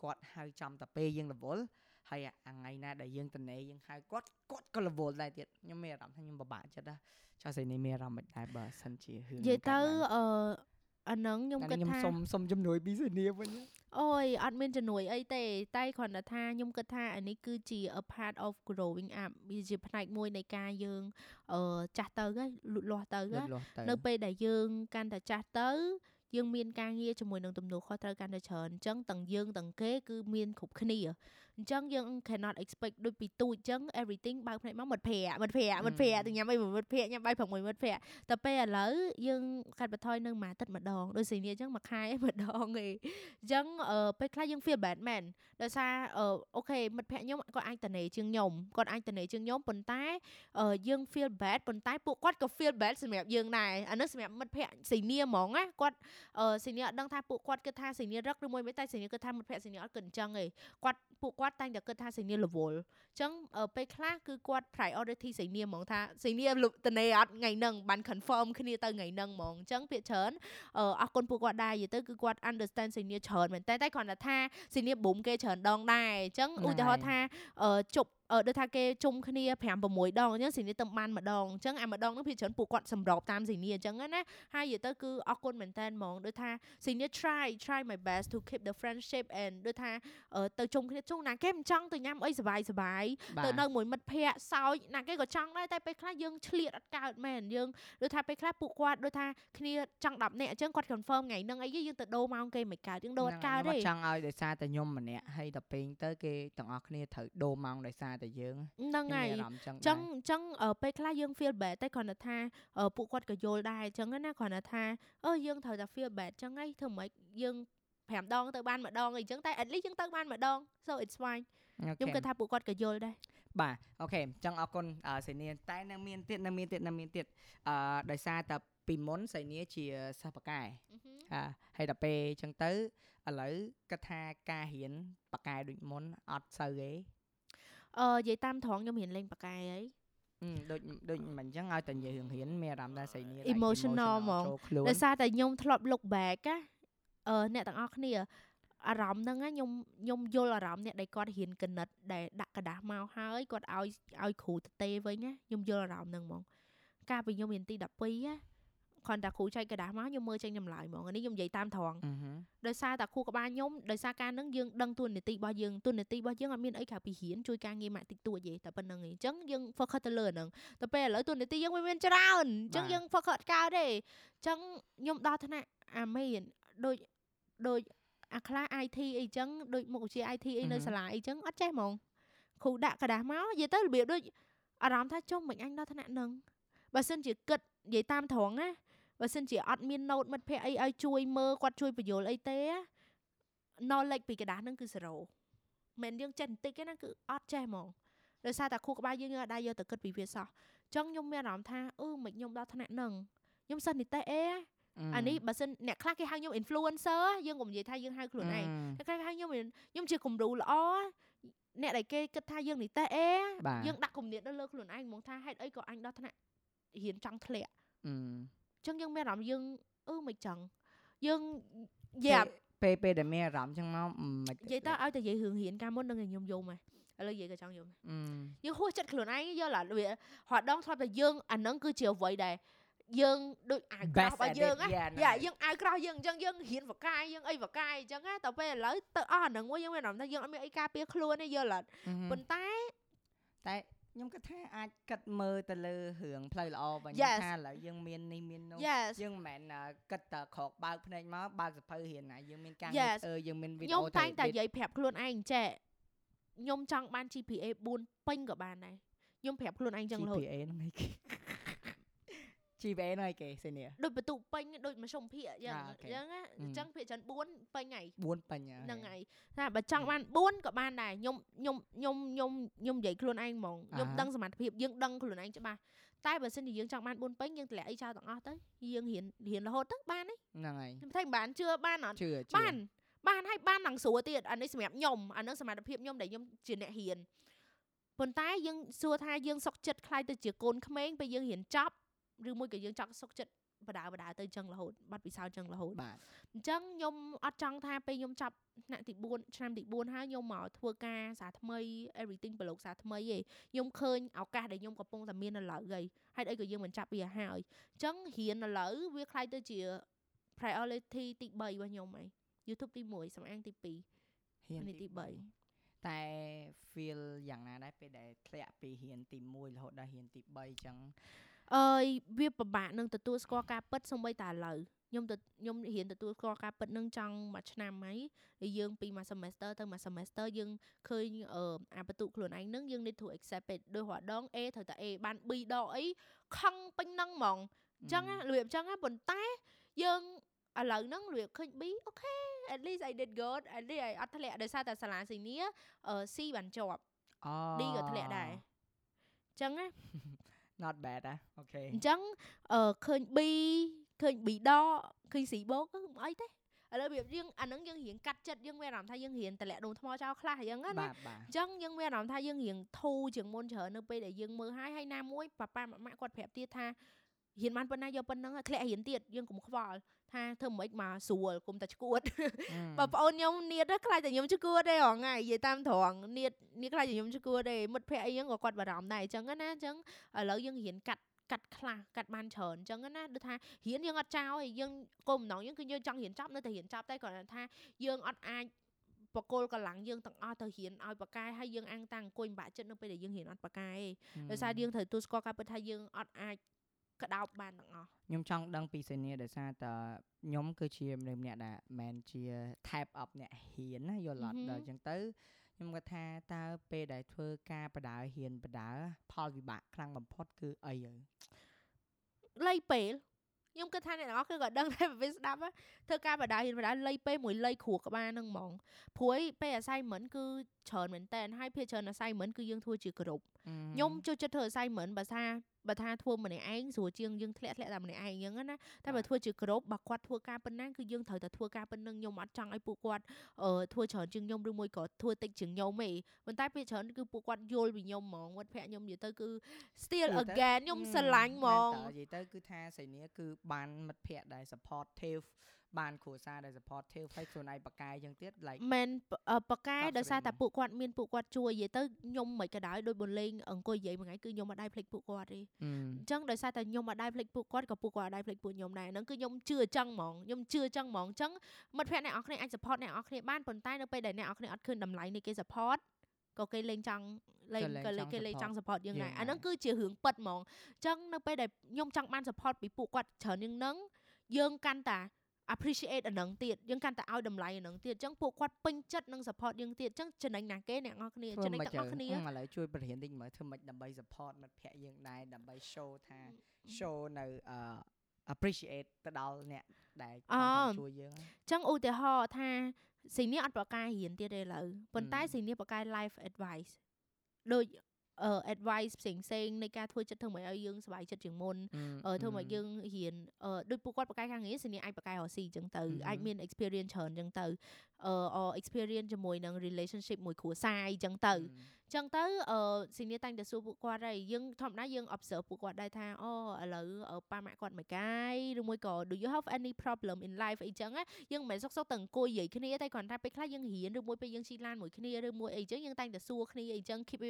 គាត់ហៅចំតែពេលយើងរវល់ហើយអាថ្ងៃណាដែលយើងតនេយើងហៅគាត់គាត់ក៏រវល់ដែរទៀតខ្ញុំមានអារម្មណ៍ថាខ្ញុំពិបាកចិត្តណាចាស់ស្អីនេះមានអារម្មណ៍មិនដែរបើសិនជារឿងនិយាយទៅអឺអាហ្នឹងខ្ញុំគិតថាខ្ញុំសុំសុំជំនួយពីសេនីវិញអូយអត់មានជំនួយអីទេតែគ្រាន់តែថាខ្ញុំគិតថាអានេះគឺជា a part of growing up វាជាផ្នែកមួយនៃការយើងអឺចាស់ទៅហ៎លូតលាស់ទៅនៅពេលដែលយើងកាន់តែចាស់ទៅ យើងមានការងារជាមួយនឹងទំនួលខុសត្រូវកាន់តែច្រើនអញ្ចឹងទាំងយើងទាំងគេគឺមានគ្រប់គ្នា អញ្ចឹងយើង cannot expect ដូចពីទូចអញ្ចឹង everything បើកភ្នែកមកមិត្តភ័ក្តិមិត្តភ័ក្តិមិត្តភ័ក្តិទៅញ៉ាំអីមិត្តភ័ក្តិញ៉ាំបាយ6មិត្តភ័ក្តិតែពេលឥឡូវយើងកាត់បន្ថយនៅមួយអាទិត្យម្ដងដូចសេនីអញ្ចឹងមួយខែម្ដងឯងអញ្ចឹងពេលខ្លះយើង feel bad man ដោយសារអូខេមិត្តភ័ក្តិខ្ញុំគាត់អាចតនេជាងខ្ញុំគាត់អាចតនេជាងខ្ញុំប៉ុន្តែយើង feel bad ប៉ុន្តែពួកគាត់ក៏ feel bad សម្រាប់យើងដែរអានេះសម្រាប់មិត្តភ័ក្តិសេនីហ្មងណាគាត់សេនីអត់ដឹងថាពួកគាត់គិតថាសេនីរឹកឬមួយមិនតែសេនីគិតថាមិត្តភ័ក្តិសេនីអត់គិតអញ្ចឹងឯងគាត់ពួកគាត់តែងតែគិតថាសៃនីរវល់អញ្ចឹងពេលខ្លះគឺគាត់ priority សៃនីហ្មងថាសៃនីតនេអត់ថ្ងៃហ្នឹងបាន confirm គ្នាទៅថ្ងៃហ្នឹងហ្មងអញ្ចឹងភាគច្រើនអរគុណពួកគាត់ដែរនិយាយទៅគឺគាត់ understand សៃនីច្រើនមែនតែតែគ្រាន់តែថាសៃនី boom គេច្រើនដងដែរអញ្ចឹងឧទាហរណ៍ថាជប់អឺ ដូចថាគេជុំគ្នា5 6ដងអញ្ចឹងស៊ីនីទៅបានម្ដងអញ្ចឹងអាម្ដងហ្នឹងភាគច្រើនពួកគាត់សម្របតាមស៊ីនីអញ្ចឹងណាហើយនិយាយទៅគឺអរគុណមែនតើហ្មងដូចថាស៊ីនី try try my best to keep the friendship and ដូចថាទៅជុំគ្នាជុំណាគេមិនចង់ទៅញ៉ាំអីសុបាយសុបាយទៅនៅមួយមិត្តភ័ក្តិសើចណាគេក៏ចង់ដែរតែពេលខ្លះយើងឆ្លៀតអត់កើតមែនយើងដូចថាពេលខ្លះពួកគាត់ដូចថាគ្នាចង់10នាក់អញ្ចឹងគាត់ confirm ថ្ងៃហ្នឹងអីយើងទៅដូរម៉ោងគេមិនកើតយើងដូរអត់កើតទេចង់ឲ្យដោយសារតែខ្ញុំម្នាក់ហើយដល់ពេលទៅគេទាំងអស់គ្នាត្រូវដូរម៉ោងដោយសារតែយើងហ្នឹងហើយអញ្ចឹងអញ្ចឹងពេលខ្លះយើង feel bad តែគ្រាន់តែថាពួកគាត់ក៏យល់ដែរអញ្ចឹងណាគ្រាន់តែថាអឺយើងត្រូវតែ feel bad អញ្ចឹងហីធ្វើម៉េចយើង5ដងទៅបានម្ដងអីចឹងតែ at least យើងទៅបានម្ដង so it's fine ខ្ញុំគិតថាពួកគាត់ក៏យល់ដែរបាទអូខេអញ្ចឹងអរគុណសេនីតែនៅមានទៀតនៅមានទៀតនៅមានទៀតអឺដោយសារតែពីមុនសេនីជាសិស្សបកែអាហើយដល់ពេលអញ្ចឹងទៅឥឡូវគិតថាការរៀនបកែដូចមុនអត់សូវទេ អឺនិយាយតាមត្រង់ខ្ញុំរៀនលេងបកែហើយដូចដូចមិនអញ្ចឹងឲ្យតែនិយាយរឿងរៀនមានអារម្មណ៍ថាស្រីនេះ emotional ហ្មងដោយសារតែខ្ញុំធ្លាប់ look back ណាអឺអ្នកទាំងអស់គ្នាអារម្មណ៍ហ្នឹងខ្ញុំខ្ញុំយល់អារម្មណ៍អ្នកដែលគាត់រៀនកណិតដែលដាក់กระดาษមកហើយគាត់ឲ្យឲ្យគ្រូទៅទេវិញណាខ្ញុំយល់អារម្មណ៍ហ្នឹងហ្មងកាលពីខ្ញុំរៀនទី12ណា គ្រាន់តែគ្រូចែកกระดาษមកខ្ញុំមើលចេញចម្លើយហ្មងនេះខ្ញុំនិយាយតាមត្រង់ដោយសារតែគ្រូក្បាលខ្ញុំដោយសារការនឹងយើងដឹងទួនាទីរបស់យើងទួនាទីរបស់យើងអត់មានអីក្រៅពីរៀនជួយការងារម៉ាក់តិចតួចទេតែប៉ុណ្្នឹងឯងអញ្ចឹងយើង focus ទៅលើហ្នឹងតែពេលឥឡូវទួនាទីយើងមានច្រើនអញ្ចឹងយើង focus អត់កើតទេអញ្ចឹងខ្ញុំដល់ថ្នាក់អាមេនដូចដូចអាខ្លះ IT អីចឹងដូចមុខវិជ្ជា IT អីនៅសាលាអីចឹងអត់ចេះហ្មងគ្រូដាក់กระดาษមកនិយាយទៅរបៀបដូចអារម្មណ៍ថាចុះមិនអញដល់ថ្នាក់ហ្នឹងបើសិនជាគិតនិយាយតាមត្រង់ណា បើសិនជាអត់មាន note មិត្តភ័ក្ដិអីឲ្យជួយមើលគាត់ជួយបញ្យល់អីទេ knowledge ពីกระดาษហ្នឹងគឺ0មិនយើងចេះបន្តិចទេណាគឺអត់ចេះហ្មងដោយសារតែគ្រូក្បាលយើងយើងអត់ដែរយកទៅគិតពីវាសោះអញ្ចឹងខ្ញុំមានអារម្មណ៍ថាអឺមិនខ្ញុំដល់ថ្នាក់ហ្នឹងខ្ញុំសិននិតេអេអានេះបើសិនអ្នកខ្លះគេហៅខ្ញុំ influencer យើងកុំនិយាយថាយើងហៅខ្លួនឯងតែគេហៅខ្ញុំខ្ញុំជាគំរូល្អអ្នកដែលគេគិតថាយើងនិតេអេយើងដាក់គំនិតទៅលើខ្លួនឯងហ្មងថាហេតុអីក៏អញដល់ថ្នាក់រៀនចង់ធ្លាក់អញ្ ចឹងយើងមានអារម្មណ៍យើងអឺមិនចឹងយើងយ៉ាពេលពេលដែលមានអារម្មណ៍ចឹងមកមិននិយាយតើឲ្យតែនិយាយរឿងរៀនកាលមុននឹងខ្ញុំយំហ៎ឥឡូវនិយាយក៏ចង់យំយើងហួសចិត្តខ្លួនឯងយល់ឡាវាហត់ដងធ្លាប់តែយើងអានឹងគឺជាអ្វីដែលយើងដូចអាវក្រោះរបស់យើងណាយ៉ាយើងអាវក្រោះយើងអញ្ចឹងយើងរៀនវកាយយើងអីវកាយអញ្ចឹងណាតែពេលឥឡូវទៅអស់អានឹងមួយយើងមានអារម្មណ៍ថាយើងអត់មានអីការពារខ្លួនទេយល់អត់ប៉ុន្តែតែ ខ្ញុំគិតថាអាចគិតមើលទៅលើរឿងផ្លូវល្អបើថាឥឡូវយើងមាននេះមាននោះយើងមិនមែនគិតតែក្រោកបើកភ្នែកមកបើកសភៅរៀនណាយើងមានការងារធ្វើយើងមានវីដេអូខ្ញុំតែងតែនិយាយប្រាប់ខ្លួនឯងចេះខ្ញុំចង់បាន GPA 4ពេញក៏បានដែរខ្ញុំប្រាប់ខ្លួនឯងចឹងរហូត GPA ហ្នឹងឯង GPA នោះឯគេសេនីដូចបន្ទុកពេញដូចមធ្យមភាគយ៉ាងអញ្ចឹងអញ្ចឹងភាគច្រើន4ពេញហើយ4ពេញហ្នឹងហើយថាបើចង់បាន4ក៏បានដែរខ្ញុំខ្ញុំខ្ញុំខ្ញុំខ្ញុំនិយាយខ្លួនឯងហ្មងខ្ញុំដឹងសមត្ថភាពយើងដឹងខ្លួនឯងច្បាស់តែបើសិនជាយើងចង់បាន4ពេញយើងតម្លាក់អីចោលទាំងអស់ទៅយើងរៀនរៀនរហូតទៅបានទេហ្នឹងហើយខ្ញុំថាបានជឿបានអត់ជឿបានបានហើយបាននឹងស្រួលទៀតអានេះសម្រាប់ខ្ញុំអានឹងសមត្ថភាពខ្ញុំដែលខ្ញុំជាអ្នករៀនប៉ុន្តែយើងសួរថាយើងសុកចិត្តខ្លាយទៅជាកូនក្មេងពេលយើងរៀនចប់ ឬមួយក៏យើងចង់សុខចិត្តបដាបដាទៅចឹងរហូតបាត់ពិសោធន៍ចឹងរហូតបាទអញ្ចឹងខ្ញុំអត់ចង់ថាពេលខ្ញុំចាប់ថ្នាក់ទី4ឆ្នាំទី4ហើយខ្ញុំមកធ្វើការសាថ្មី everything ប្រឡូកសាថ្មីឯងខ្ញុំឃើញឱកាសដែលខ្ញុំកំពុងតែមានឥឡូវឯងហេតុអីក៏យើងមិនចាប់វាហើយអញ្ចឹងរៀនឥឡូវវាខ្លាយទៅជា priority ទី3របស់ខ្ញុំឯង YouTube ទី1សំអាងទី2រៀនទី3តែ feel យ៉ាងណាដែរពេលដែលធ្លាក់ពីរៀនទី1រហូតដល់រៀនទី3អញ្ចឹង អើយវាពិបាកនឹងទទួលស្គាល់ការពិតសូម្បីតែឥឡូវខ្ញុំទៅខ្ញុំរៀនទទួលស្គាល់ការពិតនឹងចង់មួយឆ្នាំហើយហើយយើងពីមួយ semester ទៅមួយ semester យើងឃើញអាបន្ទុកខ្លួនឯងនឹងយើង need to accept it ដោយរដង A ត្រូវតែ A បាន B ដកអីខឹងពេញនឹងហ្មងអញ្ចឹងរបៀបអញ្ចឹងប៉ុន្តែយើងឥឡូវហ្នឹងរបៀបឃើញ B អូខេ at least I did good at least I អត់ធ្លាក់ដោយសារតែសាលាស៊ីនីអឺ C បានជាប់ D ក៏ធ្លាក់ដែរអញ្ចឹងណា not bad ណាអូខេអញ្ចឹងអឺឃើញ B ឃើញ B ដកឃើញ C បូកមិនអីទេឥឡូវវាយើងអាហ្នឹងយើងរៀងកាត់ចិត្តយើងមានអារម្មណ៍ថាយើងរៀនតម្លាក់ដុំថ្មចោលខ្លះអញ្ចឹងណាអញ្ចឹងយើងមានអារម្មណ៍ថាយើងរៀងធូរជាងមុនច្រើននៅពេលដែលយើងមើលហើយហើយណាមួយប៉ាប៉ាម៉ាក់គាត់ប្រាប់ទៀតថារៀនបានប៉ុណ្ណាយកប៉ុណ្ណឹងធ្លាក់រៀនទៀតយើងកុំខ្វល់ ថាធ្វើមិនមកស្រួលគុំតែឈួតបងប្អូនខ្ញុំនៀតខ្លាចតែខ្ញុំឈួតទេហ៎ថ្ងៃនិយាយតាមត្រង់នៀតនៀតខ្លាចតែខ្ញុំឈួតទេមិត្តភ័ក្ដិអីហ្នឹងក៏គាត់បារម្ភដែរអញ្ចឹងណាអញ្ចឹងឥឡូវយើងរៀនកាត់កាត់ខ្លះកាត់បានច្រើនអញ្ចឹងណាដូចថារៀនយើងអត់ចោលឯងយើងគោលបំណងយើងគឺយើងចង់រៀនចប់នៅតែរៀនចប់តែគ្រាន់តែថាយើងអត់អាចបកគលកម្លាំងយើងទាំងអស់ទៅរៀនឲ្យបកកាយហើយយើងអាំងតាំងអង្គុយបាក់ចិត្តនៅពេលដែលយើងរៀនអត់បកកាយទេដោយសារយើងត្រូវទូស្គាល់ការពិតថាយើងអត់អាច ក្តោបបានទាំងអស់ខ្ញុំចង់ដឹងពីសេនីដោយសារតខ្ញុំគឺជាមនុស្សម្នាក់ដែលមិនជា type up អ្នកហ៊ានណាយល់អត់ដល់អញ្ចឹងទៅខ្ញុំគាត់ថាតើពេលដែលធ្វើការបដើហ៊ានបដើផលវិបាកខ្លាំងបំផុតគឺអីហើយលៃពេលខ្ញុំគិតថាអ្នកនរគឺក៏ដឹងដែរពេលស្ដាប់ធ្វើការបដាហ៊ានបដាលៃពេលមួយលៃគ្រួក្បាលហ្នឹងហ្មងព្រួយពេល assignment គឺច្រើនមែនតើហើយភាគច្រើន assignment គឺយើងធ្វើជាក្រុមខ្ញុំចូលចិត្តធ្វើ assignment បើថាបើថាធ្វើម្នាក់ឯងស្រួលជាងយើងធ្លាក់ធ្លាក់តែម្នាក់ឯងអញ្ចឹងណាតែបើធ្វើជាក្រុមបើគាត់ធ្វើការប៉ុណ្ណាគឺយើងត្រូវតែធ្វើការប៉ុណ្ណឹងខ្ញុំអត់ចង់ឲ្យពួកគាត់អឺធ្វើច្រើនជាងខ្ញុំឬមួយក៏ធ្វើតិចជាងខ្ញុំទេប៉ុន្តែពេលច្រើនគឺពួកគាត់យល់ពីខ្ញុំហ្មងមិត្តភក្តិខ្ញុំនិយាយទៅគឺ still again ខ្ញុំស្រឡាញ់ហ្មងនិយាយទៅគឺថាសៃនីគឺបានមិត្តភក្តិដែល supportive បានគ្រួសារដែល supportive ហើយខ្លួនឯងបកកាយចឹងទៀត like មិនបកកាយដោយសារតែពួកគាត់មានពួកគាត់ជួយនិយាយទៅខ្ញុំមិនក៏ដោយដោយបលេងអង្គុយនិយាយមួយថ្ងៃគឺខ្ញុំមិនដែរភ្លេចពួកគាត់ទេអញ្ចឹងដោយសារតែខ្ញុំមិនដែរភ្លេចពួកគាត់ក៏ពួកគាត់ដែរភ្លេចពួកខ្ញុំដែរហ្នឹងគឺខ្ញុំជឿអញ្ចឹងហ្មងខ្ញុំជឿអញ្ចឹងហ្មងអញ្ចឹងមិត្តភក្តិអ្នកនរគ្នាអាច support អ្នកនរគ្នាបានប៉ុន្តែនៅពេលដែលអ្នកនរគ្នាអត់ឃើញតម្លៃនៃគេ support ក៏គេលេងចង់លេងក៏លេងគេលេងចង់ support យើងដែរអាហ្នឹងគឺជារឿងពិតហ្មងអញ្ចឹងនៅពេលដែលខ្ញុំចង់បាន support ពីពួកគាត់ច្រើនជាងហ្នឹងយើងកាន់តែ appreciate អានឹងទៀតយើងកាន់តែឲ្យតម្លៃអានឹងទៀតអញ្ចឹងពួកគាត់ពេញចិត្តនឹង support យើងទៀតអញ្ចឹងចំណេញណាគេអ្នកនរគ្នាចំណេញទាំងអស់គ្នាឥឡូវជួយបរិញ្ញាតិចមើលធ្វើម៉េចដើម្បី support មិត្តភ័ក្តិយើងដែរដើម្បី show ថា show នៅ appreciate ទៅដល់អ្នកដែលជួយយើងអញ្ចឹងឧទាហរណ៍ថាស៊ីនេះអត់ប្រកាសរៀនទៀតទេឥឡូវប៉ុន្តែស៊ីនេះប្រកាស life advice ដូចអឺ advice ផ្សេងផ្សេងនៃការធ្វើចិត្តធ្វើមកឲ្យយើងសុបាយចិត្តជាងមុនអឺធ្វើមកយើងរៀនអឺដូចពួកគាត់បកកាយខាងនេះសញ្ញាអាចបកកាយរស៊ីអញ្ចឹងទៅអាចមាន experience ច្រើនអញ្ចឹងទៅអឺ experience ជាមួយនឹង relationship មួយគ្រួសារអញ្ចឹងទៅ ចឹងទៅអឺស៊ីនីតាំងតែសួរពួកគាត់ហើយយើងធម្មតាយើង observe ពួកគាត់ដែរថាអូឥឡូវប៉ាម៉ាក់គាត់មិនកាយឬមួយក៏ do you have any problem in life អីចឹងយើងមិនមែនសុកសុកតែអង្គុយនិយាយគ្នាតែគ្រាន់តែពេលខ្លះយើងរៀនឬមួយពេលយើងជិះឡានមួយគ្នាឬមួយអីចឹងយើងតែងតែសួរគ្នាអីចឹង keep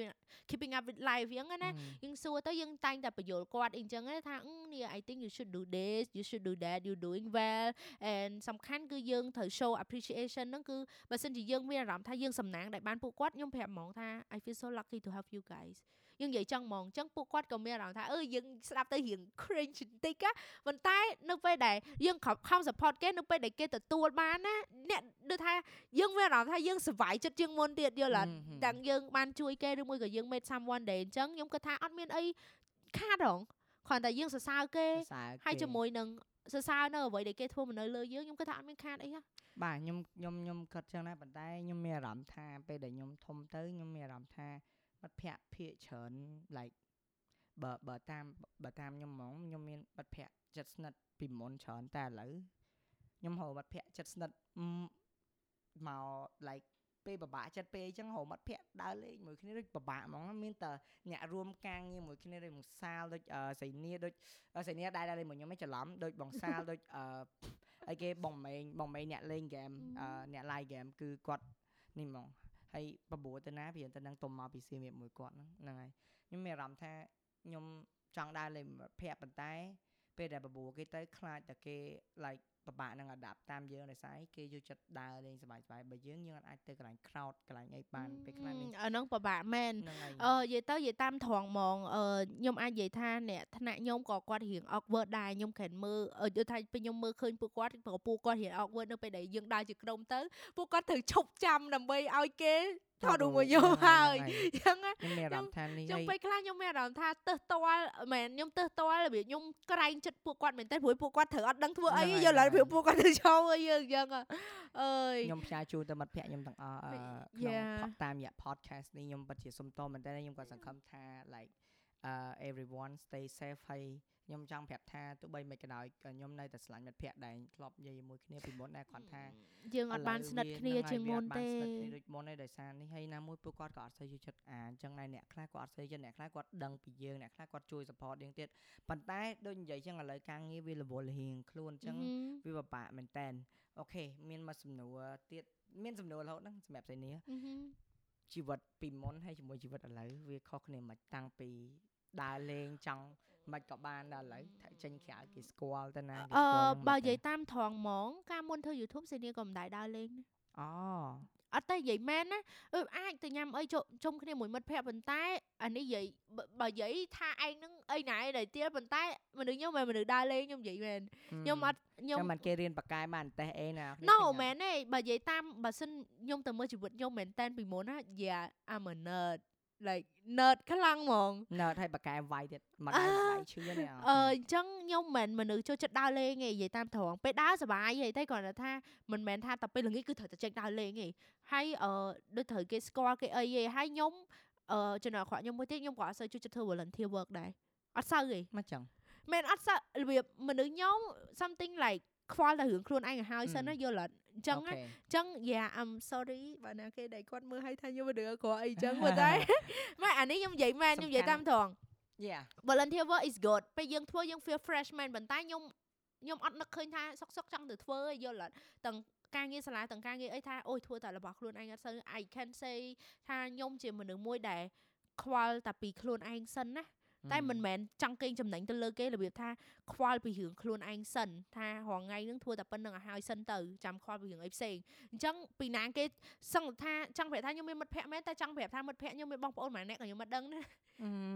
keeping up with life ចឹងណាយើងសួរទៅយើងតែងតែបញ្យល់គាត់អីចឹងថានេះ I think you should do this you should do that you doing well and សំខាន់គឺយើងត្រូវ show appreciation ហ្នឹងគឺបើសិនជាយើងមានអារម្មណ៍ថាយើងសំណាងដែលបានពួកគាត់ខ្ញុំប្រាប់ហ្មងថា I feel so lucky to have you guys យើងនិយាយចឹងហ្មងអញ្ចឹងពួកគាត់ក៏មានអារម្មណ៍ថាអឺយើងស្ដាប់ទៅរៀង cringe បន្តិចណាប៉ុន្តែនៅពេលដែលយើងខំ support គេនៅពេលដែលគេទទួលបានណាអ្នកដូចថាយើងមានអារម្មណ៍ថាយើងសុវ័យចិត្តជាងមុនទៀតយល់អត់ទាំងយើងបានជួយគេឬមួយក៏យើង made someone day អញ្ចឹងខ្ញុំគិតថាអត់មានអីខាតហងគ្រាន់តែយើងសរសើរគេហើយជាមួយនឹង សរសើរនៅអ្វីដែលគេធ្វើមកនៅលើយើងខ្ញុំគិតថាអត់មានខាតអីណាបាទខ្ញុំខ្ញុំខ្ញុំគិតចឹងដែរប៉ុន្តែខ្ញុំមានអារម្មណ៍ថាពេលដែលខ្ញុំធំទៅខ្ញុំមានអារម្មណ៍ថាមិត្តភ័ក្តិភាកច្រើន like បើបើតាមបើតាមខ្ញុំហ្មងខ្ញុំមានមិត្តភ័ក្តិចិត្តស្និទ្ធពីមុនច្រើនតែឥឡូវខ្ញុំហៅមិត្តភ័ក្តិចិត្តស្និទ្ធមក like ពេលពិបាកចិត្តពេលអញ្ចឹងរហូតមិត្តភ័ក្តិដើរលេងមួយគ្នាដូចពិបាកហ្មងមានតែអ្នករួមការងារមួយគ្នាដូចបងសាលដូចសៃនីដូចសៃនីដែរដែរមួយខ្ញុំឯងច្រឡំដូចបងសាលដូចអឺហើយគេបងម៉េងបងម៉េងអ្នកលេងហ្គេមអ្នក live game គឺគាត់នេះហ្មងហើយបបួរទៅណាវាទៅនឹងទុំមកពីសៀមរាបមួយគាត់ហ្នឹងហើយខ្ញុំមានអារម្មណ៍ថាខ្ញុំចង់ដើរលេងភ័ក្រប៉ុន្តែពេលដែលបបួរគេទៅខ្លាចតែគេ like ពិបាកនឹង adapt តាមយើងដោយសារគេយកចិត្តដើរលេងសบายៗបើយើងយើងអាចទៅកន្លែង crowd កន្លែងអីបានពេលខ្លះនេះអាហ្នឹងពិបាកមែនអឺនិយាយទៅនិយាយតាមត្រង់ហ្មងអឺខ្ញុំអាចនិយាយថាអ្នកថ្នាក់ខ្ញុំក៏គាត់រៀង awkward ដែរខ្ញុំគ្រាន់មើលយល់ថាពេលខ្ញុំមើលឃើញពួកគាត់ព្រោះពួកគាត់រៀង awkward នៅពេលដែលយើងដើរជាក្រុមទៅពួកគាត់ត្រូវឈប់ចាំដើម្បីឲ្យគេ ថតរូបមកយកហើយអញ្ចឹងខ្ញុំមានអារម្មណ៍ថានេះខ្ញុំពេលខ្លះខ្ញុំមានអារម្មណ៍ថាទើសតល់មែនខ្ញុំទើសតល់របៀបខ្ញុំក្រែងចិត្តពួកគាត់មែនតែព្រោះពួកគាត់ត្រូវអត់ដឹងធ្វើអីយល់ហើយពួកគាត់ទៅចូលអីយើងអញ្ចឹងអើយខ្ញុំផ្សាយជូនទៅមិត្តភ័ក្ដិខ្ញុំទាំងអស់ក្នុងតាមរយៈ podcast នេះខ្ញុំពិតជាសុំតមែនតើខ្ញុំក៏សង្ឃឹមថា like uh everyone stay safe ហើយខ្ញុំចង់ប្រាប់ថាទោះបីមិនក៏ដោយខ្ញុំនៅតែស្រឡាញ់មិត្តភ័ក្តិដែលធ្លាប់និយាយជាមួយគ្នាពីមុនដែរគាត់ថាយើងអត់បានស្និទ្ធគ្នាជាងមុនទេស្និទ្ធគ្នាដូចមុនទេដោយសារនេះហើយណាមួយពួកគាត់ក៏អត់សូវយល់ចិត្តអាអញ្ចឹងដែរអ្នកខ្លះគាត់អត់សូវយល់អ្នកខ្លះគាត់ដឹងពីយើងអ្នកខ្លះគាត់ជួយ support យើងទៀតប៉ុន្តែដូចនិយាយអញ្ចឹងឥឡូវការងារវារវល់រៀងខ្លួនអញ្ចឹងវាពិបាកមែនតើអូខេមានមកសំណួរទៀតមានសំណួររហូតហ្នឹងសម្រាប់សេនីជីវិតពីមុនហើយជាមួយជីវិតឥឡូវវាខុសគ្នាមិនតាំងពី ដើរលេងចង់មិនក៏បានដល់ឥឡូវថាចេញក្រៅគេស្គាល់ទៅណាអឺបើនិយាយតាមត្រង់ហ្មងការមុនធ្វើ YouTube សេនីក៏មិនដែរដើរលេងអូអត់តែនិយាយមែនណាអឺអាចទៅញ៉ាំអីជុំគ្នាមួយមិត្តភ័ក្តិប៉ុន្តែអានេះនិយាយបើនិយាយថាឯងនឹងអីណាដែលទៀតប៉ុន្តែមនុស្សខ្ញុំមិនមនុស្សដើរលេងខ្ញុំនិយាយមែនខ្ញុំអត់ខ្ញុំចាំមិនគេរៀនបកកែបានតេះអីណា No មែនទេបើនិយាយតាមបើសិនខ្ញុំទៅមើលជីវិតខ្ញុំមែនតែនពីមុនណា Yeah I'm a nerd like nerd ខ្លាំងហ្មង nerd ហើយបកែវាយទៀតមកដៃដៃឈឺនេះអឺអញ្ចឹងខ្ញុំមិនមនុស្សចូលចិត្តដើរលេងទេនិយាយតាមត្រង់ពេលដើរសប្បាយហីតែគាត់ថាមិនមែនថាតែពេលល្ងាចគឺត្រូវតែចេញដើរលេងទេហើយអឺដូចត្រូវគេស្គាល់គេអីទេហើយខ្ញុំអឺចំណុចអាក្រក់ខ្ញុំមួយទៀតខ្ញុំក៏អត់សូវចូលចិត្តធ្វើ volunteer work ដែរអត់សូវទេមកចឹងមែនអត់សូវរបៀបមនុស្សខ្ញុំ something like ខ្វល់តែរឿងខ្លួនឯងឲ្យហើយសិនណាយល់អត់អញ្ចឹងអញ្ចឹង yeah I'm sorry បើណាគេដែលគាត់មើលឲ្យថាខ្ញុំមនុស្សអក្រក់អីអញ្ចឹងប៉ុន្តែម៉ែអានេះខ្ញុំនិយាយមែនខ្ញុំនិយាយតាមត្រង់ yeah volunteer work is good ពេលយើងធ្វើយើង feel fresh មែនប៉ុន្តែខ្ញុំខ្ញុំអត់នឹកឃើញថាសុកសុកចង់ទៅធ្វើយល់អត់ទាំងការងារសាលាទាំងការងារអីថាអូយធ្វើតែរបស់ខ្លួនឯងអត់សូវ I can say ថាខ្ញុំជាមនុស្សមួយដែលខ្វល់តែពីខ្លួនឯងសិនណា តែមិនមែនចង់កេងចំណេញទៅលើគេរបៀបថាខ្វល់ពីរឿងខ្លួនឯងសិនថារងថ្ងៃនឹងធ្វើតែប៉ុណ្្នឹងឲ្យហើយសិនទៅចាំខ្វល់ពីរឿងអីផ្សេងអញ្ចឹងពីណាគេសឹងថាចង់ប្រាប់ថាខ្ញុំមានមិត្តភ័ក្តិមែនតែចង់ប្រាប់ថាមិត្តភ័ក្តិខ្ញុំមានបងប្អូនម្នាក់ក៏ខ្ញុំមិនដឹងណា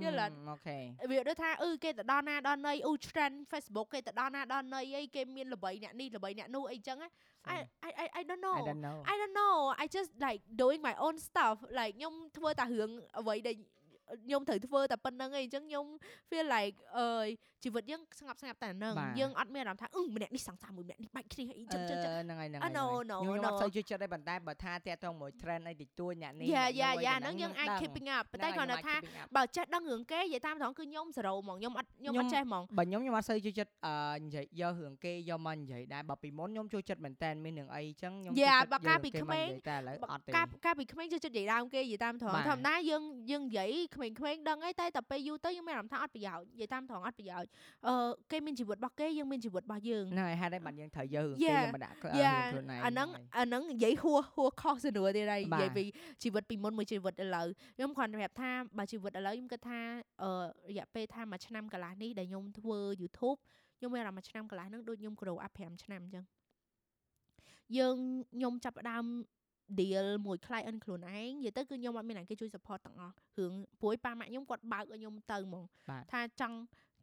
យល់អត់អូខេវាដូចថាអឺគេទៅដល់ណាដល់ណីអ៊ូ trend Facebook គេទៅដល់ណាដល់ណីអីគេមានល្បីអ្នកនេះល្បីអ្នកនោះអីចឹង I I I don't know I don't know I don't know I just like doing my own stuff like ខ្ញុំធ្វើតែរឿងអ្វីដែល ខ្ញុំត្រូវធ្វើតែប៉ុណ្្នឹងឯងអញ្ចឹងខ្ញុំ feel like អឺ ជីវិតយើងស្ងប់ស្ងាត់តែហ្នឹងយើងអត់មានអារម្មណ៍ថាអឺម្នាក់នេះសង្សារមួយម្នាក់នេះបាច់គ្នាអីចឹងចឹងហ្នឹងហើយហ្នឹងហើយខ្ញុំអត់សូវជឿចិត្តទេប៉ុន្តែបើថាតាក់ទងមួយ trend អីតិចតួចអ្នកនេះយ៉ាយ៉ាយ៉ាហ្នឹងយើងអាច keeping up ប៉ុន្តែគ្រាន់តែថាបើចេះដឹងរឿងគេនិយាយតាមត្រង់គឺខ្ញុំ0ហ្មងខ្ញុំអត់ខ្ញុំអត់ចេះហ្មងបើខ្ញុំខ្ញុំអត់សូវជឿចិត្តអឺនិយាយយករឿងគេយកមកនិយាយដែរបើពីមុនខ្ញុំចូលចិត្តមែនតើមានរឿងអីចឹងខ្ញុំយ៉ាបើកាលពីក្មេងតែឥឡូវអត់ទេកាលពីក្មេងចូលចិត្តនិយាយដើមគេនិយាយតាមត្រង់ធម្មតាយើងយើងនិយាយក្មេងៗដឹងអីតែតែពេលយូរទៅយើងមានអារម្មណ៍ថាអត់ប្រយោជន៍និយាយតាមត្រង់អត់ប្រយោជន៍អឺគេមានជីវិតរបស់គេយើងមានជីវិតរបស់យើងហ្នឹងហើយហេតុអីបានយើងត្រូវយករឿងគេយកមកដាក់ខ្លួនឯងអាហ្នឹងអាហ្នឹងនិយាយហួហួខុសសំណួរទៀតហើយនិយាយពីជីវិតពីមុនមួយជីវិតឥឡូវខ្ញុំគ្រាន់តែប្រាប់ថាបើជីវិតឥឡូវខ្ញុំគិតថាអឺរយៈពេលថាមួយឆ្នាំកន្លះនេះដែលខ្ញុំធ្វើ YouTube ខ្ញុំមានអារម្មណ៍មួយឆ្នាំកន្លះហ្នឹងដូចខ្ញុំ grow up 5ឆ្នាំអញ្ចឹងយើងខ្ញុំចាប់ផ្ដើម deal មួយ client ខ្លួនឯងនិយាយទៅគឺខ្ញុំអត់មានអ្នកគេជួយ support ទាំងអស់រឿងព្រួយប៉ាម៉ាក់ខ្ញុំគាត់បើកឲ្យខ្ញុំទៅហ្មងថាចង់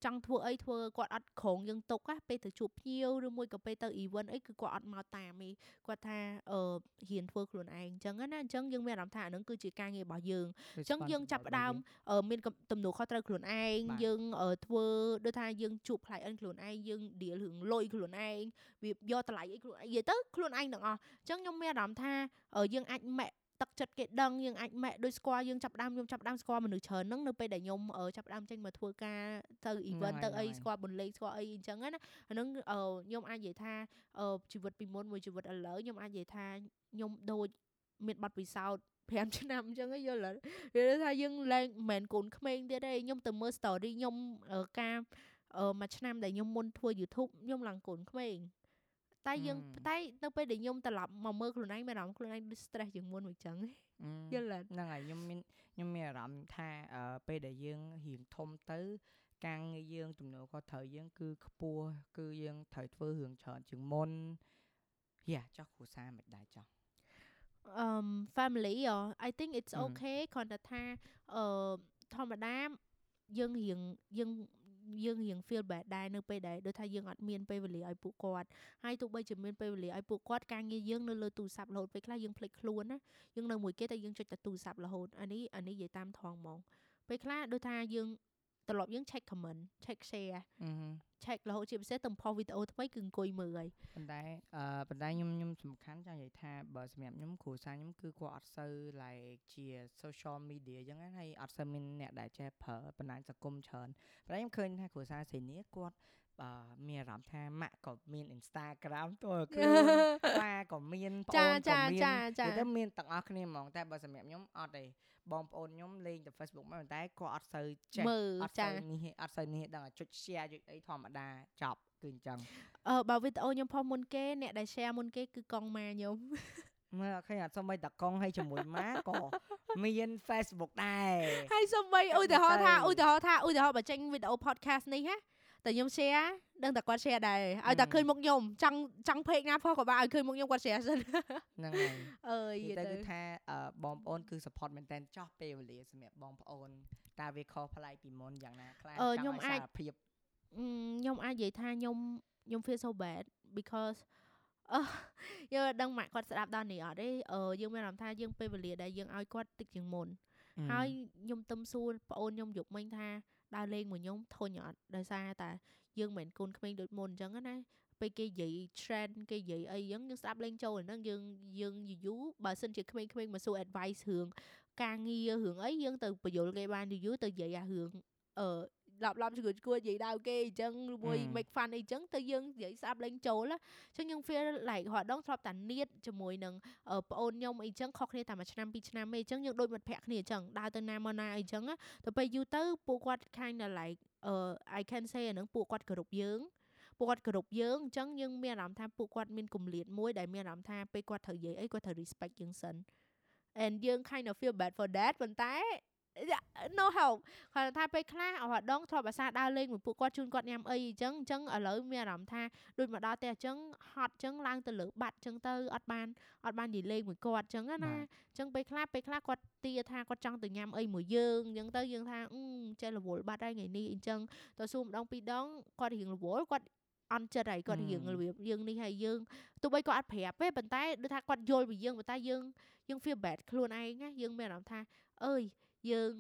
ចង់ធ្វើអីធ្វើគាត់អត់ក្រងយើងទុកណាពេលទៅជួបភ្ញៀវឬមួយក៏ពេលទៅ event អីគឺគាត់អត់មកតាមទេគាត់ថាអឺហ៊ានធ្វើខ្លួនឯងអញ្ចឹងណាអញ្ចឹងយើងមានអារម្មណ៍ថាអានឹងគឺជាការងាររបស់យើងអញ្ចឹងយើងចាប់ផ្ដើមមានទំនួលខុសត្រូវខ្លួនឯងយើងធ្វើដូចថាយើងជួប client ខ្លួនឯងយើង deal រឿងលុយខ្លួនឯងវាយកតម្លៃអីខ្លួនឯងនិយាយទៅខ្លួនឯងទាំងអស់អញ្ចឹងខ្ញុំមានអារម្មណ៍ថាយើងអាចម៉ាក់ ទឹកចិត្តគេដឹងយើងអាចម៉ែដូចស្គាល់យើងចាប់ដើមខ្ញុំចាប់ដើមស្គាល់មនុស្សច្រើនហ្នឹងនៅពេលដែលខ្ញុំចាប់ដើមចេញមកធ្វើការទៅ event ទៅអីស្គាល់បន្លេងស្គាល់អីអញ្ចឹងណាអាហ្នឹងខ្ញុំអាចនិយាយថាជីវិតពីមុនមួយជីវិតឥឡូវខ្ញុំអាចនិយាយថាខ្ញុំដូចមានប័ណ្ណពិសោធន៍5ឆ្នាំអញ្ចឹងយល់ទេវាថាយើងឡើងមិនមែនកូនក្មេងទៀតទេខ្ញុំទៅមើល story ខ្ញុំការមួយឆ្នាំដែលខ្ញុំមុនធ្វើ YouTube ខ្ញុំឡើងកូនក្មេង តែយើងតែនៅពេលដែលខ្ញុំត្រឡប់មកមើលខ្លួនឯងមានអារម្មណ៍ខ្លួនឯងដូច stress ជាងមុនមួយចឹងយល់ហ្នឹងហើយខ្ញុំមានខ្ញុំមានអារម្មណ៍ថាពេលដែលយើងរៀងធំទៅការងារយើងទំនួលខុសត្រូវយើងគឺខ្ពស់គឺយើងត្រូវធ្វើរឿងច្រើនជាងមុនយ៉ាចោះគ្រួសារមិនដែរចោះ um family or I think it's okay គ្រាន់តែថាអឺធម្មតាយើងរៀងយើង យើងរៀង feel bad ដែរនៅពេលដែលដូចថាយើងអត់មានពេលវេលាឲ្យពួកគាត់ហើយទោះបីជាមានពេលវេលាឲ្យពួកគាត់ការងារយើងនៅលើទូរស័ព្ទរហូតពេលខ្លះយើងភ្លេចខ្លួនណាយើងនៅមួយគេតែយើងចុចតែទូរស័ព្ទរហូតអានេះអានេះនិយាយតាមថងហ្មងពេលខ្លះដូចថាយើង ត្រឡប់យើង check comment check share check រហូតជាពិសេសទំផុសវីដេអូថ្មីគឺអង្គុយមើលហើយប៉ុន្តែអឺប៉ុន្តែខ្ញុំខ្ញុំសំខាន់ចង់និយាយថាបើសម្រាប់ខ្ញុំគ្រួសារខ្ញុំគឺគាត់អត់សូវ like ជា social media អញ្ចឹងហើយអត់សូវមានអ្នកដែលចេះប្រើបណ្ដាញសង្គមច្រើនប៉ុន្តែខ្ញុំឃើញថាគ្រួសារសេនីគាត់បាទមានអារម្មណ៍ថាម៉ាក់ក៏មាន Instagram តើគឺប៉ាក៏មានប្អូនក៏មានចាទៅមានទាំងអស់គ្នាហ្មងតែបើសម្រាប់ខ្ញុំអត់ទេ បងប្អូនខ្ញុំលេងតែ Facebook មកតែគាត់អត់សូវចេះអត់សូវនេះអត់សូវនេះដឹងតែចុច share ចុចអីធម្មតាចប់គឺអញ្ចឹងអឺបើវីដេអូខ្ញុំផុសមុនគេអ្នកដែល share មុនគេគឺកងម៉ាខ្ញុំមើលឃើញអត់សមបីតកងឲ្យជាមួយម៉ាក៏មាន Facebook ដែរហើយសមបីឧទាហរណ៍ថាឧទាហរណ៍ថាឧទាហរណ៍បើចេញវីដេអូ podcast នេះណា តែខ្ញុំ share ដឹងតែគាត់ share ដែរឲ្យតែឃើញមុខខ្ញុំចង់ចង់ពេកណាផុសក៏បានឲ្យឃើញមុខខ្ញុំគាត់ share សិនហ្នឹងហើយអើយទៅគឺថាបងប្អូនគឺ support មែនតើចោះពេលវេលាសម្រាប់បងប្អូនតើវាខុសប្លែកពីមុនយ៉ាងណាខ្លះខ្ញុំអាចភាពខ្ញុំអាចនិយាយថាខ្ញុំខ្ញុំ feel so bad because អឺយើងដឹងម៉ាក់គាត់ស្ដាប់ដល់នេះអត់ទេអឺយើងមានអារម្មណ៍ថាយើងពេលវេលាដែលយើងឲ្យគាត់តិចជាងមុនហើយខ្ញុំទឹមសួរប្អូនខ្ញុំយកមិញថា ដើរលេងមួយខ្ញុំធុញអត់ដោយសារតែយើងមិនមែនកូនក្មេងដូចមុនអញ្ចឹងណាពេលគេនិយាយ trend គេនិយាយអីអញ្ចឹងយើងស្ដាប់លេងចូលហ្នឹងយើងយើងយូរបើសិនជាក្មេងៗមកសួរ advice រឿងការងាររឿងអីយើងទៅបញ្យល់គេបានយូរទៅនិយាយអារឿងអឺ ឡប់ឡប់ឈួតឈួតនិយាយដៅគេអញ្ចឹងមួយ make fun អីចឹងទៅយើងនិយាយស្ដាប់លេងចូលអញ្ចឹងយើង feel like រហដងធ្លាប់តែនៀតជាមួយនឹងប្អូនខ្ញុំអីចឹងខុសគ្នាតែមួយឆ្នាំពីរឆ្នាំឯងអញ្ចឹងយើងដូចមិត្តភក្តិគ្នាអញ្ចឹងដើរទៅណាមកណាអីចឹងទៅពេលយូរទៅពួកគាត់ kind of like អឺ I can say អានឹងពួកគាត់គោរពយើងពួកគាត់គោរពយើងអញ្ចឹងយើងមានអារម្មណ៍ថាពួកគាត់មានគម្លាតមួយដែលមានអារម្មណ៍ថាពេលគាត់ត្រូវនិយាយអីគាត់ត្រូវ respect យើងសិន and យើង kind of feel bad for that ប៉ុន្តែ no help គាត់ថាពេលខ្លះអត់ដងធ្លាប់អាសាដើរលេងមួយពួកគាត់ជូនគាត់ញ៉ាំអីអញ្ចឹងអញ្ចឹងឥឡូវមានអារម្មណ៍ថាដូចមកដល់ផ្ទះអញ្ចឹងហត់អញ្ចឹងឡើងទៅលើបាត់អញ្ចឹងទៅអត់បានអត់បាននិយាយលេងមួយគាត់អញ្ចឹងណាអញ្ចឹងពេលខ្លះពេលខ្លះគាត់ទាថាគាត់ចង់ទៅញ៉ាំអីមួយយើងអញ្ចឹងទៅយើងថាអឺចេះរវល់បាត់ហើយថ្ងៃនេះអញ្ចឹងទៅសួរម្ដងពីរដងគាត់រៀងរវល់គាត់អន់ចិត្តហើយគាត់រៀងរបៀបយើងនេះហើយយើងទោះបីគាត់អត់ប្រាប់ទេប៉ុន្តែដូចថាគាត់យល់ពីយើងប៉ុន្តែយើងយើង feel bad ខ្លួនឯងណាយើងមានអារម្មណ៍ថាអើយ យើង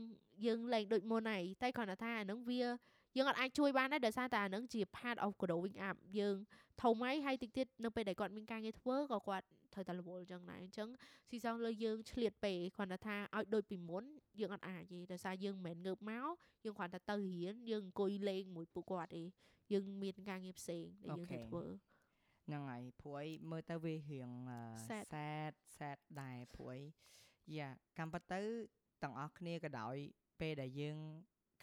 យើងលែងដូចមុនហើយតែគ្រាន់តែថាអានឹងវាយើងអត់អាចជួយបានដែរដោយសារតែអានឹងជា part of growing up យើងធំហើយហើយតិចទៀតនៅពេលដែលគាត់មានការងារធ្វើក៏គាត់ត្រូវតែរវល់ចឹងដែរអញ្ចឹងស៊ីសងលើយើងឆ្លៀតពេកគ្រាន់តែថាឲ្យដូចពីមុនយើងអត់អាចទេដោយសារយើងមិនមែនងើបមកយើងគ្រាន់តែទៅរៀនយើងអង្គុយលេងមួយពួកគាត់ទេយើងមានការងារផ្សេងដែលយើងត្រូវធ្វើហ្នឹងហើយព្រួយមើលទៅវារៀង sad sad ដែរព្រួយយ៉ាកម្មពិតទៅ ទាំងអស់គ្នាក៏ដោយពេលដែលយើង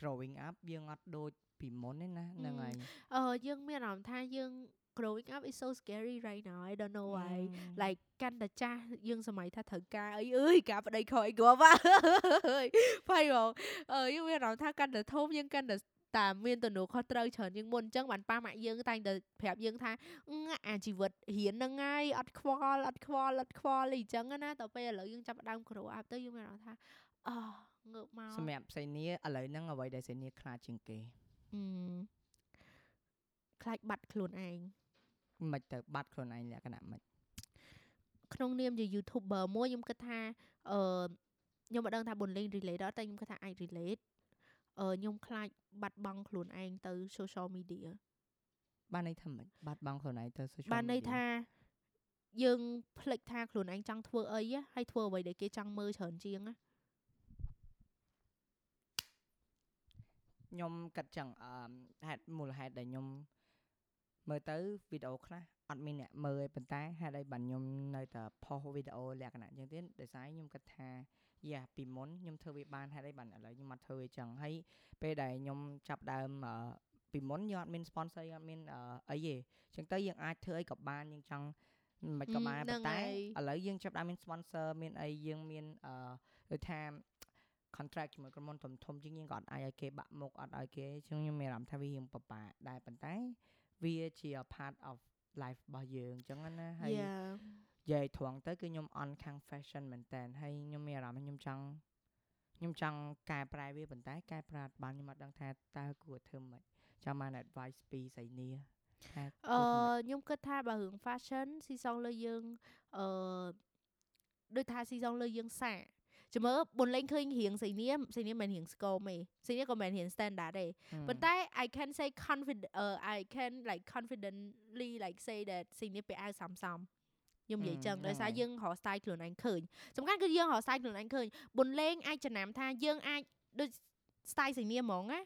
growing up យើងអត់ដូចពីមុនទេណាហ្នឹងហើយអឺយើងមានអារម្មណ៍ថាយើង growing up is so scary right now I don't know why like កាន់តែចាស់យើងសម័យថាត្រូវការអីអើយការប្តីខអីគ្រាប់អើយផៃបងអឺយើងមានអារម្មណ៍ថាកាន់តែធំយើងកាន់តែតាមមានទំនួលខុសត្រូវច្រើនជាងមុនអញ្ចឹងបានប៉ាម៉ាក់យើងតែងតែប្រាប់យើងថាអាជីវិតរៀនហ្នឹងហើយអត់ខ្វល់អត់ខ្វល់អត់ខ្វល់អីចឹងណាដល់ពេលឥឡូវយើងចាប់ដើម grow up ទៅយើងមានអារម្មណ៍ថា អងើបមកសម្រាប់សេនីឥឡូវហ្នឹងអ្វីដែលសេនីខ្លាចជាងគេអឺខ្លាចបាត់ខ្លួនឯងមិនទៅបាត់ខ្លួនឯងលក្ខណៈមិនក្នុងនាមជា YouTuber មួយខ្ញុំគិតថាអឺខ្ញុំមិនដឹងថាបុនលេង relate អត់តែខ្ញុំគិតថាអាច relate អឺខ្ញុំខ្លាចបាត់បង់ខ្លួនឯងទៅ social media បានន័យថាមិនបាត់បង់ខ្លួនឯងទៅ social media បានន័យថាយើងភ្លេចថាខ្លួនឯងចង់ធ្វើអីហើយធ្វើអ្វីដែលគេចង់មើលច្រើនជាងណា ខ្ញុំគិតចឹងអឺហេតុមូលហេតុដែលខ្ញុំមើលទៅវីដេអូខ្លះអត់មានអ្នកមើលទេប៉ុន្តែហេតុអីបានខ្ញុំនៅតែផុសវីដេអូលក្ខណៈចឹងទៀតដោយសារខ្ញុំគិតថាយ៉ាពីមុនខ្ញុំធ្វើវាបានហេតុអីបានឥឡូវខ្ញុំអត់ធ្វើវាចឹងហើយពេលដែលខ្ញុំចាប់ដើមពីមុនយើងអត់មាន sponsor យើងអត់មានអីទេចឹងទៅយើងអាចធ្វើអីក៏បានយើងចង់មិនក៏បានប៉ុន្តែឥឡូវយើងចាប់ដើមមាន sponsor មានអីយើងមានអឺដូចថា contract ជាមួយក្រុមហ៊ុនធំធំជាងយើងក៏អត់អាចឲ្យគេបាក់មុខអត់ឲ្យគេជាងខ្ញុំមានអារម្មណ៍ថាវារៀងពិបាកដែរប៉ុន្តែវាជា part of life របស់យើងអញ្ចឹងណាហើយនិយាយត្រង់ទៅគឺខ្ញុំអន់ខាង fashion មែនតើហើយខ្ញុំមានអារម្មណ៍ខ្ញុំចង់ខ្ញុំចង់កែប្រែវាប៉ុន្តែកែប្រែបានខ្ញុំអត់ដឹងថាតើគួរធ្វើម៉េចចាំបាន advice ពីសៃនីអឺខ្ញុំគិតថាបើរឿង fashion ស៊ីសងលើយើងអឺដូចថាស៊ីសងលើយើងសា ចាំមើលបុនលេងឃើញរៀងស្អីនេះស្អីនេះមិនរៀងស្គមទេស្អីនេះក៏មិនរៀង standard ទេប៉ុន្តែ I can say confident uh, I can like confidently like say that ស្អីនេះពាក់អាវសំសំខ្ញុំនិយាយចឹងដោយសារយើងរក style ខ្លួនឯងឃើញសំខាន់គឺយើងរក style ខ្លួនឯងឃើញបុនលេងអាចចំណាំថាយើងអាចដូច style ស្អីនេះហ្មងណា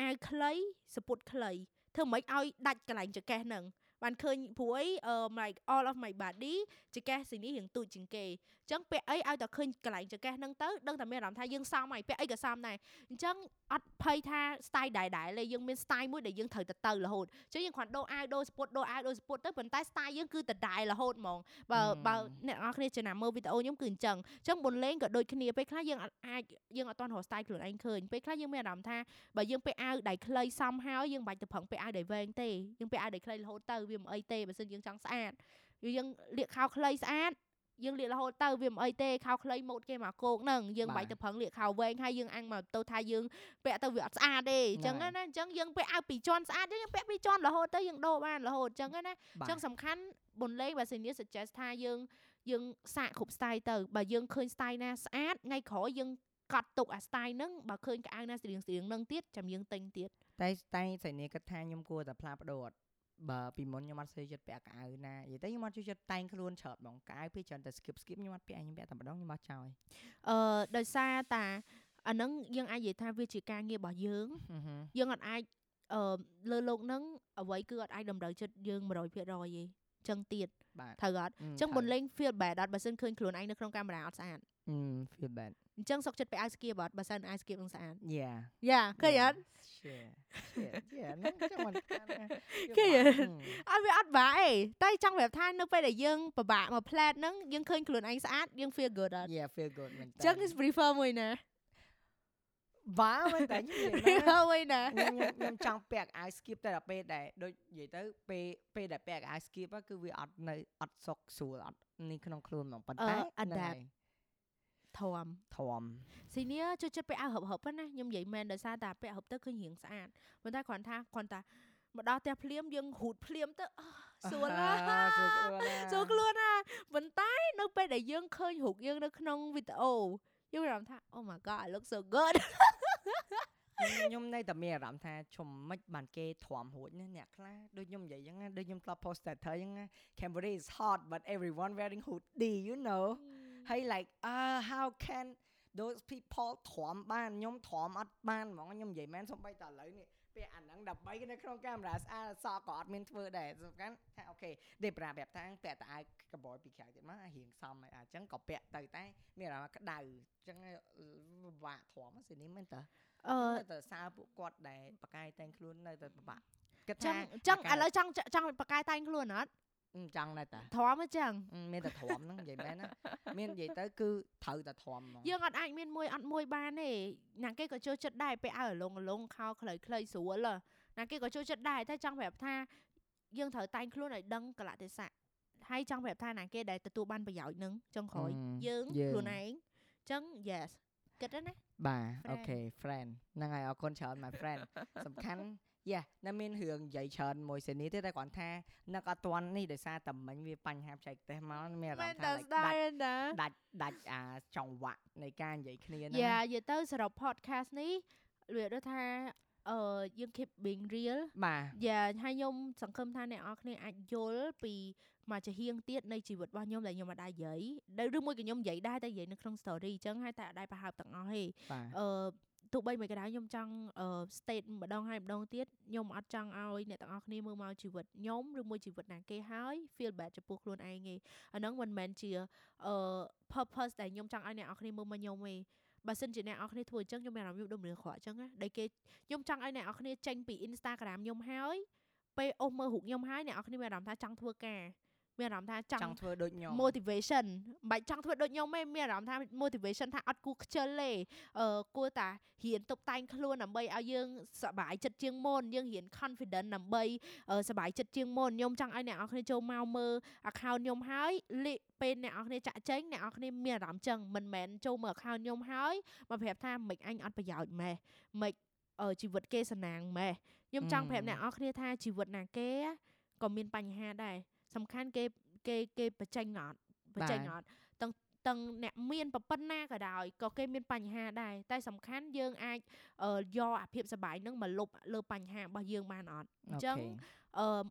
អាវខ្លីសពុតខ្លីធ្វើមិនឲ្យដាច់កន្លែងចកេះហ្នឹងបានឃើញព្រួយអឺ like all of my body ចកេះស៊ីនេះរៀងទូចជាងគេអញ្ចឹងពាក់អីឲ្យតែឃើញកន្លែងចកេះហ្នឹងទៅដឹងតែមានអារម្មណ៍ថាយើងសមហើយពាក់អីក៏សមដែរអញ្ចឹងអត់ភ័យថា style ដែរដែរលេយើងមាន style មួយដែលយើងត្រូវទៅទៅរហូតអញ្ចឹងយើងគ្រាន់ដូរអាវដូរស្ពុតដូរអាវដូរស្ពុតទៅប៉ុន្តែ style យើងគឺដដែលរហូតហ្មងបើបើអ្នកនរគ្នាចំណាំមើលវីដេអូខ្ញុំគឺអញ្ចឹងអញ្ចឹងបុនលេងក៏ដូចគ្នាពេលខ្លះយើងអាចយើងអត់ទាន់រក style ខ្លួនឯងឃើញពេលខ្លះយើងមានអារម្មណ៍ថាបើយើងពាក់អាវដៃខ្លីសមហើយយើងមិនបាច់ទៅប្រឹងពាក់អាវដៃវែងទេយើងពាក់អាវដៃខ្លីរហូតទៅវាមិនអីទេបើសិនយើងចង់ស្អាតយើងលាកខោខ្លីស្អាត យើងលាករហូតទៅវាមិនអីទេខោខ្លីម៉ូតគេមកគោកហ្នឹងយើងមិនបាច់ទៅប្រឹងលាកខោវែងហើយយើងអញមកទៅថាយើងពាក់ទៅវាអត់ស្អាតទេអញ្ចឹងណាអញ្ចឹងយើងពាក់អាវពីរជាន់ស្អាតយើងពាក់ពីរជាន់រហូតទៅយើងដូរបានរហូតអញ្ចឹងណាអញ្ចឹងសំខាន់បុនលេងបើសិនជា suggest ថាយើងយើងសាកគ្រប់ style ទៅបើយើងឃើញ style ណាស្អាតថ្ងៃក្រោយយើងកត់ទុកអា style ហ្នឹងបើឃើញកៅអៅណាស្រៀងស្រៀងហ្នឹងទៀតចាំយើងទិញទៀតតែតែសៃនីគិតថាខ្ញុំគួរតែផ្លាស់ប្ដូរអត់ បើពីមុនខ្ញុំអត់សូវចិត្តពាក់កៅអៅណានិយាយទៅខ្ញុំអត់ចូលចិត្តតែងខ្លួនច្រើនហ្មងកៅអៅពេលច្រើនតែ skip skip ខ្ញុំអត់ពាក់ខ្ញុំពាក់តែម្ដងខ្ញុំអត់ចោលអឺដោយសារតាអាហ្នឹងយើងអាចនិយាយថាវាជាការងាររបស់យើងយើងអត់អាចអឺលើលោកហ្នឹងអ្វីគឺអត់អាចតម្រូវចិត្តយើង100%ទេ ចឹងទៀតត្រូវអត់ចឹងបុនលេង feel bad អត់បើសិនឃើញខ្លួនឯងនៅក្នុងកាមេរ៉ាអត់ស្អាត feel bad អញ្ចឹងសុកចិត្តពាក់អាវស្គៀបអត់បើសិនអាវស្គៀបនឹងស្អាតយ៉ាយ៉ាឃើញអត់យ៉ាហ្នឹងចាំមិនឃើញអត់វាអត់បាក់អីតែចង់ប្រាប់ថានៅពេលដែលយើងពិបាកមកផ្លែតហ្នឹងយើងឃើញខ្លួនឯងស្អាតយើង feel good អត់ Yeah feel good មែនតើអញ្ចឹង is prefer មួយណា បាទមែនតើខ្ញុំនិយាយមួយណាខ្ញុំខ្ញុំចង់ពាក់អាវ skip តែដល់ពេលដែលដូចនិយាយទៅពេលពេលដែលពាក់អាវ skip គឺវាអត់នៅអត់សុកស្រួលអត់នេះក្នុងខ្លួនហ្មងប៉ុន្តែអត់ដែរធំធំស៊ីនីចូលចិត្តពាក់អាវហឹបហឹបណាខ្ញុំនិយាយមែនដោយសារតែពាក់ហឹបទៅឃើញរាងស្អាតប៉ុន្តែគ្រាន់ថាគ្រាន់តែមកដល់ផ្ទះភ្លាមយើងហូតភ្លាមទៅស្រួលណាស្រួលខ្លួនណាប៉ុន្តែនៅពេលដែលយើងឃើញរូបយើងនៅក្នុងវីដេអូ យើងមានអារម្មណ៍ថា Oh my god I look so good <laughs> ខ្ញុំនៅតែមានអារម្មណ៍ថាជុំមិនបានគេទ្រាំរួចណាអ្នកខ្លះដូចខ្ញុំនិយាយចឹងណាដូចខ្ញុំធ្លាប់ post status ចឹងណា Cambodia is hot but everyone wearing hoodie you know ហើយ like uh how can those people ទ្រាំបានខ្ញុំទ្រាំអត់បានហ្មងខ្ញុំនិយាយមែនសំបីតែឥឡូវនេះ ពេលអាហ្នឹងដើម្បីនៅក្នុងកាមេរ៉ាស្អាតសក់ក៏អត់មានធ្វើដែរសំខាន់ថាអូខេដេប្រាប់ប្រាប់ថាពាក់តែអាវកបយពីក្រៅទៀតមកអារៀងសមហើយអញ្ចឹងក៏ពាក់ទៅតែមានអារម្មណ៍ក្តៅអញ្ចឹងវាក់ទ្រាំសិនេះមែនតើអឺទៅសើពួកគាត់ដែលបកាយតែងខ្លួននៅតែពិបាកគិតថាចឹងឥឡូវចង់ចង់បកាយតែងខ្លួនអត់ ចង់ដែរតាធំអញ្ចឹងមានតែធំហ្នឹងនិយាយមែនណាមាននិយាយទៅគឺត្រូវតែធំហ្មងយើងអត់អាចមានមួយអត់មួយបានទេណាគេក៏ចូលចិត្តដែរពេលឲ្យលងលងខោខ្លីខ្លីស្រួលណាគេក៏ចូលចិត្តដែរតែចង់ប្រាប់ថាយើងត្រូវតែងខ្លួនឲ្យដឹងកលៈទេសៈហើយចង់ប្រាប់ថាណាគេដែលទទួលបានប្រយោជន៍នឹងចុងក្រោយយើងខ្លួនឯងអញ្ចឹង yes គិតណាបាទអូខេ friend ហ្នឹងហើយអរគុណច្រើន my friend សំខាន់ យ៉ានៅមានរឿងនិយាយច្រើនមួយសេនីទេតែគ្រាន់ថានឹកអត់ទាន់នេះដោយសារតែមិញវាបញ្ហាបច្ចេកទេសមកមានអារម្មណ៍ថាដាច់ដាច់ដាច់អាចង្វាក់នៃការនិយាយគ្នាហ្នឹងយ៉ានិយាយទៅសរុប podcast នេះវាដូចថាអឺយើង keep being real បាទយ៉ាហើយខ្ញុំសង្ឃឹមថាអ្នកនរគ្នាអាចយល់ពីមកជាហៀងទៀតនៃជីវិតរបស់ខ្ញុំដែលខ្ញុំអត់ដែរនិយាយឬមួយក៏ខ្ញុំនិយាយដែរតែនិយាយនៅក្នុង story អញ្ចឹងហើយតែអត់ដែរប្រហើបទាំងអស់ទេអឺ ទោះបីមិនក៏ដោយខ្ញុំចង់ state ម្ដងហើយម្ដងទៀតខ្ញុំអត់ចង់ឲ្យអ្នកទាំងអស់គ្នាមើលមកជីវិតខ្ញុំឬមួយជីវិតណាគេហើយ feel bad ចំពោះខ្លួនឯងទេអាហ្នឹងមិនមែនជា purpose ដែលខ្ញុំចង់ឲ្យអ្នកទាំងអស់គ្នាមើលមកខ្ញុំទេបើសិនជាអ្នកនរគ្នាធ្វើអញ្ចឹងខ្ញុំមានអារម្មណ៍ខ្ញុំដូចមនុស្សអាក្រក់អញ្ចឹងណាដែលគេខ្ញុំចង់ឲ្យអ្នកនរគ្នាចេញពី Instagram ខ្ញុំហើយពេលអូសមើលរូបខ្ញុំហើយអ្នកនរគ្នាមានអារម្មណ៍ថាចង់ធ្វើការ មានអារម្មណ៍ថាចង់ធ្វើដូចខ្ញុំ motivation មិនបាច់ចង់ធ្វើដូចខ្ញុំទេមានអារម្មណ៍ថា motivation ថាអត់គួរខ្ជិលទេអឺគួរតែរៀនតុបតែងខ្លួនដើម្បីឲ្យយើងសប្បាយចិត្តជាងមុនយើងរៀន confident ដើម្បីសប្បាយចិត្តជាងមុនខ្ញុំចង់ឲ្យអ្នកនរគ្នាចូលមកមើល account ខ្ញុំហើយលេពេលអ្នកនរគ្នាចាក់ចេញអ្នកនរគ្នាមានអារម្មណ៍ចឹងមិនមែនចូលមើល account ខ្ញុំហើយមកប្រាប់ថាមិនអញអត់ប្រយោជន៍ម៉េះមិនជីវិតគេសណាងម៉េះខ្ញុំចង់ប្រាប់អ្នកនរគ្នាថាជីវិតណាគេក៏មានបញ្ហាដែរ សំខាន់គេគេគេបញ្ចេញអត់បញ្ចេញអត់ទាំងទាំងអ្នកមានប្រពន្ធណាក៏ដោយក៏គេមានបញ្ហាដែរតែសំខាន់យើងអាចយកអាភាពសប្បាយនឹងមកលុបលើបញ្ហារបស់យើងបានអត់អញ្ចឹងអឺ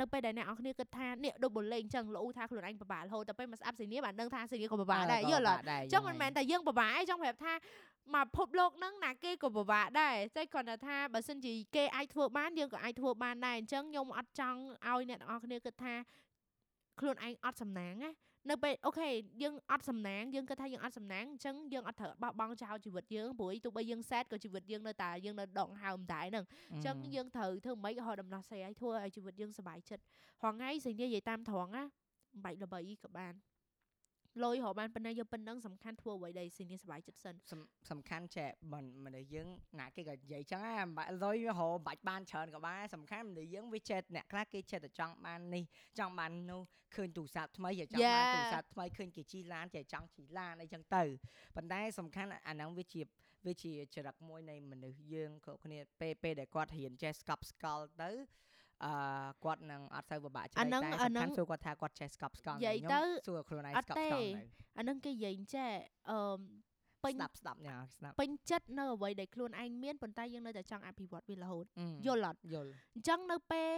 នៅពេលដែលអ្នកនរគ្នាគិតថានេះដូចបលេងអញ្ចឹងលោថាខ្លួនឯងពិបាករហូតតែពេលមកស្អាប់សេនីបានដឹងថាសេនីក៏ពិបាកដែរយល់អត់អញ្ចឹងមិនមែនតែយើងពិបាកឯងចង់ប្រាប់ថា មកភពលោកហ្នឹងណាគេក៏ពិបាកដែរតែគ្រាន់តែថា បើសិនជាគេអាចធ្វើបានយើងក៏អាចធ្វើបានដែរអញ្ចឹងខ្ញុំអត់ចង់ឲ្យអ្នកនរគ្នាគិតថាខ្លួនឯងអត់សំណាងណានៅពេលអូខេយើងអត់សំណាងយើងគិតថាយើងអត់សំណាងអញ្ចឹងយើងអត់ត្រូវបោះបង់ចោលជីវិតយើងព្រោះទោះបីយើងសែតក៏ជីវិតយើងនៅតែយើងនៅដងហើមដែរហ្នឹងអញ្ចឹងយើងត្រូវធ្វើម៉េចឲ្យដំណោះស្រាយឲ្យធ្វើឲ្យជីវិតយើងសុបាយចិត្តហងៃសេចនិយាយតាមត្រង់ណាបាច់ល្បីក៏បាន លុយរកបានប៉ុណ្ណាយកប៉ុណ្ណឹងសំខាន់ធ្វើអ្វីដែលសេនីសុបាយចិត្តសិនសំខាន់ចេះមិនមនុស្សយើងណាគេក៏និយាយចឹងដែរបាច់លុយរកបាច់បានច្រើនក៏បានសំខាន់មនុស្សយើងវាចេះអ្នកខ្លះគេចេះតែចង់បាននេះចង់បាននោះឃើញទូរស័ព្ទថ្មីចង់បានទូរស័ព្ទថ្មីឃើញគេជីឡានចេះចង់ជីឡានអីចឹងទៅប៉ុន្តែសំខាន់អាហ្នឹងវាជាវាជាចរិតមួយនៃមនុស្សយើងគ្រប់គ្នាពេលពេលដែលគាត់រៀនចេះស្កប់ស្កល់ទៅ អឺគាត់នឹងអត់សូវពិបាកច្រើនតែសំខាន់សួរគាត់ថាគាត់ចេះស្កប់ស្កល់និយាយទៅសួរខ្លួនឯងស្កប់ស្កល់ទៅអានឹងគេនិយាយចេះអឺពេញស្ដាប់ស្ដាប់ញ៉ាស្ដាប់ពេញចិត្តនៅអ្វីដែលខ្លួនឯងមានប៉ុន្តែយើងនៅតែចង់អភិវឌ្ឍវារហូតយល់អត់យល់អញ្ចឹងនៅពេល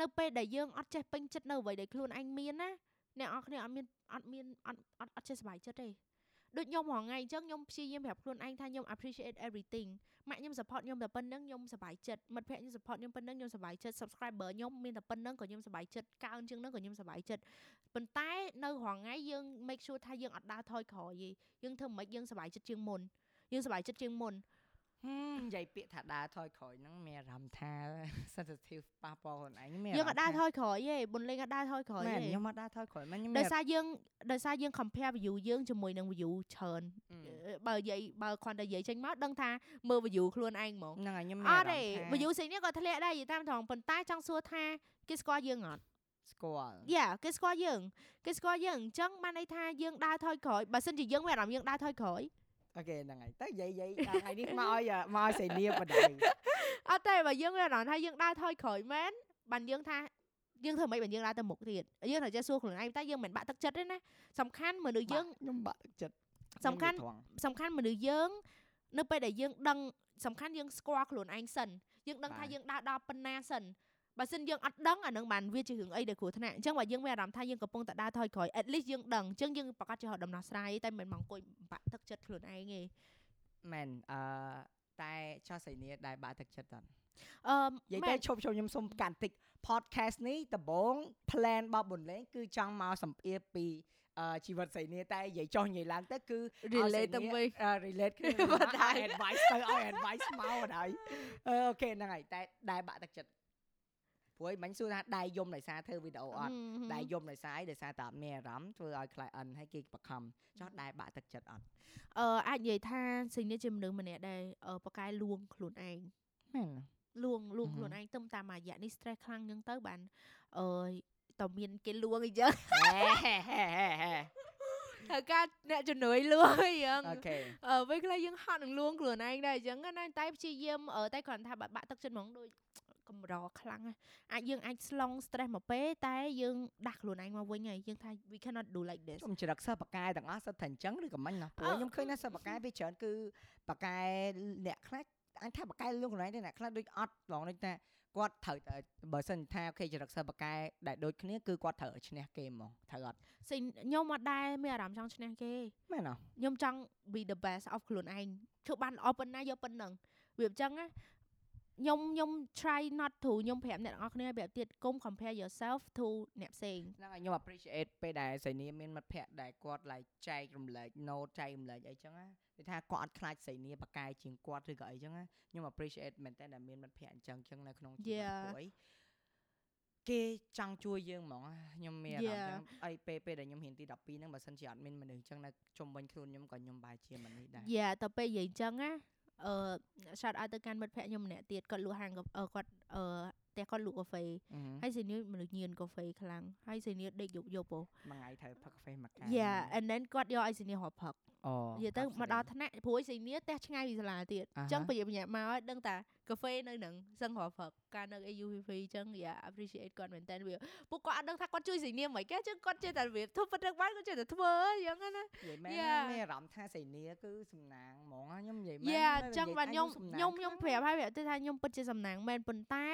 នៅពេលដែលយើងអត់ចេះពេញចិត្តនៅអ្វីដែលខ្លួនឯងមានណាអ្នកអរគ្នាអត់មានអត់មានអត់អត់អត់ចេះសុបាយចិត្តទេ ដូចខ្ញុំរងថ្ងៃអញ្ចឹងខ្ញុំព្យាយាមប្រាប់ខ្លួនឯងថាខ្ញុំ appreciate everything ម៉ាក់ខ្ញុំ support ខ្ញុំតែប៉ុណ្្នឹងខ្ញុំសប្បាយចិត្តមិត្តភក្តិខ្ញុំ support ខ្ញុំប៉ុណ្្នឹងខ្ញុំសប្បាយចិត្ត subscriber ខ្ញុំមានតែប៉ុណ្្នឹងក៏ខ្ញុំសប្បាយចិត្តកើនជាងនឹងក៏ខ្ញុំសប្បាយចិត្តប៉ុន្តែនៅរងថ្ងៃយើង make sure ថាយើងអត់ដើរថយក្រោយទេយើងធ្វើមិនយើងសប្បាយចិត្តជាងមុនយើងសប្បាយចិត្តជាងមុន និយាយពាក្យថាដើរថយក្រោយហ្នឹងមានអារម្មណ៍ថា sensitive ប៉ះពាល់ខ្លួនឯងមានយើងអត់ដើរថយក្រោយទេបុនលេងអត់ដើរថយក្រោយទេខ្ញុំអត់ដើរថយក្រោយមែនខ្ញុំដោយសារយើងដោយសារយើង compare view យើងជាមួយនឹង view ច្រើនបើនិយាយបើគ្រាន់តែនិយាយចេញមកដឹងថាមើល view ខ្លួនឯងហ្មងហ្នឹងហើយខ្ញុំមានអារម្មណ៍ថា view ផ្សេងនេះក៏ធ្លាក់ដែរនិយាយតាមត្រង់ប៉ុន្តែចង់សួរថាគេស្គាល់យើងអត់ស្គាល់យ៉ាគេស្គាល់យើងគេស្គាល់យើងអញ្ចឹងបានន័យថាយើងដើរថយក្រោយបើសិនជាយើងមានអារម្មណ៍យើងដើរថយក្រោយ អូខេហ្នឹងហើយទៅនិយាយនិយាយថ្ងៃនេះមកឲ្យមកឲ្យសេនីបដៅអត់ទេបើយើងមានអារម្មណ៍ថាយើងដើរថយក្រោយមែនបានយើងថាយើងធ្វើម៉េចបើយើងដើរទៅមុខទៀតយើងត្រូវចេះសួរខ្លួនឯងតែយើងមិនបាក់ទឹកចិត្តទេណាសំខាន់មនុស្សយើងខ្ញុំបាក់ទឹកចិត្តសំខាន់សំខាន់មនុស្សយើងនៅពេលដែលយើងដឹងសំខាន់យើងស្គាល់ខ្លួនឯងសិនយើងដឹងថាយើងដើរដល់ប៉ុណ្ណាសិន បើសិនយើងអត់ដឹងអានឹងបានវាជារឿងអីដែលគ្រោះថ្នាក់អញ្ចឹងបើយើងមានអារម្មណ៍ថាយើងកំពុងតែដើរថយក្រោយ at least យើងដឹងអញ្ចឹងយើងប្រកាសជារកដំណោះស្រាយតែមិនមកអង្គុយបាក់ទឹកចិត្តខ្លួនឯងទេមែនអឺតែចោះសៃនីដែលបាក់ទឹកចិត្តអត់អឺនិយាយទៅឈប់ឈប់ខ្ញុំសុំកាន់តិច podcast នេះដំបូង plan របស់បុនលេងគឺចង់មកសម្ភាសពីអឺជីវិតសៃនីតែនិយាយចោះនិយាយឡើងទៅគឺ relate ទៅវិញ relate គ្នាមកតែ advice ទៅឲ្យ advice មកហើយអូខេហ្នឹងហើយតែដែលបាក់ទឹកចិត្ត ព្រោះមិញសួរថាដៃយំដោយសារធ្វើវីដេអូអត់ដៃយំដោយសារអីដោយសារតែអត់មានអារម្មណ៍ធ្វើឲ្យ client ឲ្យគេបខំចោះដៃបាក់ទឹកចិត្តអត់អឺអាចនិយាយថាសេនីជាមនុស្សម្នាក់ដែលបកកែលួងខ្លួនឯងមែនលួងលួងខ្លួនឯងទៅតាមរយៈនេះ stress ខ្លាំងអញ្ចឹងទៅបានអឺតើមានគេលួងអញ្ចឹងត្រូវការអ្នកជំនួយលួងអញ្ចឹងអូខេអឺពេលខ្លះយើងហត់នឹងលួងខ្លួនឯងដែរអញ្ចឹងណាតែព្យាយាមតែគ្រាន់ថាបាក់ទឹកចិត្តហ្មងដូច កម្រខ្លាំងអាចយើងអាចស្លង stress មកពេលតែយើងដាស់ខ្លួនឯងមកវិញហើយយើងថា we cannot do like this ខ្ញុំច្រឹកសិស្សបកែទាំងអស់សិតតែអញ្ចឹងឬក៏មិនណាព្រោះខ្ញុំឃើញថាសិស្សបកែវាច្រើនគឺបកែអ្នកខ្លះអញថាបកែលួងខ្លួនឯងទេអ្នកខ្លះដូចអត់ឡងដូចថាគាត់ត្រូវតែបើសិនថាអូខេចរិតសិស្សបកែដែលដូចគ្នាគឺគាត់ត្រូវឈ្នះគេហ្មងត្រូវអត់សិខ្ញុំអត់ដែរមានអារម្មណ៍ចង់ឈ្នះគេមែនអត់ខ្ញុំចង់ be the best of ខ្លួនឯងធ្វើបានល្អប៉ុណ្ណាយកប៉ុណ្ណឹងវាអញ្ចឹងណា ខ្ញុំខ្ញុំ try not to ខ្ញុំប្រាប់អ្នកទាំងអស់គ្នាប្រាប់ទៀតកុំ compare yourself to អ្នកផ្សេងហ្នឹងហើយខ្ញុំ appreciate ពេលដែលសៃនីមានមិត្តភ័ក្តិដែលគាត់ like ចែករំលែក note ចែករំលែកអីចឹងណាគឺថាគាត់អត់ខ្លាចសៃនីបកាយជាងគាត់ឬក៏អីចឹងណាខ្ញុំ appreciate មែនតើដែលមានមិត្តភ័ក្តិអញ្ចឹងចឹងនៅក្នុងជីវិតពួកអីគេចង់ជួយយើងហ្មងខ្ញុំមានអារម្មណ៍ចឹងអីពេលពេលដែលខ្ញុំរៀនទី12ហ្នឹងបើសិនជាអត់មានមនុស្សចឹងនៅជុំវិញខ្លួនខ្ញុំក៏ខ្ញុំបែរជាមិននេះដែរយ៉ាតើពេលនិយាយចឹងណា អឺ shout out ទៅកាន់មិត្តភក្តិខ្ញុំម្នាក់ទៀតគាត់លក់ហាងគាត់អឺផ្ទះគាត់លក់កាហ្វេហើយសេនីមនុស្សញៀនកាហ្វេខ្លាំងហើយសេនីដេកយប់យប់ហ៎មួយថ្ងៃត្រូវផឹកកាហ្វេមួយកែវ Yeah and then គាត់យកឲ្យសេនីរហផឹកអូ និយាយទៅមកដល់ថ្នាក់ព្រួយស៊ីនីផ្ទះឆ្ងាយពីសាលាទៀតអញ្ចឹងប្រយ័ត្នប្រញាប់មកឲ្យដឹងតាកាហ្វេនៅនឹងសឹងរព្រឹកកាលនៅ AUVV អញ្ចឹង yeah appreciate គាត់មែនតើវាពួកគាត់អត់ដឹងថាគាត់ជួយស៊ីនីមិនគេអញ្ចឹងគាត់ចេះតែរបៀបធ្វើប៉ុណ្្នឹងបានគាត់ចេះតែធ្វើអញ្ចឹងណានិយាយមែន Yeah. មានអារម្មណ៍ថាសៃនីគឺសំណាងហ្មងណាខ្ញុំនិយាយមែនយ៉ានៅអញ្ចឹងបាទនិយាខ្ញុំយឯងខ្ញុំខ្ញុំប្រាប់ហើយប្រាប់ទៅថាខ្ញុំពិតជាសំណាងមែនប៉ុន្តែ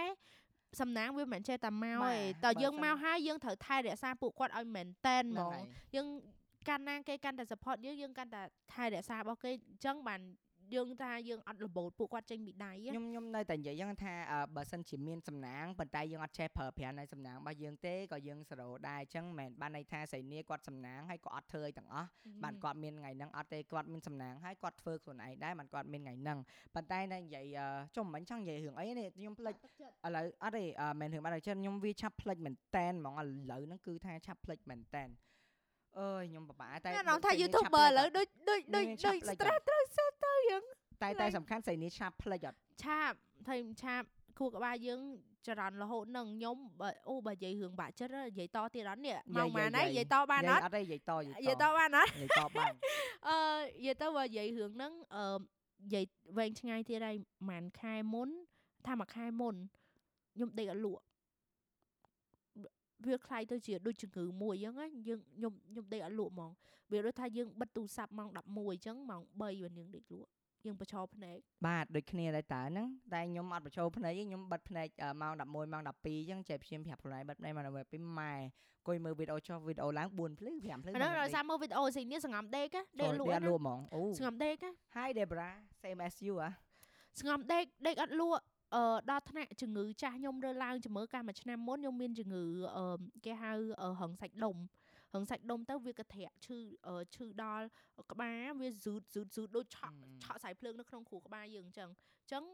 សំណាងវាមិនមែនចេះតែមកបាទទេតើយើងបើសិនមកហើយយើងត្រូវថែរក្សាពួកគាត់ឲ្យមែនតែនហ្មហ្នឹងងហើយយើង កាន់ណាគេកាន់តែ support យើងយើងកាន់តែថែរក្សារបស់គេអញ្ចឹងបានយើងថាយើងអត់របូតពួកគាត់ចេញពីដៃខ្ញុំខ្ញុំនៅតែនិយាយយ៉ាងថាអឺបើសិនជាមានសំណាងប៉ុន្តែយើងអត់ចេះប្រើប្រាស់នៅសំណាងរបស់យើងទេក៏យើងសរោដែរអញ្ចឹងមិនមែនបានន័យថាសៃនីគាត់សំណាងហើយក៏អត់ធ្វើអីទាំងអស់បានគាត់មានថ្ងៃហ្នឹងអត់ទេគាត់មានសំណាងហើយគាត់ធ្វើខ្លួនឯងដែរបានគាត់មានថ្ងៃហ្នឹងប៉ុន្តែនៅនិយាយអឺចុះមិនចង់និយាយរឿងអីនេះខ្ញុំភ្លេចឥឡូវអត់ទេអឺមិនរឿងបាត់ហើយចឹងខ្ញុំវាឆាប់ភ្លេចមែនតែនហ្មងឥឡូវហ្នឹងគឺថាឆាប់ភ្លេចមែនតែន អើយខ្ញុំពិបាកតែតែនំថាសៃនីឆាប់ YouTuber ឥភ្លេចឡូវដូចដូចដូចមានឆាដូចប់ភ្លេច stress ត្រូវ set ទៅយើងតែតែសំខាន់សៃនីឆាប់ភ្លេចអត់ឆាបថៃឆាបខួរក្បាលយើងចរន្តរហូតនឹងខ្ញុំបើអូបើនិយាយរឿងបាក់ចិត្តនិយាយតទៀតអត់នេះមកម៉ានហើយនិយាយតបានអត់អត់ទេនិយាយតនិនិយាយាយយតតបានអត់និយាយតបានអឺនិយាយទៅបើនិយាយរឿងហ្នឹងអឺនិយាយវែងឆ្ងាយទៀតហើយប្រហែលខែមុនថាមួយខែមុនខ្ញុំដេកអត់លក់ វាคล้ายទៅជាដូចជំងឺមួយអញ្ចឹងណាយើងខ្ញុំខ្ញុំដេកអត់លក់ហ្មងវាដូចថាយើងបិទទូរស័ព្ទម៉ោង11អញ្ចឹងម៉ោង3បានយើងដេកលក់យើងបិចោភ្នែក បាទដូចគ្នាដែរតើហ្នឹងតែខ្ញុំអត់បញ្ចូលភ្នែកទេខ្ញុំបិទភ្នែកអឺម៉ោង11ម៉ោង12អញ្ចឹងចេះព្យាយាមប្រាប់ខ្លួនឯងបិទភ្នែកម៉ោង12ពីម៉ែអង្គុយមើលវីដេអូចុះវីដេអូឡើង4ភ្លឺ5ភ្លឺ អាហ្នឹងដោយសារមើលវីដេអូស៊ីនេះសង្ងំដេកណាដេកលក់ អត់ល ណា ក់ហ្មងអូ សង្ងំដេកណា Hi Debra same as you ហ៎ សង្ងំដេកដេកអត់លក់ អឺដល់ថ្នាក់ជំងឺចាស់ខ្ញុំរើឡើងជំងឺកាលមួយឆ្នាំមុនខ្ញុំមានជំងឺអឺគេហៅអឺរឹងសាច់ដុំរឹងសាច់ដុំទៅវាកធាក់ឈឺអឺឈឺដល់ក្បាលវាស៊ូតស៊ូតស៊ូតដូចឆក់ឆក់សាយភ្លើងនៅក្នុងខួរក្បាលយើងអញ្ចឹងអញ្ចឹង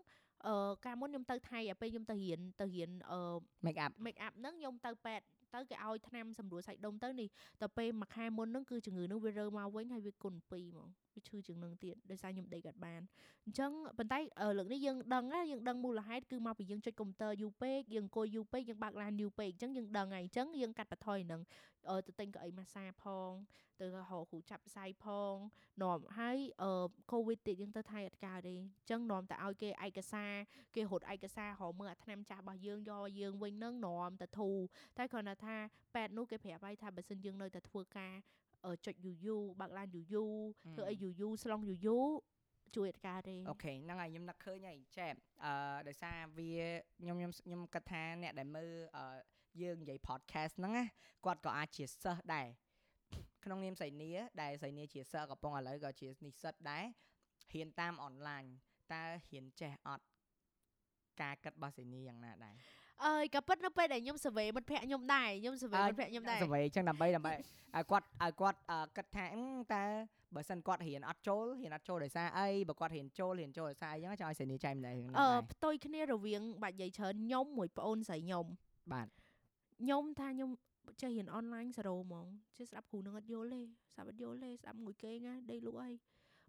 អឺកាលមុនខ្ញុំទៅថៃអាពេលខ្ញុំទៅរៀនទៅរៀនអឺ make up make up ហ្នឹងខ្ញុំទៅពេទ្យទៅគេឲ្យថ្នាំសម្រួលសាច់ដុំទៅនេះតែពេលមួយខែមុនហ្នឹងគឺជំងឺហ្នឹងវារើមកវិញហើយវាគុណ2ហ្មង វាឈឺជាងហ្នឹងទៀតដោយសារខ្ញុំដេកអត់បានអញ្ចឹងប៉ុន្តែអឺលើកនេះយើងដឹងណាយើងដឹងមូលហេតុគឺមកពីយើងចុចកុំព្យូទ័រយូរពេកយើងអង្គុយយូរពេកយើងបើកឡានយូរពេកអញ្ចឹងយើងដឹងហើយអញ្ចឹងយើងកាត់បន្ថយហ្នឹងអឺទៅទិញកៅអីម៉ាសាផងទៅរកគ្រូចាប់ផ្សាយផងនាំហើយអឺកូវីដទៀតយើងទៅថៃអត់កើតទេអញ្ចឹងនាំតែឲ្យគេឯកសារគេរត់ឯកសាររកមើលអាថ្នាំចាស់របស់យើងយកយើងវិញហ្នឹងនាំតែធូរតែគ្រាន់តែថាប៉ែតនោះគេប្រាប់ឲ្យថាបើសិនយើងនៅតែធ្វើការអឺ ចុចយូរយូរបើកឡានយូរយូរធ្វើអីយូរយូរស្លងយូរយូរជួយអត់កើតទេអូខេហ្នឹងហើយខ្ញុំនឹកឃើញហើយចែបអឺដោយសារវាខ្ញុំខ្ញុំខ្ញុំគិតថាអ្នកដែលមើលអឺយើងនិយាយ podcast ហ្នឹងណាគាត់ក៏អាចជាសិស្សដែរក្នុងនាមសៃនីដែលសៃនីជាសិស្សកំពុងឥឡូវក៏ជានិស្សិតដែររៀនតាមអនឡាញតើរៀនចេះអត់ការគិតរបស់សៃនីយ៉ាងណាដែរ អើយក៏ពិតនៅពេលដែលខ្ញុំ survey មិត្តភក្តិខ្ញុំដែរខ្ញុំ survey មិត្តភក្តិខ្ញុំដែរសវ័យអញ្ចឹងដើម្បីដើម្បីឲ្យគាត់ឲ្យគាត់អឺគិតថាអឺតើបើសិនគាត់រៀនអត់ចូលរៀនអត់ចូលដោយសារអីបើគាត់រៀនចូលរៀនចូលដោយសារអីអញ្ចឹងចង់ឲ្យសេនីចែកម្លែករឿងនេះអឺដែរផ្ទុយគ្នារវាងបាច់និយាយច្រើនខ្ញុំមួយប្អូនស្រីខ្ញុំបាទខ្ញុំថាខ្ញុំចេះរៀនអនឡាញ0ហ្មងចេះស្ដាប់គ្រូនឹងអត់យល់ទេស្ដាប់អត់យល់ទេស្ដាប់មួយគេណាដេកលក់អី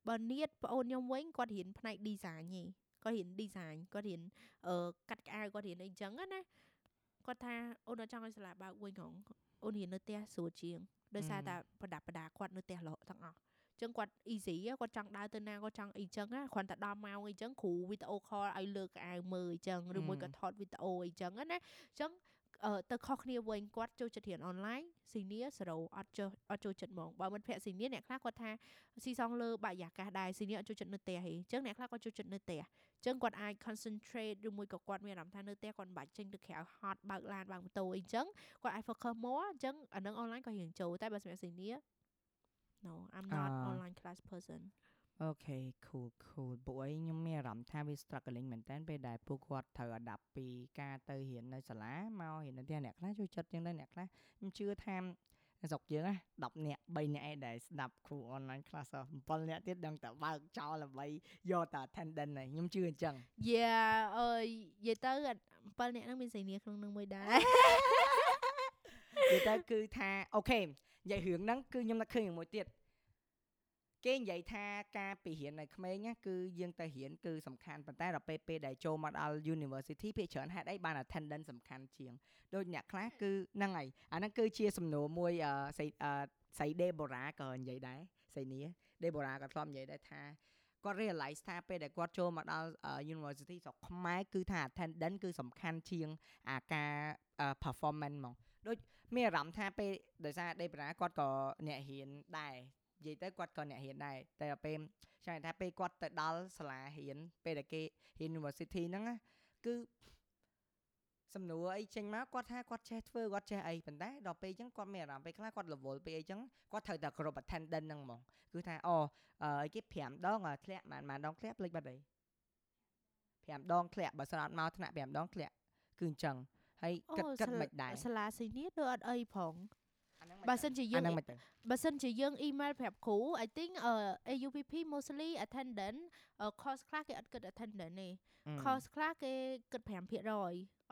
បើនៀតប្អូនខ្ញុំវិញគាត់រៀនផ្នែក design ហី គាត់រៀន design គាត់រៀនអឺកាត់ក្អៅគាត់រៀនអីចឹងណាគាត់ថាអូនអត់ចង់ឲ្យសាលាបើកវិញហងអូនរៀននៅផ្ទះស្រួលជាងដោយសារតែប្រដាប់ប្រដាគាត់នៅផ្ទះរហូតទាំងអស់ចឹងគាត់ easy ហ៎គាត់ចង់ដើរទៅណាគាត់ចង់អីចឹងណាគ្រាន់តែដល់ម៉ោងអីចឹងគ្រូវីដេអូ call ឲ្យលើកកៅអៅមើលអីចឹងឬមួយក៏ថតវីដេអូអីចឹងណាចឹងអឺ ទៅខុសគ្នាវិញគាត់ចូលចិត្តរៀនអនឡាញស៊ីនី0អត់ចូលអត់ចូលចិត្តហ្មងបើមិត្តភក្តិស៊ីនីអ្នកខ្លះគាត់ថាស៊ីសងលើបរិយាកាសដែរស៊ីនីអត់ចូលចិត្តនៅផ្ទះទេអញ្ចឹងអ្នកខ្លះគាត់ចូលចិត្តនៅផ្ទះអញ្ចឹងគាត់អាច concentrate ឬមួយក៏គាត់មានអារម្មណ៍ថានៅផ្ទះគាត់មិនបាច់ចេញទៅក្រៅហត់បើកឡានបើកម៉ូតូអីអញ្ចឹងគាត់អាច focus more អញ្ចឹងអានឹង online ក៏រៀងចូលតែបើសម្រាប់ស៊ីនី No I'm not អ่า online class person អូខេ cool cool ពួកឯងខ្ញុំមានអារម្មណ៍ថាវា struggling មែនតើពេលដែលពួកគាត់ត្រូវ adapt ពីការទៅរៀននៅសាលាមករៀននៅផ្ទះអ្នកខ្លះចូលចិត្តជាងដែរអ្នកខ្លះខ្ញុំជឿថានៅស្រុកយើងណា10នាក់3នាក់ឯងដែលស្ដាប់គ្រូ online class អស់7នាក់ទៀតដឹងតែបើកចោលដើម្បីយកតែ attendance ហើយខ្ញុំជឿអញ្ចឹង Yeah អើយនិយាយទៅ7នាក់ហ្នឹងមានសេនីក្នុងនឹងមួយដែរនិយាយទៅគឺថាអូខេនិយាយរឿងហ្នឹងគឺខ្ញុំនឹកឃើញរឿងមួយទៀត គេនិយាយថាការពីរៀននៅក្មេងណាគឺយើងទៅរៀនគឺសំខាន់ប៉ុន្តែដល់ពេលពេលដែលចូលមកដល់ university ភាគច្រើនហេតុអីបាន attendance សំខាន់ជាងដូចអ្នកខ្លះគឺហ្នឹងហើយអាហ្នឹងគឺជាសំណួរមួយអឺស្អីអឺស្អី Deborah ក៏និយាយដែរស្អីនេះដេបូរ៉ាគាត់ធ្លាប់និយាយដែរថាគាត់ realize ថាពេលដែលគាត់ចូលមកដល់ university ស្រុកខ្មែរគឺថា attendance គឺសំខាន់ជាងអាការ performance ហ្មងដូចមានអារម្មណ៍ថាពេលដោយសារដេបូរ៉ាគាត់ក៏អ្នករៀនដែរ និយាយទៅគាត់ក៏អ្នករៀនដែរតែពេលចង់ថាពេលគាត់ទៅដល់សាលារៀនពេលដែលគេ university ហ្នឹងគឺសំណួរអីចេញមកគាត់ថាគាត់ចេះធ្វើគាត់ចេះអីប៉ុន្តែដល់ពេលអញ្ចឹងគាត់មានអារម្មណ៍ពេលខ្លះគាត់រវល់ពេលអីចឹងគាត់ត្រូវតែគ្រប់ attendance ហ្នឹងហ្មងគឺថាអូអីគេ5ដងធ្លាក់ប៉ុន្មានដងធ្លាក់ភ្លេចបាត់ហើយ5ដងធ្លាក់បើស្រាត់មកថ្នាក់5ដងធ្លាក់គឺអញ្ចឹងហើយគិតគិតមិនដែរសាលាស៊ីនីដូចអត់អីផង បើសិនជាយើងបើសិនជាយើង email ប្រាប់គ្រូ I think uh, AUPP mostly attendant uh, course ខ្លះគេអត់គិត attendant ទេ course ខ្លះគេគិត5%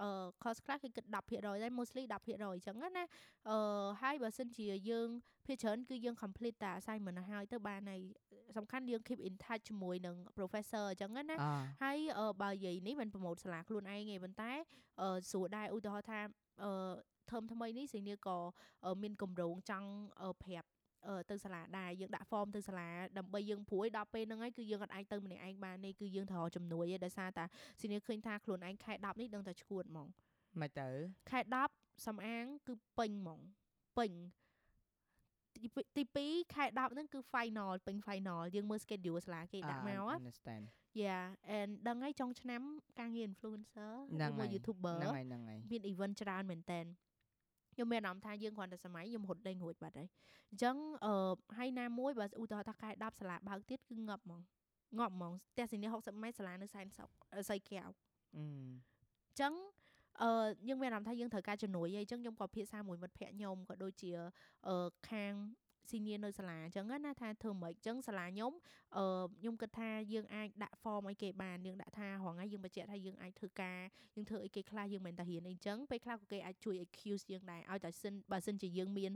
អឺ cost ខ្លះគេគិត10%ដែរ mostly 10%អញ្ចឹងណាអឺហើយបើសិនជាយើងភាគច្រើនគឺយើង complete តា assignment ហើយទៅបានហើយសំខាន់យើង keep in touch ជាមួយនឹង professor អញ្ចឹងណាហើយបើនិយាយនេះមិនប្រម៉ូទសាលាខ្លួនឯងទេប៉ុន្តែស្រួលដែរឧទាហរណ៍ថាអឺ term ថ្មីនេះសេនីក៏មានកម្រងចង់ប្រាប់ទៅសាលាដែរយើងដាក់ form ទៅសាលាដើម្បីយើងព្រួយដល់ពេលហ្នឹងហើយគឺយើងអត់អាចទៅម្នាក់ឯងបានទេគឺយើងត្រូវជំនួយឯដោយសារតាស៊ីនីឃើញថាខ្លួនឯងខែ10នេះដឹងតែឈួតហ្មងមិនទៅខែ10សំអាងគឺពេញហ្មងពេញទី2ខែ10ហ្នឹងគឺ final ពេញ final យើងមើល schedule សាលាគេដាក់មក understand Yeah and ដឹងហើយចុងឆ្នាំការងារ influencer មួយ YouTuber ហ្នឹងហើយហ្នឹងហើយមាន event ច្រើនមែនតើ ខ្ញុំមានអារម្មណ៍ថាយើងគ្រាន់តែសម័យខ្ញុំរត់ដេញរួចបាត់ហើយអញ្ចឹងអឺហើយណាមួយបើឧទាហរណ៍ថាខែ10សាលាបើកទៀតគឺងាប់ហ្មងងាប់ហ្មងផ្ទះសីនី60ម៉ែត្រសាលានៅសែនសុកសៃកែវអញ្ចឹងអឺយើងមានអារម្មណ៍ថាយើងត្រូវការជំនួយហើយអញ្ចឹងខ្ញុំក៏ភាសាមួយមិត្តភ័ក្ដិខ្ញុំក៏ដូចជាអឺខាង ស៊ីនីនៅសាលាអញ្ចឹងណាថាធ្វើមិនអញ្ចឹងសាលាខ្ញុំអឺខ្ញុំគិតថាយើងអាចដាក់ form ឲ្យគេបានយើងដាក់ថារងថ្ងៃយើងបញ្ជាក់ថាយើងអាចធ្វើការយើងធ្វើអីគេខ្លះយើងមិនតែរៀនអីអញ្ចឹងពេលខ្លះក៏គេអាចជួយ accuse យើងដែរឲ្យតែសិនបើសិនជាយើងមាន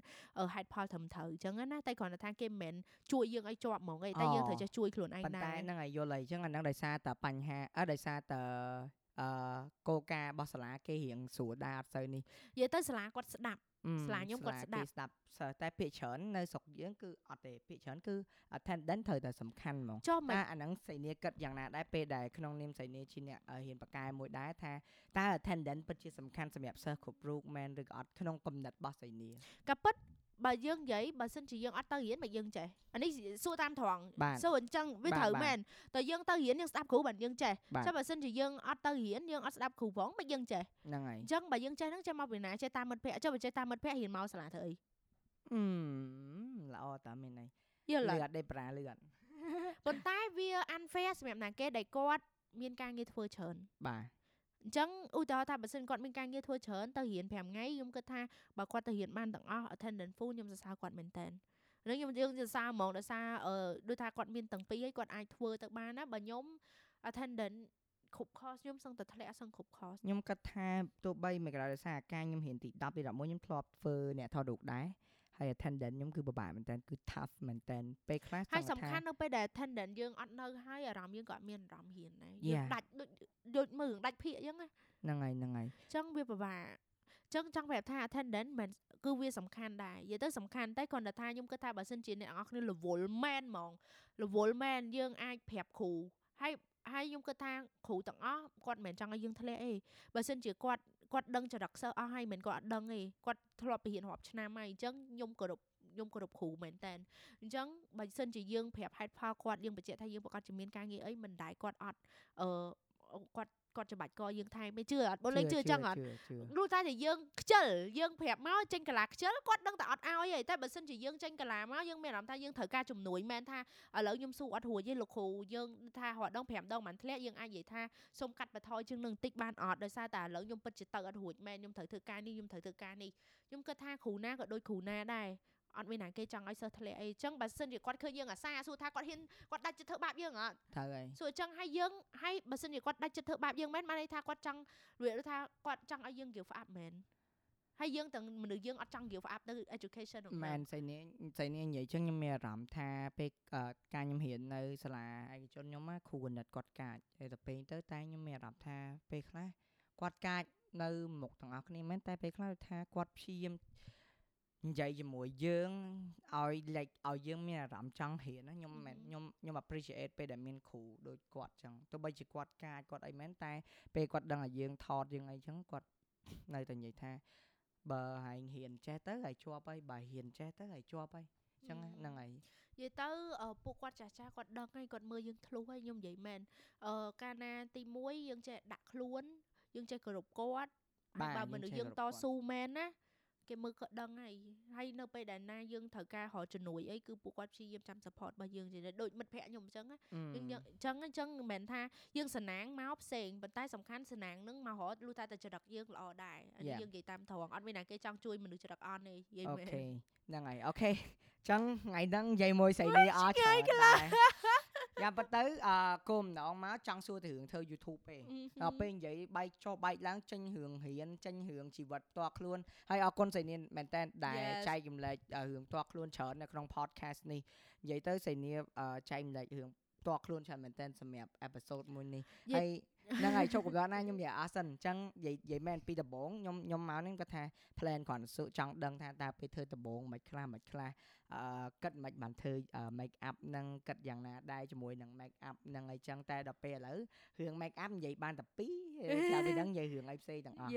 head ផលត្រឹមត្រូវអញ្ចឹងណាតែគ្រាន់តែថាគេមិនមែនជួយយើងឲ្យជាប់ហ្មងទេតែយើងត្រូវចេះជួយខ្លួនឯងដែរតែហ្នឹងហើយយល់ហើយអញ្ចឹងអាហ្នឹងដោយសារតែបញ្ហាអឺដោយសារតែ អឺគោលការណ៍របស់សាលាគេរៀងស្រួលដែរអត់សូវនេះនិយាយទៅសាលាគាត់ស្ដាប់ស្លាខ្ញុំគាត់ស្ដាប់ស្ដាប់តែភាគច្រើននៅស្រុកយើងគឺអត់ទេភាគច្រើនគឺ attendance ត្រូវតែសំខាន់ហ្មងតែអាហ្នឹងសៃនីគិតយ៉ាងណាដែរពេលដែលក្នុងនាមសៃនីជាអ្នកហ៊ានបកកែមួយដែរថាតើ attendance ពិតជាសំខាន់សម្រាប់សិស្សគ្រប់រូបមែនឬក៏អត់ក្នុងគំនិតរបស់សៃនីក៏ពិត បើយើងនិយាយបើសិនជាយើងអត់ទៅរៀនបើយើងចេះអានេះសួរតាមត្រង់សួរអញ្ចឹងវាត្រូវមែនតើយើងទៅរៀនយើងស្ដាប់គ្រូបានយើងចេះចាំបើសិនជាយើងអត់ទៅរៀនយើងអត់ស្ដាប់គ្រូផងបើយើងចេះហ្នឹងហើយអញ្ចឹងបើយើងចេះហ្នឹងចេះមកពីណាចេះតាមមិត្តភ័ក្ដិចុះបើចេះតាមមិត្តភ័ក្ដិរៀនមកសាលាធ្វើអីអឺល្អតាមែនហើយយល់លឺអត់ដេប្រាលឺអត់ប៉ុន្តែវា unfair សម្រាប់ណាគេដែលគាត់មានការងារធ្វើច្រើនបាទ អញ្ចឹងឧទាហរណ៍ថាបើសិនគាត់មានការងារធ្វើច្រើនទៅរៀន5ថ្ងៃខ្ញុំគិតថាបើគាត់ទៅរៀនបានទាំងអស់ attendance full ខ្ញុំសរសើរគាត់មែនតើនឹងខ្ញុំយើងសរសើរហ្មងដោយសារអឺដូចថាគាត់មានទាំងពីរហើយគាត់អាចធ្វើទៅបានណាបើខ្ញុំ attendance គ្រប់ course ខ្ញុំសឹងតែធ្លាក់សឹងគ្រប់ course ខ្ញុំគិតថាទោះបីមិនក្រៅដោយសារការខ្ញុំរៀនទី10ទី11ខ្ញុំធ្លាប់ធ្វើអ្នកថតរូបដែរ ហើយ attendant ខ្ញុំគឺពិបាកមែនតើគឺ tough មែនតើពេលខ្លះហើយសំខាន់នៅពេលដែល attendant យើងអត់នៅហើយអារម្មណ៍យើងក៏អត់មានអារម្មណ៍ហ៊ានដែរយើងដាច់ដូចដូចមើលដាច់ភាកអញ្ចឹងហ្នឹងហើយហ្នឹងហើយអញ្ចឹងវាពិបាកចឹងចង់ប្រាប់ថា attendant មិនគឺវាសំខាន់ដែរនិយាយទៅសំខាន់តែគ្រាន់តែថាខ្ញុំគិតថាបើសិនជាអ្នកនរគ្នារវល់មែនហ្មងរវល់មែនយើងអាចប្រាប់គ្រូហើយហើយខ្ញុំគិតថាគ្រូទាំងអស់គាត់មិនមែនចង់ឲ្យយើងធ្លាក់ទេបើសិនជាគាត់ គាត់ដឹងចរិតសិស្សអស់ហើយមិនគាត់អត់ដឹងទេគាត់ធ្លាប់ទៅរៀនរាប់ឆ្នាំហើយអញ្ចឹងខ្ញុំគោរពខ្ញុំគោរពគ្រូមែនតើអញ្ចឹងបើសិនជាយើងប្រាប់ហេតុផលគាត់យើងបញ្ជាក់ថាយើងប្រកាសជាមានការងារអីមិនដែរគាត់អត់អឺ គាត់គាត់ច្បាច់កយើងថែមមិនជឿអត់បងលេងជឿចឹងអត់លុះតែយើងខ្ជិលយើងប្រាប់មកចេញកាឡាខ្ជិលគាត់ដឹងតែអត់ឲ្យទេតែបើសិនជាយើងចេញកាឡាមកយើងមានអារម្មណ៍ថាយើងត្រូវការជំនួយមែនថាឥឡូវខ្ញុំស៊ូអត់រួចទេលោកគ្រូយើងថារត់ដង5ដងមិនធ្លាក់យើងអាចនិយាយថាសូមកាត់បន្ថយជាងនឹងបន្តិចបានអត់ដោយសារតែឥឡូវខ្ញុំពិតជាទៅអត់រួចមែនខ្ញុំត្រូវធ្វើការនេះខ្ញុំត្រូវធ្វើការនេះខ្ញុំគិតថាគ្រូណាក៏ដូចគ្រូណាដែរ អត់មានណាគេចង់ឲ្យសិស្សធ្លាក់អីចឹងបើសិនជាគាត់ឃើញយើងអាសាសួរថាគាត់ហ៊ានគាត់ដាច់ចិត្តធ្វើបាបយើងអត់ត្រូវហើយសួរចឹងហើយយើងហើយបើសិនជាគាត់ដាច់ចិត្តធ្វើបាបយើងមែនបានន័យថាគាត់ចង់និយាយថាគាត់ចង់ឲ្យយើង give up មែនហើយយើងទាំងមនុស្សយើងអត់ចង់ give up ទៅ education ហ្នឹងមែនស្អីនេះស្អីនេះនិយាយចឹងខ្ញុំមានអារម្មណ៍ថាពេលការខ្ញុំរៀននៅសាលាឯកជនខ្ញុំគ្រូគណិតគាត់កាចហើយទៅពេលទៅតែខ្ញុំមានអារម្មណ៍ថាពេលខ្លះគាត់កាចនៅមុខទាំងអស់គ្នាមែនតែពេលខ្លះថាគាត់ព្យាយាម និយាយជាមួយយើងឲ្យ like ឲ្យយើងមានអារម្មណ៍ចង់រៀនណាខ្ញុំមិនខ្ញុំខ្ញុំ appreciate ពេលដែលមានគ្រូដូចគាត់ចឹងទោះបីជាគាត់កាចគាត់អីមែនតែពេលគាត់ដឹងឲ្យយើងថតយើងអីចឹងគាត់នៅតែនិយាយថាបើហែងហ៊ានចេះទៅហើយជាប់ហើយបើហ៊ានចេះទៅហើយជាប់ហើយចឹងហ្នឹងហើយនិយាយទៅពួកគាត់ចាស់ចាស់គាត់ដឹងហើយគាត់មើលយើងធ្លុះហើយខ្ញុំនិយាយមែនអឺកាលណាទី1យើងចេះដាក់ខ្លួន យើងចេះគោរពគាត់បើមនុស្សយើងតស៊ូមែនណា គេមើលក៏ដឹងហើយហើយនៅពេលដែលណាយើងត្រូវការរកជំនួយអីគឺពួកគាត់ព្យាយាមចាំ support របស់យើងជាដូចមិត្តភ័ក្ដិខ្ញុំអញ្ចឹងយើងអញ្ចឹងអញ្ចឹងមិនមែនថាយើងសណាងមកផ្សេងប៉ុន្តែសំខាន់សណាងនឹងមករត់លុះតែតែចរិតយើងល្អដែរនេះយើងនិយាយតាមត្រង់អត់មានណាគេចង់ជួយមនុស្សចរិតអន់ទេនិយាយមែន okayហ្នឹងហើយ okay ចឹងថ្ងៃហ្នឹងនិយាយមួយស្រីនេះអត់ច្រើនដែរ យ៉ាងប៉ុន្តែអឺគោមម្ដងមកចង់សួរទៅរឿងធ្វើ YouTube ទេដល់ពេលនិយាយបែកចុះបែកឡើងចេញរឿងរៀនចេញរឿងជីវិតផ្ទាល់ខ្លួនហើយអរគុណស្រីនេះមែនតើដែលចែកចម្លែករឿងផ្ទាល់ខ្លួនច្រើននៅក្នុង podcast នេះនិយាយទៅស្រីនេះចែកចម្លែករឿង ផ្ទាល់ខ្លួនច្រើនមែនតើសម្រាប់ episode មួយនេះហើយហ្នឹងហើយជោគកំណត់ណាខ្ញុំនិយាយអស់សិនអញ្ចឹងនិយាយនិយាយមែនពីដំបងខ្ញុំខ្ញុំមកនេះគាត់ថា plan គ្រាន់តែចង់ដឹងថាតើពេលធ្វើដំបងមិនខ្លះមិនខ្លះអឺគិតមិនបានធ្វើ make up នឹងគិតយ៉ាងណាដែរជាមួយនឹង make up នឹងអីចឹងតែដល់ពេលឥឡូវរឿង make up និយាយបានតែពីរតែពីហ្នឹងនិយាយរឿងអីផ្សេងទាំងអស់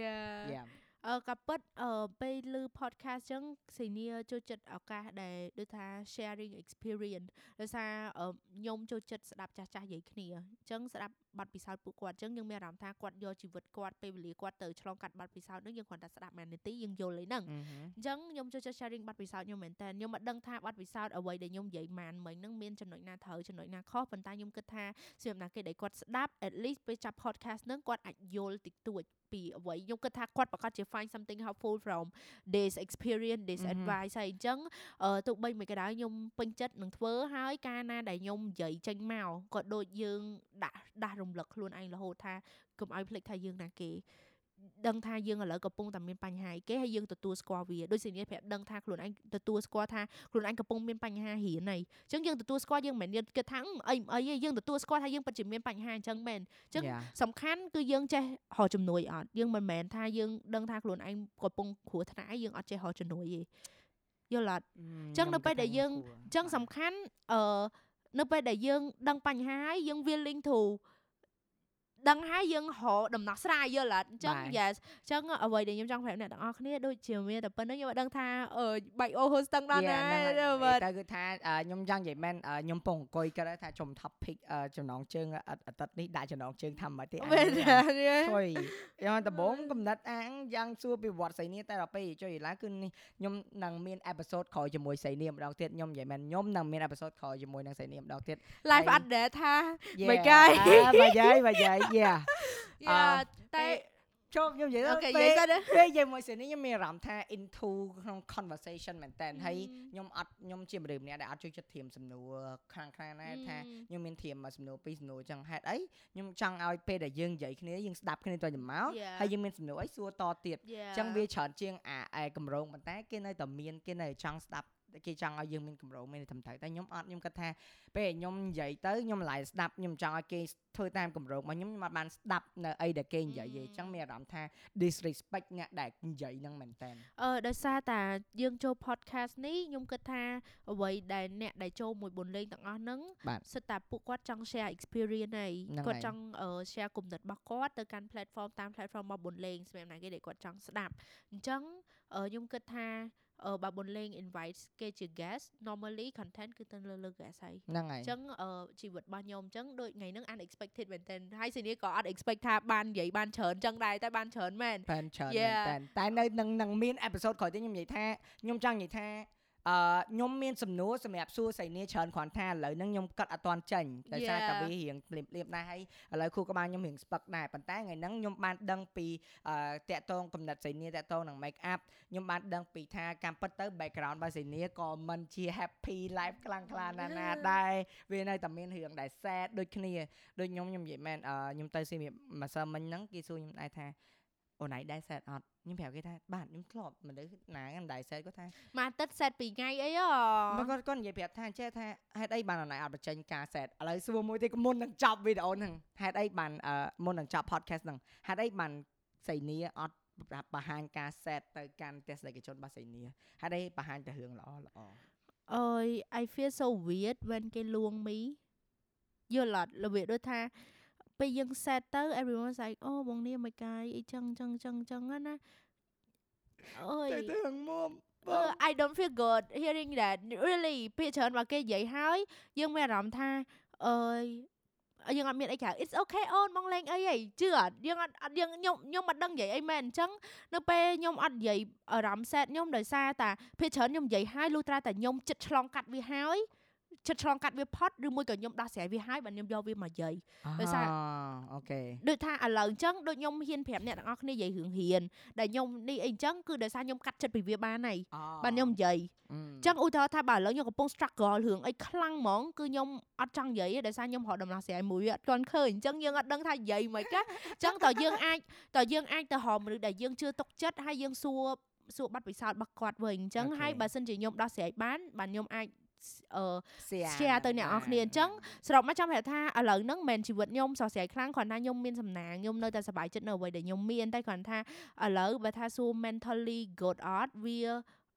យ៉ា អឺក៏ពិតអឺពេលឮ podcast ចឹងសេនីចូលចិត្តឱកាសដែលដូចថា sharing experience ដោយសារខ្ញុំចូលចិត្តស្ដាប់ចាស់ចាស់និយាយគ្នាអញ្ចឹងស្ដាប់បទពិសោធន៍ពួកគាត់អញ្ចឹងយើងមានអារម្មណ៍ថាគាត់យកជីវិតគាត់ពេលវេលាគាត់ទៅឆ្លងកាត់បទពិសោធន៍ហ្នឹងយើងគ្រាន់តែស្ដាប់មួយនាទីយើងយល់ឯហ្នឹងអញ្ចឹងខ្ញុំចូលចិត្ត sharing បទពិសោធន៍ខ្ញុំមែនតើខ្ញុំមិនដឹងថាបទពិសោធន៍អ្វីដែលខ្ញុំនិយាយម៉ានមិញហ្នឹងមានចំណុចណាត្រូវចំណុចណាខុសប៉ុន្តែខ្ញុំគិតថាសម្រាប់ណាគេដែលគាត់ស្ដាប់ at least ពេលចាប់ podcast ហ្នឹងគាត់អាចយល់តិចតួចពីអ្វីខ្ញុំគិតថាគាត់ប្រកាសជា find something helpful from this experience this advice ហើយអញ្ចឹងទោះបីមិនក៏ដោយខ្ញុំពេញចិត្តនឹងធ្វើហើយកាលណាដែលខ្ញុំនិយាយចេញមកក៏ដូចយើងដាក់ដាស់រំលឹកខ្លួនឯងរហូតថាកុំឲ្យភ្លេចថាយើងណាគេដឹងថាយើងឥឡូវកំពុងតែមានបញ្ហាគេហើយយើងទទួលស្គាល់វាដូចសេនីប្រាប់ដឹងថាខ្លួនឯងទទួលស្គាល់ថាខ្លួនឯងកំពុងមានបញ្ហារៀនហើយអញ្ចឹងយើងទទួលស្គាល់យើងមិនមែនយើងគិតថាអីអីយើងទទួលស្គាល់ថាយើងពិតជាមានបញ្ហាអញ្ចឹងមែនអញ្ចឹងសំខាន់គឺយើងចេះរកជំនួយអត់យើងមិនមែនថាយើងដឹងថាខ្លួនឯងកំពុងគ្រោះថ្នាក់យើងអត់ចេះរកជំនួយទេយល់អត់អញ្ចឹងនៅពេលដែលយើងអញ្ចឹងសំខាន់អឺនៅពេលដែលយើងដឹងបញ្ហាហើយយើង willing to ដឹងហើយយើងរកដំណោះស្រាយយល់អត់អញ្ចឹង yes អញ្ចឹងអ្វីដែលខ្ញុំចង់ប្រាប់អ្នកទាំងអស់គ្នាដូចជាមានតែប៉ុណ្្នឹងខ្ញុំអត់ដឹងថាអឺបែកអូហូស្ទឹងដល់ណាតែគឺថាខ្ញុំចង់និយាយមែនខ្ញុំពងអង្គុយគិតថាចំ topic ចំណងជើងអាទិត្យនេះដាក់ចំណងជើងថាមិនទេជួយយ៉ាងដំបូងកំណត់អាងយ៉ាងសួរពីវត្តស្រីនេះតែដល់ពេលជួយឡើងគឺខ្ញុំនឹងមាន episode ក្រោយជាមួយស្រីនេះម្ដងទៀតខ្ញុំនិយាយមែនខ្ញុំនឹងមាន episode ក្រោយជាមួយនឹងស្រីនេះម្ដងទៀត live update ថាមិនកាយបាយយាយបាយយាយ yeah យ៉ាតែចូលខ្ញុំនិយាយទៅពេលពេលនិយាយមួយសិននេះខ្ញុំមានអារម្មណ៍ថា into ក្នុង conversation មែនតើហើយខ្ញុំអត់ខ្ញុំជាមនុស្សម្នាក់ដែលអត់ជួយចិត្តធៀមសំណួរខ្លាំងខ្លាំងណាស់ថាខ្ញុំមានធៀមសំណួរពីរសំណួរចឹងហេតុអីខ្ញុំចង់ឲ្យពេលដែលយើងនិយាយគ្នាយើងស្ដាប់គ្នាទៅទៅមកហើយយើងមានសំណួរអីសួរតទៀតចឹងវាច្រើនជាងអាកម្រងប៉ុន្តែគេនៅតែមានគេនៅចង់ស្ដាប់ គេចង់ឲ្យយើងមានកម្រងមានត្រឹមត្រូវតែខ្ញុំអត់ខ្ញុំគិតថាពេលខ្ញុំនិយាយទៅខ្ញុំឡាយស្ដាប់ខ្ញុំចង់ឲ្យគេធ្វើតាមកម្រងរបស់ខ្ញុំខ្ញុំអត់បានស្ដាប់នៅអីដែលគេនិយាយទេអញ្ចឹងមានអារម្មណ៍ថា disrespect អ្នកដែលនិយាយហ្នឹងមែនតើអឺដោយសារតាយើងចូល podcast នេះខ្ញុំគិតថាអ្វីដែលអ្នកដែលចូលមួយបនលេងទាំងអស់ហ្នឹងសិតតែពួកគាត់ចង់ share experience ហើយគាត់ចង់ share គំនិតរបស់គាត់ទៅកាន់ platform តាម platform របស់បនលេងសម្រាប់ណាគេដែលគាត់ចង់ស្ដាប់អញ្ចឹងខ្ញុំគិតថា បើបុនលេង invite គេជា guest normally content គឺទៅលើលើ guest ហើយហ្នឹងហើយអញ្ចឹងជីវិតរបស់ខ្ញុំអញ្ចឹងដូចថ្ងៃហ្នឹង unexpected មែនតើហើយសេនីក៏អត់ expect ថាបាននិយាយបានច្រើនអញ្ចឹងដែរតែបានច្រើនមែនបានច្រើនមែនតើតែនៅនឹងនឹងមាន episode ក្រោយទៀតខ្ញុំនិយាយថាខ្ញុំចង់និយាយថា អឺខ្ញុំមានសំណួរសម្រាប់សួរសៃនីច្រើនគ្រាន់ថាឥឡូវហ្នឹងខ្ញុំកាត់អត់ទាន់ចេញដោយសារតែវារៀងភ្លាមភ្លាមដែរហើយឥឡូវគូក្បាលខ្ញុំរៀងស្ពឹកដែរប៉ុន្តែថ្ងៃហ្នឹងខ្ញុំបានដឹងពីអឺតាក់តងកំណត់សៃនីតាក់តងនឹង make up ខ្ញុំបានដឹងពីថាកម្មពិតទៅ background របស់សៃនីក៏មិនជា happy life ខ្លាំងខ្លាណាស់ណាដែរវានៅតែមានរឿងដែល sad ដូចគ្នាដូចខ្ញុំខ្ញុំនិយាយមែនខ្ញុំទៅស៊ីម្សិលមិញហ្នឹងគេសួរខ្ញុំដែរថា អូនឯងដែរ sad អត់ខ្ញុំប្រាប់គេថាបាទខ្ញុំធ្លាប់មនុស្សណាហ្នឹងដែរសេតគាត់ថាមួយអាទិត្យសេតពីរថ្ងៃអីហ៎មកគាត់គាត់និយាយប្រាប់ថាចេះថាហេតុអីបានអនឡាញអត់បញ្ចេញការសេតឥឡូវសួរមួយទៀតមុននឹងចប់វីដេអូហ្នឹងហេតុអីបានមុននឹងចប់ podcast ហ្នឹងហេតុអីបានសៃនីអត់បង្ហាញការ set ទៅកាន់ទស្សនិកជនរបស់សេនីហើយ đây បង្ហាញតែរឿងល្អល្អអើយ I feel so weird when គេលួងមីយល់អត់របៀបដូចថា ពេលយើង set ទៅ everyone like អូបងនេះមិនកាយអីចឹងចឹងចឹងចឹងណាអើយតែរឿងមុំ Uh, I don't feel good hearing that really ពាក្យច្រើនបើគេនិយាយហើយយើងមានអារម្មណ៍ថាអើយយើងអត់មានអីក្រៅ It's okay អូនបងលេងអីហីជឿអត់យើងអត់អត់យើងខ្ញុំខ្ញុំមិនដឹងនិយាយអីមែនអញ្ចឹងនៅពេលខ្ញុំអត់និយាយអារម្មណ៍ set ខ្ញុំដោយសារតាភាគច្រើនខ្ញុំនិយាយហើយលុះត្រាតែខ្ញុំចិត្តឆ្លងកាត់វាហើយ ចិត្តឆ្លងកាត់វាផុតឬមួយក៏ខ្ញុំដោះស្រាយវាហើយបើខ្ញុំយកវាមកនិយាយដោយសារអូខេដូចថាឥឡូវអញ្ចឹងដូចខ្ញុំហ៊ានប្រាប់អ្នកទាំងអស់គ្នានិយាយរឿងហ៊ានដែលខ្ញុំនេះអីអញ្ចឹងគឺដោយសារខ្ញុំកាត់ចិត្តពីវាបានហើយបាទខ្ញុំនិយាយអអញ្ចឹងឧទាហរណ៍ថាបើឥឡូវខ្ញុំកំពុង struggle រឿងអីខ្លាំងហ្មងគឺខ្ញុំអត់ចង់និយាយទេដោយសារខ្ញុំរកដំណោះស្រាយមួយវាអត់ទាន់ឃើញអញ្ចឹងយើងអត់ដឹងថានិយាយមិនខ្មិចអញ្ចឹងតើយើងអាចតើយើងអាចទៅរកមនុស្សដែលយើងជឿទុកចិត្តហើយយើងសួរសួរបាត់ពិសោធន៍របស់គាត់វិញអញ្ចឹង Okay. ហើយបើសិនជាខ្ញុំដោះស្រាយបានបាទខ្ញុំអាច អឺ share share ទៅអ្នកនរគ្នាអញ្ចឹងសរុបមកចាំប្រាប់ថាឥឡូវហ្នឹងមិនមែនជីវិតខ្ញុំសរសៃខ្លាំងគ្រាន់តែខ្ញុំមានសំណាងខ្ញុំនៅតែសប្បាយចិត្តនៅអ្វីដែលខ្ញុំមានតែគ្រាន់ថាឥឡូវបើថាសួរ mentally good អត់វា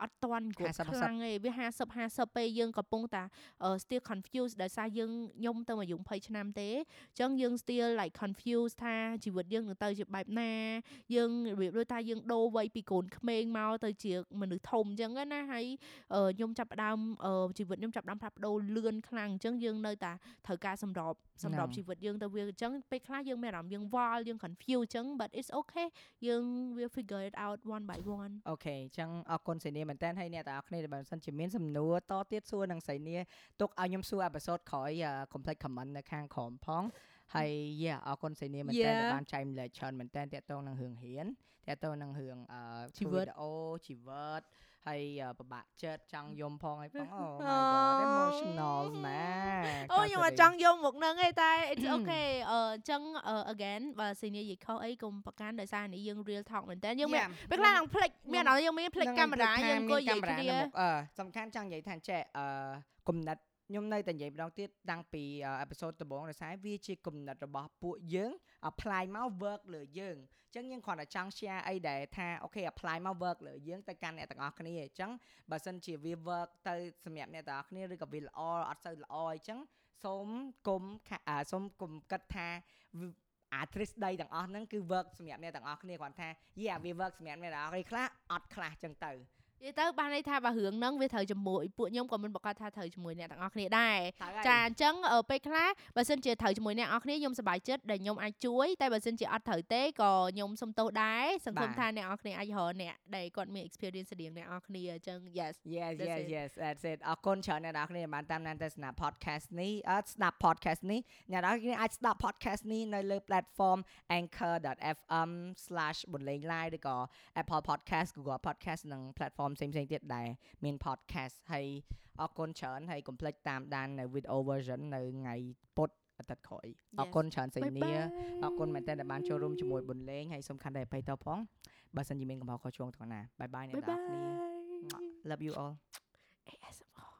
អត់តាន់ good 50-50ខ្លាំងទេវា50 50ពេលយើងកំពុងតែអឺ still confused ដោយសារយើងខ្ញុំទៅអាយុ20ឆ្នាំទេអញ្ចឹងយើង still like confused ថាជីវិតយើងនឹងទៅជាបែបណា យើងរបៀបដូចថាយើងដូរវ័យពីកូនក្មេងមកទៅជាមនុស្សធំអញ្ចឹងណាហើយអឺខ្ញុំចាប់ផ្ដើមអឺជីវិតខ្ញុំចាប់ផ្ដើមផ្លាស់ប្ដូរលឿនខ្លាំងអញ្ចឹងយើងនៅតែត្រូវការសម្របសម្របហ្នឹងជីវិតយើងទៅវាអញ្ចឹងពេលខ្លះយើងមានអារម្មណ៍យើងវល់យើង confused អញ្ចឹង but it's okay យើង will figure it out one by one អូខេអញ្ចឹងអរគុណសេនីមែនតើហើយអ្នកទាំងអស់គ្នាដែលបើសិនជាមានសំណួរតទៀតសួរនឹងសេនីទុកឲ្យខ្ញុំសួរអេពីសូតក្រោយ complete comment នៅខាងក្រោមផងហើយយ៉ាអរគុណសេនីមែនតើ Yeah. ដែលបានចែកម្លែកច្រើនមែនតើតាក់ទងនឹងរឿងរៀនតាក់ទងនឹងរឿងអឺជីវិតវីដេអូជីវិត ហើយអឺពិបាកចិត្តចង់យំផងហើយផងអូ my អូ god emotional ម៉ាអូខ្ញុំអត់ចង់យកមកនឹងទេតែ it's okay អឺអញ្ចឹងអឺ again បើស៊ីនីនិយាយខុសអីកុំប្រកាន់ដោយសារនេះយើង real talk មែនតើយើងមានពេលខ្លះនឹងភ្លេចមានអារម្មណ៍យើងមានភ្លេចកាមេរ៉ាយើងអង្គុយនិយាយគ្នាអឺសំខាន់ចង់និយាយថាចេះអឺគំនិតខ្ញុំនៅតែនិយាយម្ដងទៀតតាំងពីអេពីសូតដំបូងដោយសារវាជាគំនិតរបស់ពួកយើង apply មក work លើយើងអញ្ចឹងយើងគ្រាន់តែចង់ share អីដែលថាអូខេ apply មក work លើយើងទៅកាន់អ្នកទាំងអស់គ្នាអញ្ចឹងបើសិនជាវា work ទៅសម្រាប់អ្នកទាំងអស់គ្នាឬក៏វាល្អអត់សូវល្អអញ្ចឹងសូមគុំខាអឺសូមគុំគិតថាវាអាទ្រឹស្ដីទាំងអស់ហ្នឹងគឺ work សម្រាប់អ្នកទាំងអស់គ្នាគ្រាន់ថាយេវា work សម្រាប់អ្នកទាំងអស់គ្នាខ្លះអត់ខ្លះអញ្ចឹងទៅ និយាយទៅបានន័យថាបើរឿងហ្នឹងវាត្រូវជាមួយពួកខ្ញុំក៏មិនប្រកាសថាត្រូវជាមួយអ្នកទាំងអស់គ្នាដែរត្រូវហើយចាអញ្ចឹងអឺពេលខ្លះបើសិនជាត្រូវជាមួយអ្នកនរគ្នាខ្ញុំសប្បាយចិត្តដែលខ្ញុំអាចជួយតែបើសិនជាអត់ត្រូវទេក៏ខ្ញុំសុំទោសដែរសង្ឃឹមបាទថាអ្នកនរគ្នាអាចរកអ្នកដែលគាត់មាន experience ស្តៀងអ្នកនរគ្នាអញ្ចឹង yes Yes That's yes it. yes that's it អរគុណច្រើនអ្នកនរគ្នាបានតាមដានទស្សនា podcast នេះអត់ស្ដាប់ podcast នេះអ្នកនរគ្នាអាចស្ដាប់ podcast នេះនៅលើ platform anchor.fm/ បន្លេង live ឬក៏ Apple podcast Google podcast និង platform ផ្សេងផ្សេងទៀតដែលមាន podcast ហើយអរគុណច្រើនហើយកុំភ្លេចតាមដាននៅ video version នៅថ្ងៃពុធអាទិត្យក្រោយអរគុណច្រើនសេនីអរគុណមែនតើដែលបានចូលរួមជាមួយប៊ុនលេងហើយសំខាន់ដែលបៃតផងបើសិនជាមានកំហុសខុសឆ្គងទាំងណាបាយបាយអ្នកនរគ្នា Love you all ASMR